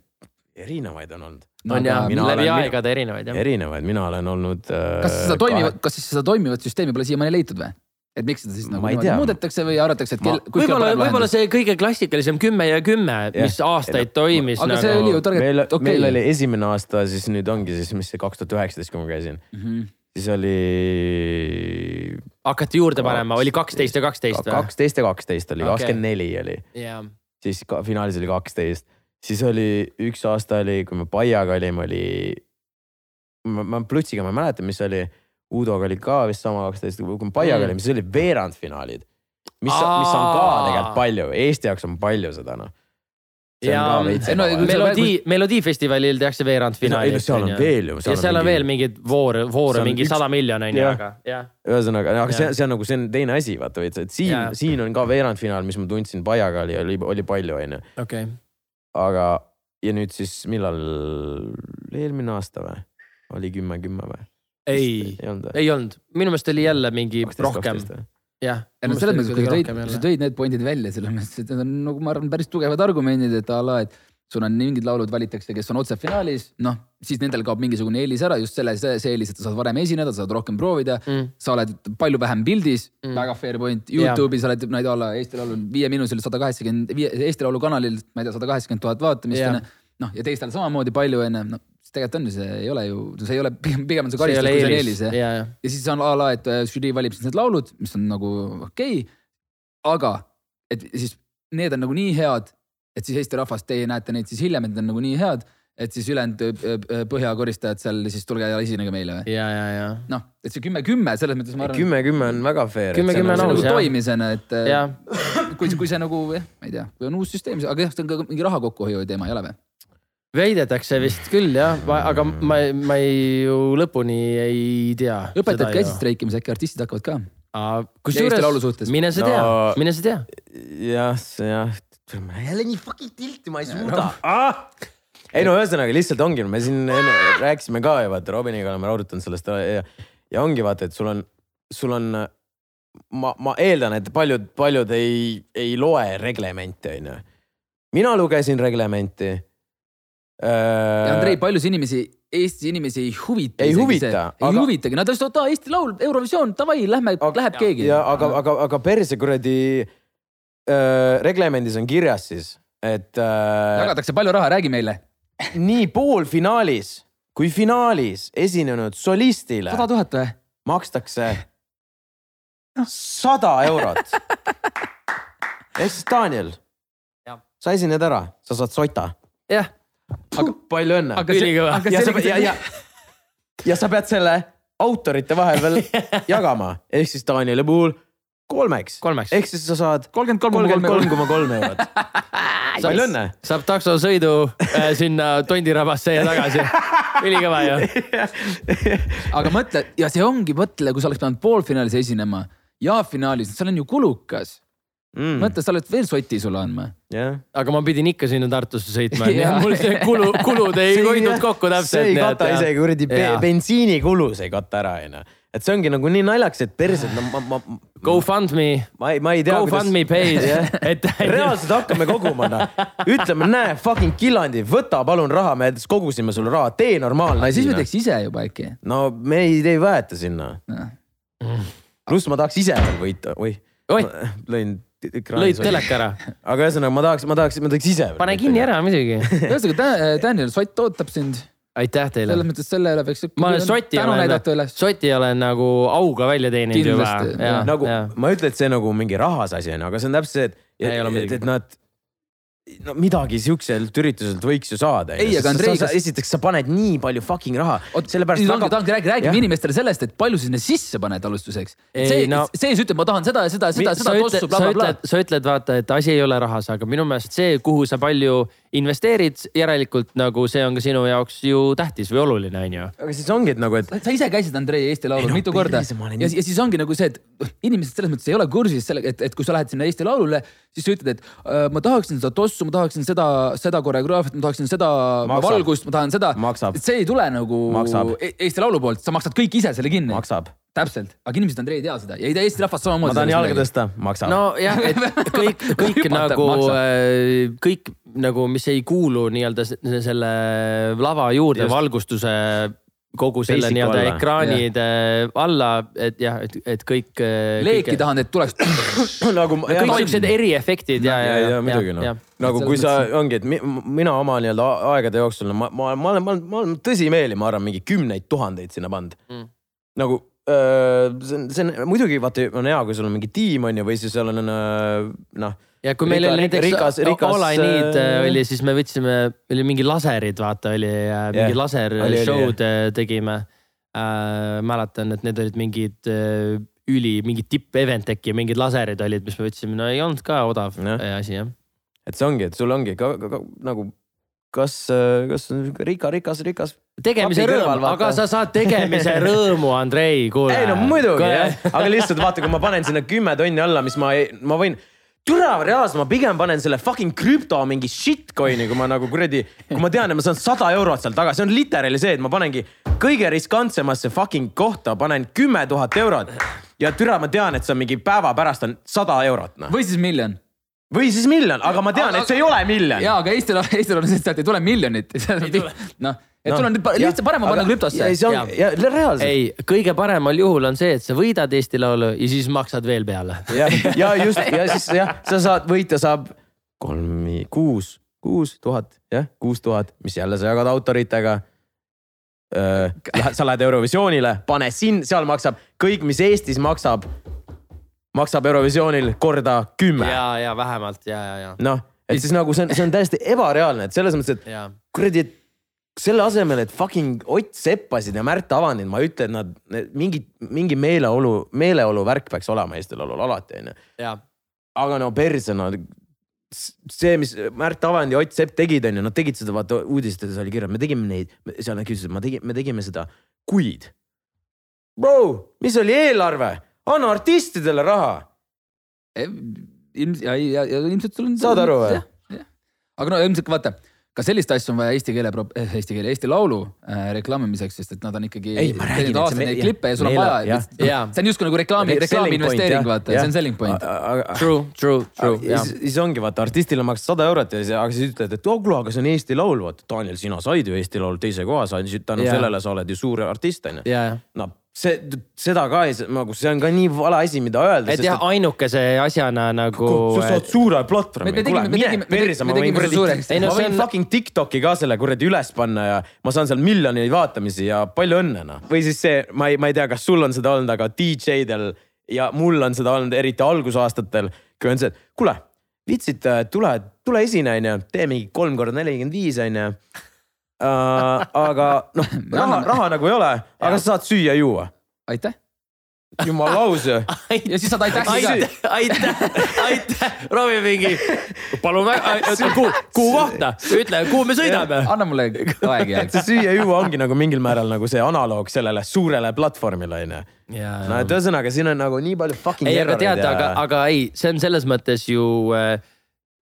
B: erinevaid on olnud.
C: on ja
B: mina
C: läbi aegade erinevaid jah.
B: erinevaid, mina olen olnud.
A: kas seda toimivat, kas siis seda toimivat süsteemi pole siiamaani leitud või? Et miks seda siis nagu niimoodi muudetakse või arvatakse, et kell,
C: võib-olla, võib-olla see kõige klassikalisem kümme ja kümme, mis aastaid toimis
A: aga see oli ju
C: nagu.
B: meil
A: tegelikult, okei
B: meil oli esimene aasta, siis nüüd ongi siis, mis see kaks tuhat üheksateist, kui ma käisin,
A: Mhm.
B: siis oli
C: hakati juurde panema, oli kaksteist ja kaksteist või?
B: kaksteist ja kaksteist oli, kakskümmend neli oli,
C: jaa,
B: siis ka finaalis oli kaksteist, siis oli üks aasta oli, kui me Paiaga olime, oli. ma, ma Plutsiga ma ei mäleta, mis oli, Uudoga oli ka vist sama kaksteist, kui me Paiaga
C: Mm.
B: olime, siis oli veerandfinaalid. mis, mis on ka tegelikult palju, Eesti jaoks on palju seda noh
C: ja no, melodii, melodiifestivalil tehakse veerandfinaalis.
B: ei no seal on veel ju.
C: ja seal on veel mingeid voore, voore mingi sada miljonit on ju, aga jah.
B: ühesõnaga, aga see, see on nagu, see on teine asi, vaata veits, et siin, siin on ka veerandfinaal, mis ma tundsin Pajaga oli, oli, oli palju, on ju.
C: okei.
B: aga, ja nüüd siis millal, eelmine aasta või? oli kümme, kümme või?
C: Ei, ei olnud, minu meelest oli jälle mingi 12, rohkem. jah.
A: ja no selles mõttes, kui sa tõid, sa tõid need pointid välja, selles mõttes, et need on nagu ma arvan, päris tugevad argumendid, et a la, et sul on mingid laulud valitakse, kes on otse finaalis, noh, siis nendel kaob mingisugune eelis ära, just selle, see, eelis, et sa saad varem esineda, sa saad rohkem proovida mm.. sa oled palju vähem pildis mm., väga fair point. Youtube'is oled, ma ei tea, olla Eesti Laulul viieminutil sada kaheksakümmend, Eesti Laulu kanalil, ma ei tea, sada kaheksakümmend tuhat vaatamist yeah.. noh, ja teistel samamoodi palju onju, noh siis tegelikult on ju, see ei ole ju, see ei ole, pigem, pigem on see karistus, kui see on eelis ja, ja. ja siis on a la, et äh, žürii valib siis need laulud, mis on nagu okei okay,. aga, et siis need on nagu nii head, et siis Eesti rahvas, teie näete neid siis hiljem, et need on nagu nii head et siis ülejäänud äh, äh, põhjakoristajad seal siis tulge ja esinege meile
C: või? ja, ja, ja.
A: noh, et see kümme-kümme selles mõttes ma arvan.
B: kümme-kümme on väga fair.
C: kümme-kümme on
A: aus nagu jah. toimisena, et kui, kui see nagu jah, ma ei tea, kui on uus süsteem, aga jah, see on ka mingi raha kokkuhoiu teema, ei ole või?
C: Väidetakse vist küll jah, aga ma, ma ei ju lõpuni ei tea.
A: õpetajad käisid streikimas, äkki artistid hakkavad ka?
C: kusjuures, mine sa tea no,, mine sa tea.
B: jah, jah, jälle nii fucking tilti, ma ei suuda ah! ei no ühesõnaga lihtsalt ongi, me siin enne rääkisime ka ju vaata Robiniga oleme arutanud sellest ja, ja ongi vaata, et sul on, sul on, ma, ma eeldan, et paljud, paljud ei, ei loe reglemente, onju. mina lugesin reglementi
A: ja Andrei, paljusid inimesi, Eesti inimesi ei huvita.
B: ei huvita.
A: ei aga... huvitagi, nad ütlesid, et Eesti Laul, Eurovisioon, davai, lähme, läheb ja, keegi.
B: ja aga, aga, aga perse kuradi äh, reglemendis on kirjas siis, et äh,.
A: jagatakse palju raha, räägi meile.
B: nii poolfinaalis kui finaalis esinenud solistile.
A: sada tuhat või?
B: makstakse sada eurot ehk siis Daniel, sa esined ära, sa saad sota.
C: jah
B: aga palju õnne. ülikõva. ja, sa, ja, ja, ja sa pead selle autorite vahel veel jagama, ehk siis Danieli puhul kolmeks,
C: kolmeks.,
B: ehk siis sa saad
A: kolmkümmend kolm
B: koma kolm eurot palju õnne.
C: saab taksosõidu äh, sinna Tondirabasse ja tagasi. ülikõva ju.
A: aga mõtle ja see ongi, mõtle, kui sa oleks pidanud poolfinaalis esinema ja finaalis, seal on ju kulukas mm.. mõtle, sa oled veel soti sulle andma
B: yeah..
C: aga ma pidin ikka sinna Tartusse sõitma mul see kulu, kulud ei hoidnud kokku täpselt.
B: see ei kata isegi kuradi bensiinikulus ei kata ära, onju et see ongi nagu nii naljakas, et päriselt no ma, ma.
C: GoFundMe.
B: ma ei, ma ei tea.
C: GoFundMe pays
B: et reaalselt hakkame koguma noh. ütleme, näe fucking Killandi, võta palun raha, me kogusime sulle raha, tee normaalne.
A: siis me teeks ise juba äkki.
B: no me ei, ei väeta sinna. pluss ma tahaks ise veel võita, oih. lõin
C: lõid teleka ära.
B: aga ühesõnaga ma tahaks, ma tahaks, ma tahaks ise.
C: pane kinni ära muidugi.
A: ühesõnaga Daniel Sott ootab sind.
C: aitäh teile.
A: selles mõttes selle üle peaks.
C: ma olen Sotti olen, Sotti olen nagu auga välja teeninud juba.
B: nagu ja. ma ei ütle, et see nagu mingi rahas asi on, aga see on täpselt see, et, et, et nad no midagi siukselt ürituselt võiks ju saada.
A: ei, aga Andrei.
B: Esiteks sa paned nii palju fucking raha.
A: sellepärast. tahangi, tahangi rääkida, räägime inimestele sellest, et palju sa sinna sisse paned alustuseks. see no,, sees ütleb, ma tahan seda ja seda, seda, seda tossu, blablabla.
C: sa ütled, vaata, et asi ei ole rahas, aga minu meelest see, kuhu sa palju investeerid, järelikult nagu see on ka sinu jaoks ju tähtis või oluline, on ju.
B: aga siis ongi, et nagu, et.
A: sa ise käisid Andrei Eesti Laulul no, mitu korda ja, ja siis ongi nagu see, et inimesed selles mõttes ei ole kursis sellega, et, et kui sa lähed sinna Eesti Laulule, siis sa ütled, et äh, ma tahaksin seda tossu, ma tahaksin seda, seda koreograafiat, ma tahaksin seda maksab. valgust, ma tahan seda. see ei tule nagu maksab. E-, Eesti Laulu poolt, sa maksad kõik ise selle kinni.
B: maksab
A: täpselt, aga inimesed Andrei ei tea seda ja ei tea Eesti rahvast samamoodi.
B: ma tahan jalga tõsta, maksab.
C: nojah, et kõik, kõik nagu, äh, kõik nagu, mis ei kuulu nii-öelda selle lava juurde, valgustuse kogu selle nii-öelda ekraanide ja. alla, et jah, et, et kõik.
A: Äh, leeki kõik... tahan, et tuleks
C: nagu. kõik siuksed eriefektid ja,
B: ja, ja, ja muidugi noh. nagu kui sa ongi, et mina oma nii-öelda aegade jooksul, ma, ma, ma olen, ma olen, ma olen tõsimeeli, ma arvan, mingi kümneid tuhandeid sinna pannud mm.. nagu see on, see on muidugi vaata on hea, kui sul on mingi tiim on ju, või siis seal on noh.
C: Ja kui meil oli näiteks rikas, rikas, All I Need äh, oli, siis me võtsime, oli mingi laserid, vaata oli yeah. mingi laser show'd yeah. tegime äh,. mäletan, et need olid mingid äh, üli mingid tipp event äkki, mingid laserid olid, mis me võtsime, no ei olnud ka odav ja. asi jah.
B: et see ongi, et sul ongi ka, ka, ka nagu kas, kas rika, rikas, rikas.
C: tegemise rõõm, aga sa saad tegemise rõõmu, Andrei, kuule.
B: ei no muidugi jah, aga lihtsalt vaata, kui ma panen sinna kümme tonni alla, mis ma, ma võin türa reaalselt, ma pigem panen selle fucking krüpto mingi shitcoin'i, kui ma nagu kuradi, kui ma tean, et ma saan sada eurot sealt tagasi, see on literaali see, et ma panengi kõige riskantsemasse fucking kohta, panen kümme tuhat eurot. ja türa, ma tean, et see on mingi päeva pärast on sada eurot
A: noh. või siis miljon
B: või siis miljon, aga ma tean, et see ei ole miljon.
A: ja, aga Eestil, Eestil on see, et sealt ei tule miljonit. noh, et sul on nüüd lihtsalt parem on panna krüptosse.
B: ei, see on, ja reaalselt.
C: ei, kõige paremal juhul on see, et sa võidad Eesti Laulu ja siis maksad veel peale.
B: ja, ja just ja siis jah, sa saad, võitja saab kolm, kuus, kuus tuhat, jah, kuus tuhat, mis jälle sa jagad autoritega sa lähed Eurovisioonile, pane siin, seal maksab kõik, mis Eestis maksab maksab Eurovisioonil korda kümme.
C: ja, ja vähemalt ja, ja, ja.
B: noh, et siis nagu see on, see on täiesti ebareaalne, et selles mõttes, et kuradi, et selle asemel, et fucking Ott Seppasid ja Märt Avandid, ma ei ütle, et nad, mingi, mingi meeleolu, meeleolu värk peaks olema Eesti Laulul alati, onju. aga no perse, no see, mis Märt Avand ja Ott Sepp tegid, onju, nad tegid seda, vaata uudistes oli kirjas, me tegime neid, seal nad küsisid, ma tegin, me tegime seda kuid. Bro, mis oli eelarve? anna artistidele raha.
A: ilmselt ja, ja, ja ilmselt sul on.
B: saad aru või?
A: aga no ilmselt vaata ka sellist asja on vaja eesti keele, eh, eesti keele, Eesti Laulu äh, reklaamimiseks, sest et nad on ikkagi.
B: ei, ma räägin.
A: aastaid neid klippe ja sul on vaja, see on justkui nagu reklaami, reklaami investeering, vaata, see on selling point.
C: True, true, true.
B: siis ongi vaata, artistile maksad sada eurot ja siis, aga siis ütled, et oh kuule, aga see on Eesti Laul, vaata, Daniel, sina said ju Eesti Laul teise koha, sa tänu sellele sa oled ju suur artist, onju. no see, seda ka ei, nagu see on ka nii vale asi, mida öelda.
C: et jah, ainukese asjana nagu.
B: sa saad suure platvormi, kuule mine perse, ma võin kuradi, ma võin on... fucking Tiktoki ka selle kuradi üles panna ja ma saan seal miljoneid vaatamisi ja palju õnne noh. või siis see, ma ei, ma ei tea, kas sul on seda olnud, aga DJ-del ja mul on seda olnud eriti algusaastatel, kui on see, et kuule, vitsid, tule, tule esine, onju, tee mingi kolm korda nelikümmend viis, onju uh,. aga noh, raha, raha nagu ei ole, aga sa saad süüa-juua.
A: aitäh
B: jumala aus ju.
A: ja siis saad aitäh ka.
C: aitäh, aitäh, aitäh, proovi mingi, palun väga, kuhu, kuhu kohta, ütle, kuhu me sõidame.
A: anna mulle aeg ja.
B: see süüa-juua ongi nagu mingil määral nagu see analoog sellele suurele platvormile onju. no et ühesõnaga, siin on nagu nii palju fucking.
C: ei, aga tead ja..., aga, aga ei, see on selles mõttes ju äh,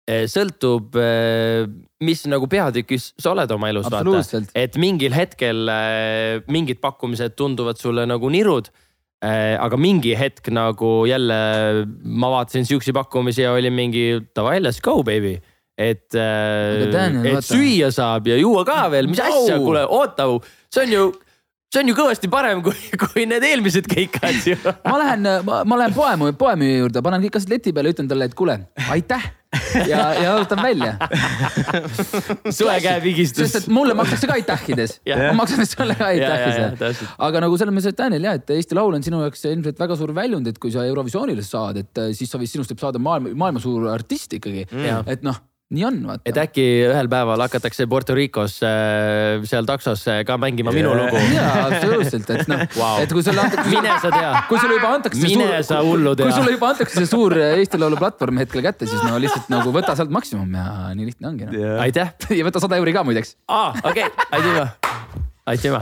C: sõltub, eh, mis nagu peatükis sa oled oma elus, vaata. et mingil hetkel eh, mingid pakkumised tunduvad sulle nagu nirud. aga mingi hetk nagu jälle ma vaatasin siukseid pakkumisi ja oli mingi davai, let's go baby et, et süüa saab ja juua ka veel, mis asja, kuule oota, see on ju see on ju kõvasti parem kui, kui need eelmised keikad ju.
A: ma lähen, ma lähen poe, poemüüja juurde, panen kõik asjad leti peale, ütlen talle, et kuule, aitäh ja, ja jalutan välja.
C: soe käepigistus.
A: sest et mulle makstakse ka aitähides ma maksan sulle ka aitähides. aga nagu selles mõttes, et Daniel jah, et Eesti Laul on sinu jaoks ilmselt väga suur väljund, et kui sa Eurovisioonile saad, et siis sa võid, sinust võib saada maailma, maailma suur artist ikkagi mm.. et noh nii on, vaata.
C: et äkki ühel päeval hakatakse Puerto Ricos äh, seal taksos äh, ka mängima minu lugu.
A: jaa, absoluutselt, et noh wow., et kui sulle antakse.
C: mine sa tea.
A: kui sulle juba antakse.
C: mine suur, sa hullu tea.
A: kui sulle juba antakse see suur äh, Eesti Laulu platvorm hetkel kätte, siis no lihtsalt nagu võta sealt maksimum ja nii lihtne ongi no.
C: yeah.. aitäh.
A: ja võta sada euri ka muideks.
C: aa, okei okay., aitüma, aitüma.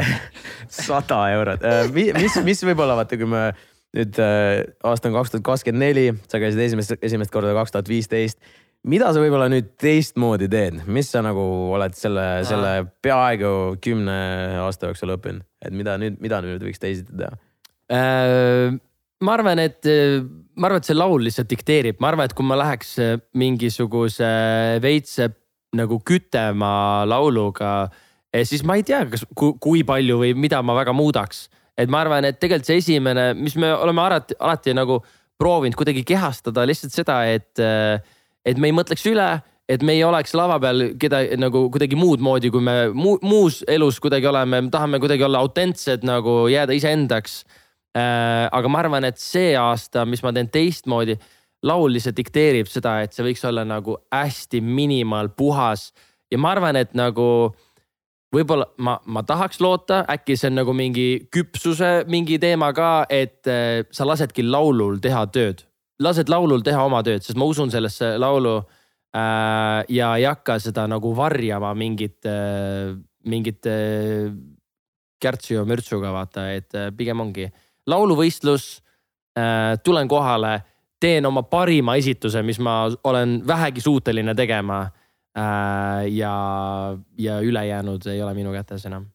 B: sada eurot, mis, mis võib-olla vaata, kui me nüüd aasta on kaks tuhat kakskümmend neli, sa käisid esimest, esimest korda kaks tuhat viisteist mida sa võib-olla nüüd teistmoodi teed, mis sa nagu oled selle, selle peaaegu kümne aasta jooksul õppinud, et mida nüüd, mida nüüd võiks teisiti teha
C: äh,? ma arvan, et, ma arvan, et see laul lihtsalt dikteerib, ma arvan, et kui ma läheks mingisuguse veits nagu kütema lauluga, eh, siis ma ei tea, kas, kui palju või mida ma väga muudaks. et ma arvan, et tegelikult see esimene, mis me oleme alati, alati nagu proovinud kuidagi kehastada lihtsalt seda, et äh, et me ei mõtleks üle, et me ei oleks lava peal keda nagu kuidagi muud moodi, kui me mu, muus elus kuidagi oleme, tahame kuidagi olla autentsed nagu jääda iseendaks äh,. aga ma arvan, et see aasta, mis ma teen teistmoodi, laul lihtsalt dikteerib seda, et see võiks olla nagu hästi minimal, puhas ja ma arvan, et nagu võib-olla ma, ma tahaks loota, äkki see on nagu mingi küpsuse mingi teema ka, et äh, sa lasedki laulul teha tööd. Lased laulul teha oma tööd, sest ma usun sellesse laulu äh,. ja ei hakka seda nagu varjama mingit äh,, mingit äh, kärtsu ja mürtsuga vaata, et äh, pigem ongi lauluvõistlus äh,. tulen kohale, teen oma parima esituse, mis ma olen vähegi suuteline tegema Äh, ja, ja ülejäänud ei ole minu kätes enam.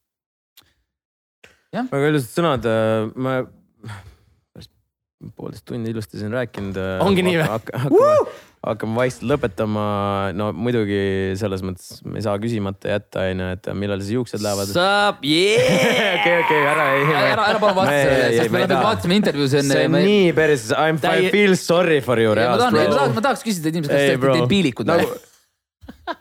B: väga ilusad sõnad, äh, ma poolteist tundi ilusti siin rääkinud. Äh,
C: ongi nii või?
B: hakkame, hakkame vaikselt lõpetama. no muidugi selles mõttes me ei saa küsimata jätta, onju, et millal siis juuksed lähevad.
C: saab, yeah!
B: okei, okei, ära ei.
A: ära, ära palun vasta sellele, sest me vaatasime intervjuus enne.
B: see on me... nii päris, I m, I feel sorry for you.
A: ma tahan, ma tahaks küsida inimesed, kas te olete debiilikud või?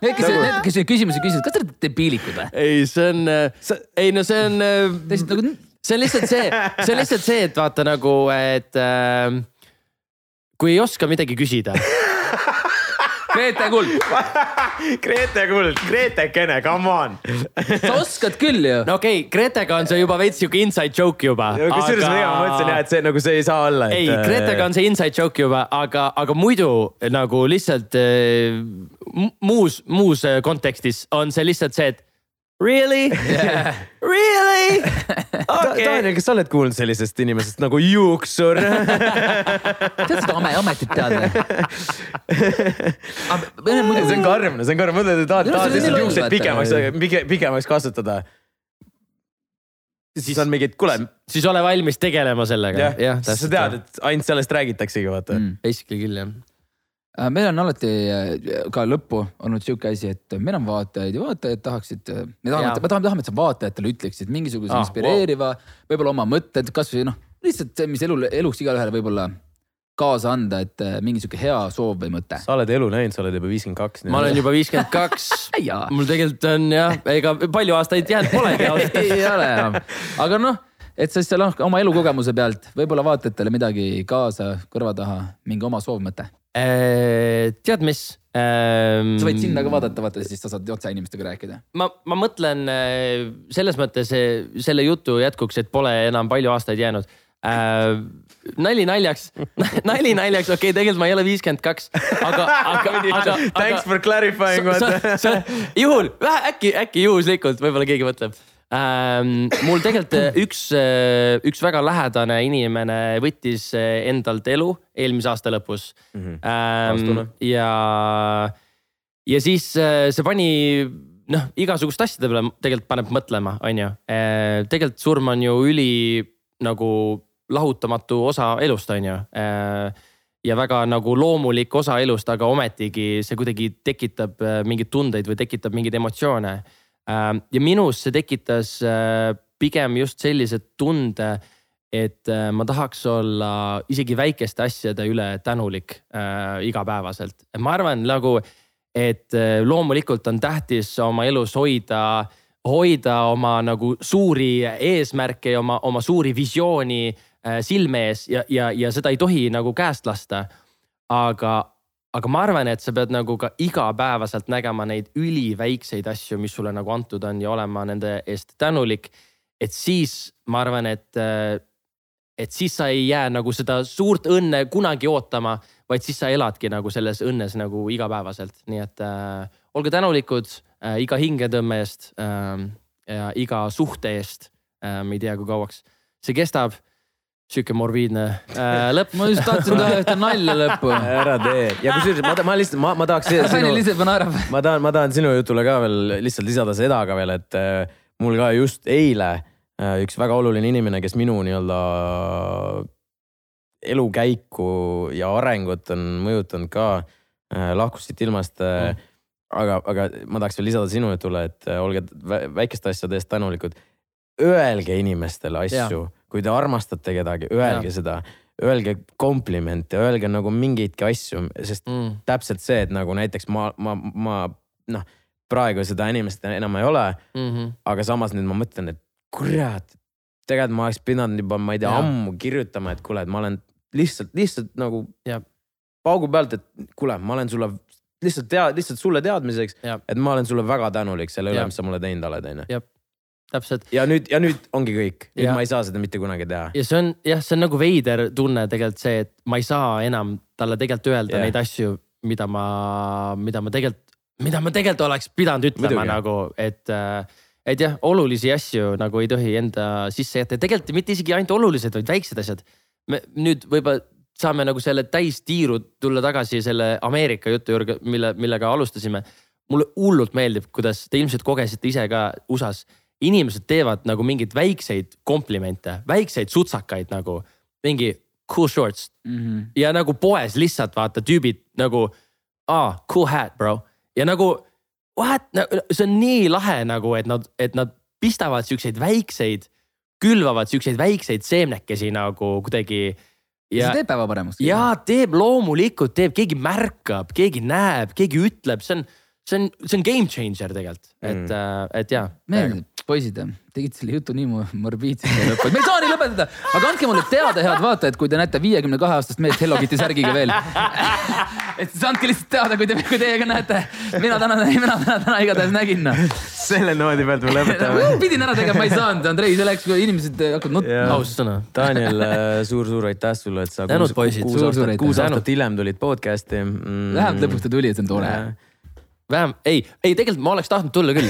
A: Need, kes, need, kes neid küsimusi küsisid, kas te olete debiilikud või?
C: ei, see on sa..., ei no see on.
A: lihtsalt nagu.
C: See on lihtsalt see, see on lihtsalt see, et vaata nagu, et äh, kui ei oska midagi küsida
A: Grete Kuld
B: Grete Kuld, Gretekene, come on
A: sa oskad küll ju.
C: no okei okay,, Gretega on see juba veits sihuke inside joke juba.
B: kusjuures aga... ma mõtlesin jah, et see nagu see ei saa olla
C: et.... ei, Gretega on see inside joke juba, aga, aga muidu nagu lihtsalt äh, muus, muus äh, kontekstis on see lihtsalt see, et Really yeah.? Really?
B: Okay. Daniel, kas sa oled kuulnud sellisest inimesest nagu juuksur
A: tead seda ametit tead või?
B: see on karm, see on karm, mõtle, et tahad, tahad lihtsalt juukseid pikemaks, pikemaks kasvatada. siis on mingid, kuule.
C: siis ole valmis tegelema sellega.
B: jah, sa tead, et ainult sellest räägitaksegi, vaata mm..
C: Basically küll jah
A: meil on alati äh, ka lõppu olnud sihuke asi, et meil on vaatajaid ja vaatajad tahaksid, äh, me tahame, me tahame, tahame, et sa vaatajatele ütleksid mingisuguse ah, inspireeriva wow., võib-olla oma mõtted, kasvõi noh, lihtsalt see, mis elu, eluks igalühele võib-olla kaasa anda, et mingi sihuke hea soov või mõte.
B: sa oled elu näinud, sa oled juba viiskümmend kaks.
C: ma olen juba viiskümmend kaks mul tegelikult on jah, ega palju aastaid jäänud polegi ausalt
A: ei ole enam, aga noh et sa siis seal noh, oma elukogemuse pealt võib-olla vaatajatele midagi kaasa kõrva taha, mingi oma soovmõte
C: Äh, tead, mis
A: ähm,? sa võid sinna ka vaadata, vaata siis sa saad otse inimestega rääkida.
C: ma, ma mõtlen äh, selles mõttes selle jutu jätkuks, et pole enam palju aastaid jäänud äh,. nali naljaks nali naljaks, okei okay,, tegelikult ma ei ole viiskümmend kaks, aga, aga, aga.
B: Thanks for clarifying.
C: juhul, äkki, äkki juhuslikult, võib-olla keegi mõtleb ähm,. mul tegelikult äh, üks, äh, üks väga lähedane inimene võttis äh, endalt elu eelmise aasta lõpus mm. -hmm. Ähm, ja, ja siis see pani noh, igasuguste asjade peale tegelikult paneb mõtlema, on ju. tegelikult surm on ju üli nagu lahutamatu osa elust, on ju ja väga nagu loomulik osa elust, aga ometigi see kuidagi tekitab mingeid tundeid või tekitab mingeid emotsioone Ähm, ja minus see tekitas äh, pigem just sellise tunde, et äh, ma tahaks olla isegi väikeste asjade üle tänulik äh, igapäevaselt. ma arvan nagu, et loomulikult on tähtis oma elus hoida, hoida oma nagu suuri eesmärke ja oma, oma suuri visiooni silme ees ja, ja, ja seda ei tohi nagu käest lasta. aga, aga ma arvan, et sa pead nagu ka igapäevaselt nägema neid üliväikseid asju, mis sulle nagu antud on ja olema nende eest tänulik. et siis ma arvan, et, et siis sa ei jää nagu seda suurt õnne kunagi ootama, vaid siis sa eladki nagu selles õnnes nagu igapäevaselt, nii et äh, olge tänulikud äh, iga hingetõmme eest äh, ja iga suhte eest äh,. me ei tea, kui kauaks see kestab sihuke morbiidne äh, lõpp.
A: ma just tahtsin teha ühte nalja lõppu.
B: ära tee ja kusjuures ma, ma lihtsalt, ma, ma tahaks sinu, ma tahan, ma tahan sinu jutule ka veel lihtsalt lisada seda ka veel, et äh, mul ka just eile äh, üks väga oluline inimene, kes minu nii-öelda elukäiku ja arengut on mõjutanud ka äh,, lahkus siit ilmast äh, mm. aga, aga ma tahaks veel lisada sinu jutule, et äh, olge väikeste asjade eest tänulikud. Öelge inimestele asju kui te armastate kedagi, öelge ja. seda, öelge komplimente, öelge nagu mingeidki asju, sest mm. täpselt see, et nagu näiteks ma, ma, ma noh, praegu seda inimest enam ei ole mm. -hmm. aga samas nüüd ma mõtlen, et kurat, tegelikult ma oleks pidanud juba, ma ei tea, ammu kirjutama, et kuule, et ma olen lihtsalt, lihtsalt nagu ja. paugu pealt, et kuule, ma olen sulle lihtsalt tead, lihtsalt sulle teadmiseks, et ma olen sulle väga tänulik selle üle, mis sa mulle teinud oled, onju.
C: Täpselt
B: ja nüüd ja nüüd ongi kõik, nüüd
C: Jah.
B: ma ei saa seda mitte kunagi teha.
C: ja see on jah, see on nagu veider tunne tegelikult see, et ma ei saa enam talle tegelikult öelda yeah. neid asju, mida ma, mida ma tegelikult, mida ma tegelikult oleks pidanud ütlema
B: Muidugi.
C: nagu, et äh, et jah, olulisi asju nagu ei tohi enda sisse jätta ja tegelikult mitte isegi ainult olulised, vaid väiksed asjad. me nüüd võib-olla saame nagu selle täistiiru tulla tagasi selle Ameerika jutu juurde, mille, millega alustasime. mulle hullult meeldib, kuidas te ilmselt kogesite ise ka USA-s. Inimesed teevad nagu mingeid väikseid komplimente, väikseid sutsakaid nagu mingi cool shorts
A: mm. -hmm.
C: ja nagu poes lihtsalt vaata tüübid nagu aa cool hat bro ja nagu what, see on nii lahe nagu, et nad, et nad pistavad siukseid väikseid, külvavad siukseid väikseid seemnekesi nagu kuidagi.
A: see
C: ja,
A: teeb päeva paremaks.
C: ja teeb loomulikult teeb, keegi märkab, keegi näeb, keegi ütleb, see on, see on, see on game changer tegelikult, et mm., et ja.
A: meeldib, poisid, tegid selle jutu nii mu- morbiidseks ja lõppu, et me ei saa nii lõpetada, aga andke mulle teada, head vaatajad, kui te näete viiekümne kahe aastast meest Hello Kitty särgiga veel. et siis andke lihtsalt teada, kui te, kui teie ka näete. mina täna, mina täna, täna igatahes nägin noh.
B: selle noodi pealt me lõpetame.
A: pidin ära tegema, ma ei saanud, Andrei, see läks, kui inimesed hakkavad nutma
B: Jaa.
C: aus sõna.
B: Daniel, suur-suur aitäh sulle, et sa
C: Tänud, poisid.
B: kuus
A: Suur-suur
B: aastat,
A: aitäh.
B: kuus
C: Tänud.
B: aastat hiljem tulid podcast'i mm..
A: vähemalt lõpuks ta tuli, et see on tore.
C: vähem, ei, ei tegelikult ma oleks tahtnud tulla küll.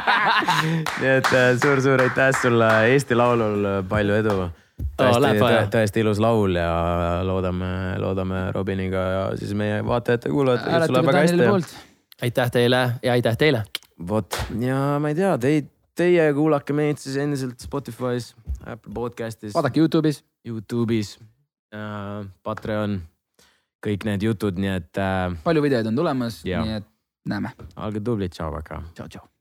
B: nii et äh, suur-suur aitäh sulle Eesti Laulul, palju edu. tõesti
C: vaja.,
B: tõesti ilus laul ja loodame, loodame Robiniga ja siis meie vaatajate-kuulajatega,
A: hääletage
B: väga hästi.
C: aitäh teile ja aitäh teile.
B: vot ja ma ei tea, teid, teie kuulake meid siis endiselt Spotify's, Apple podcast'is,
A: vaadake Youtube'is.
B: Youtube'is äh,, Patreon, kõik need jutud, nii et äh,
A: palju videoid on tulemas, nii et näeme.
B: olge tublid, tšau, väga.
A: tšau, tšau.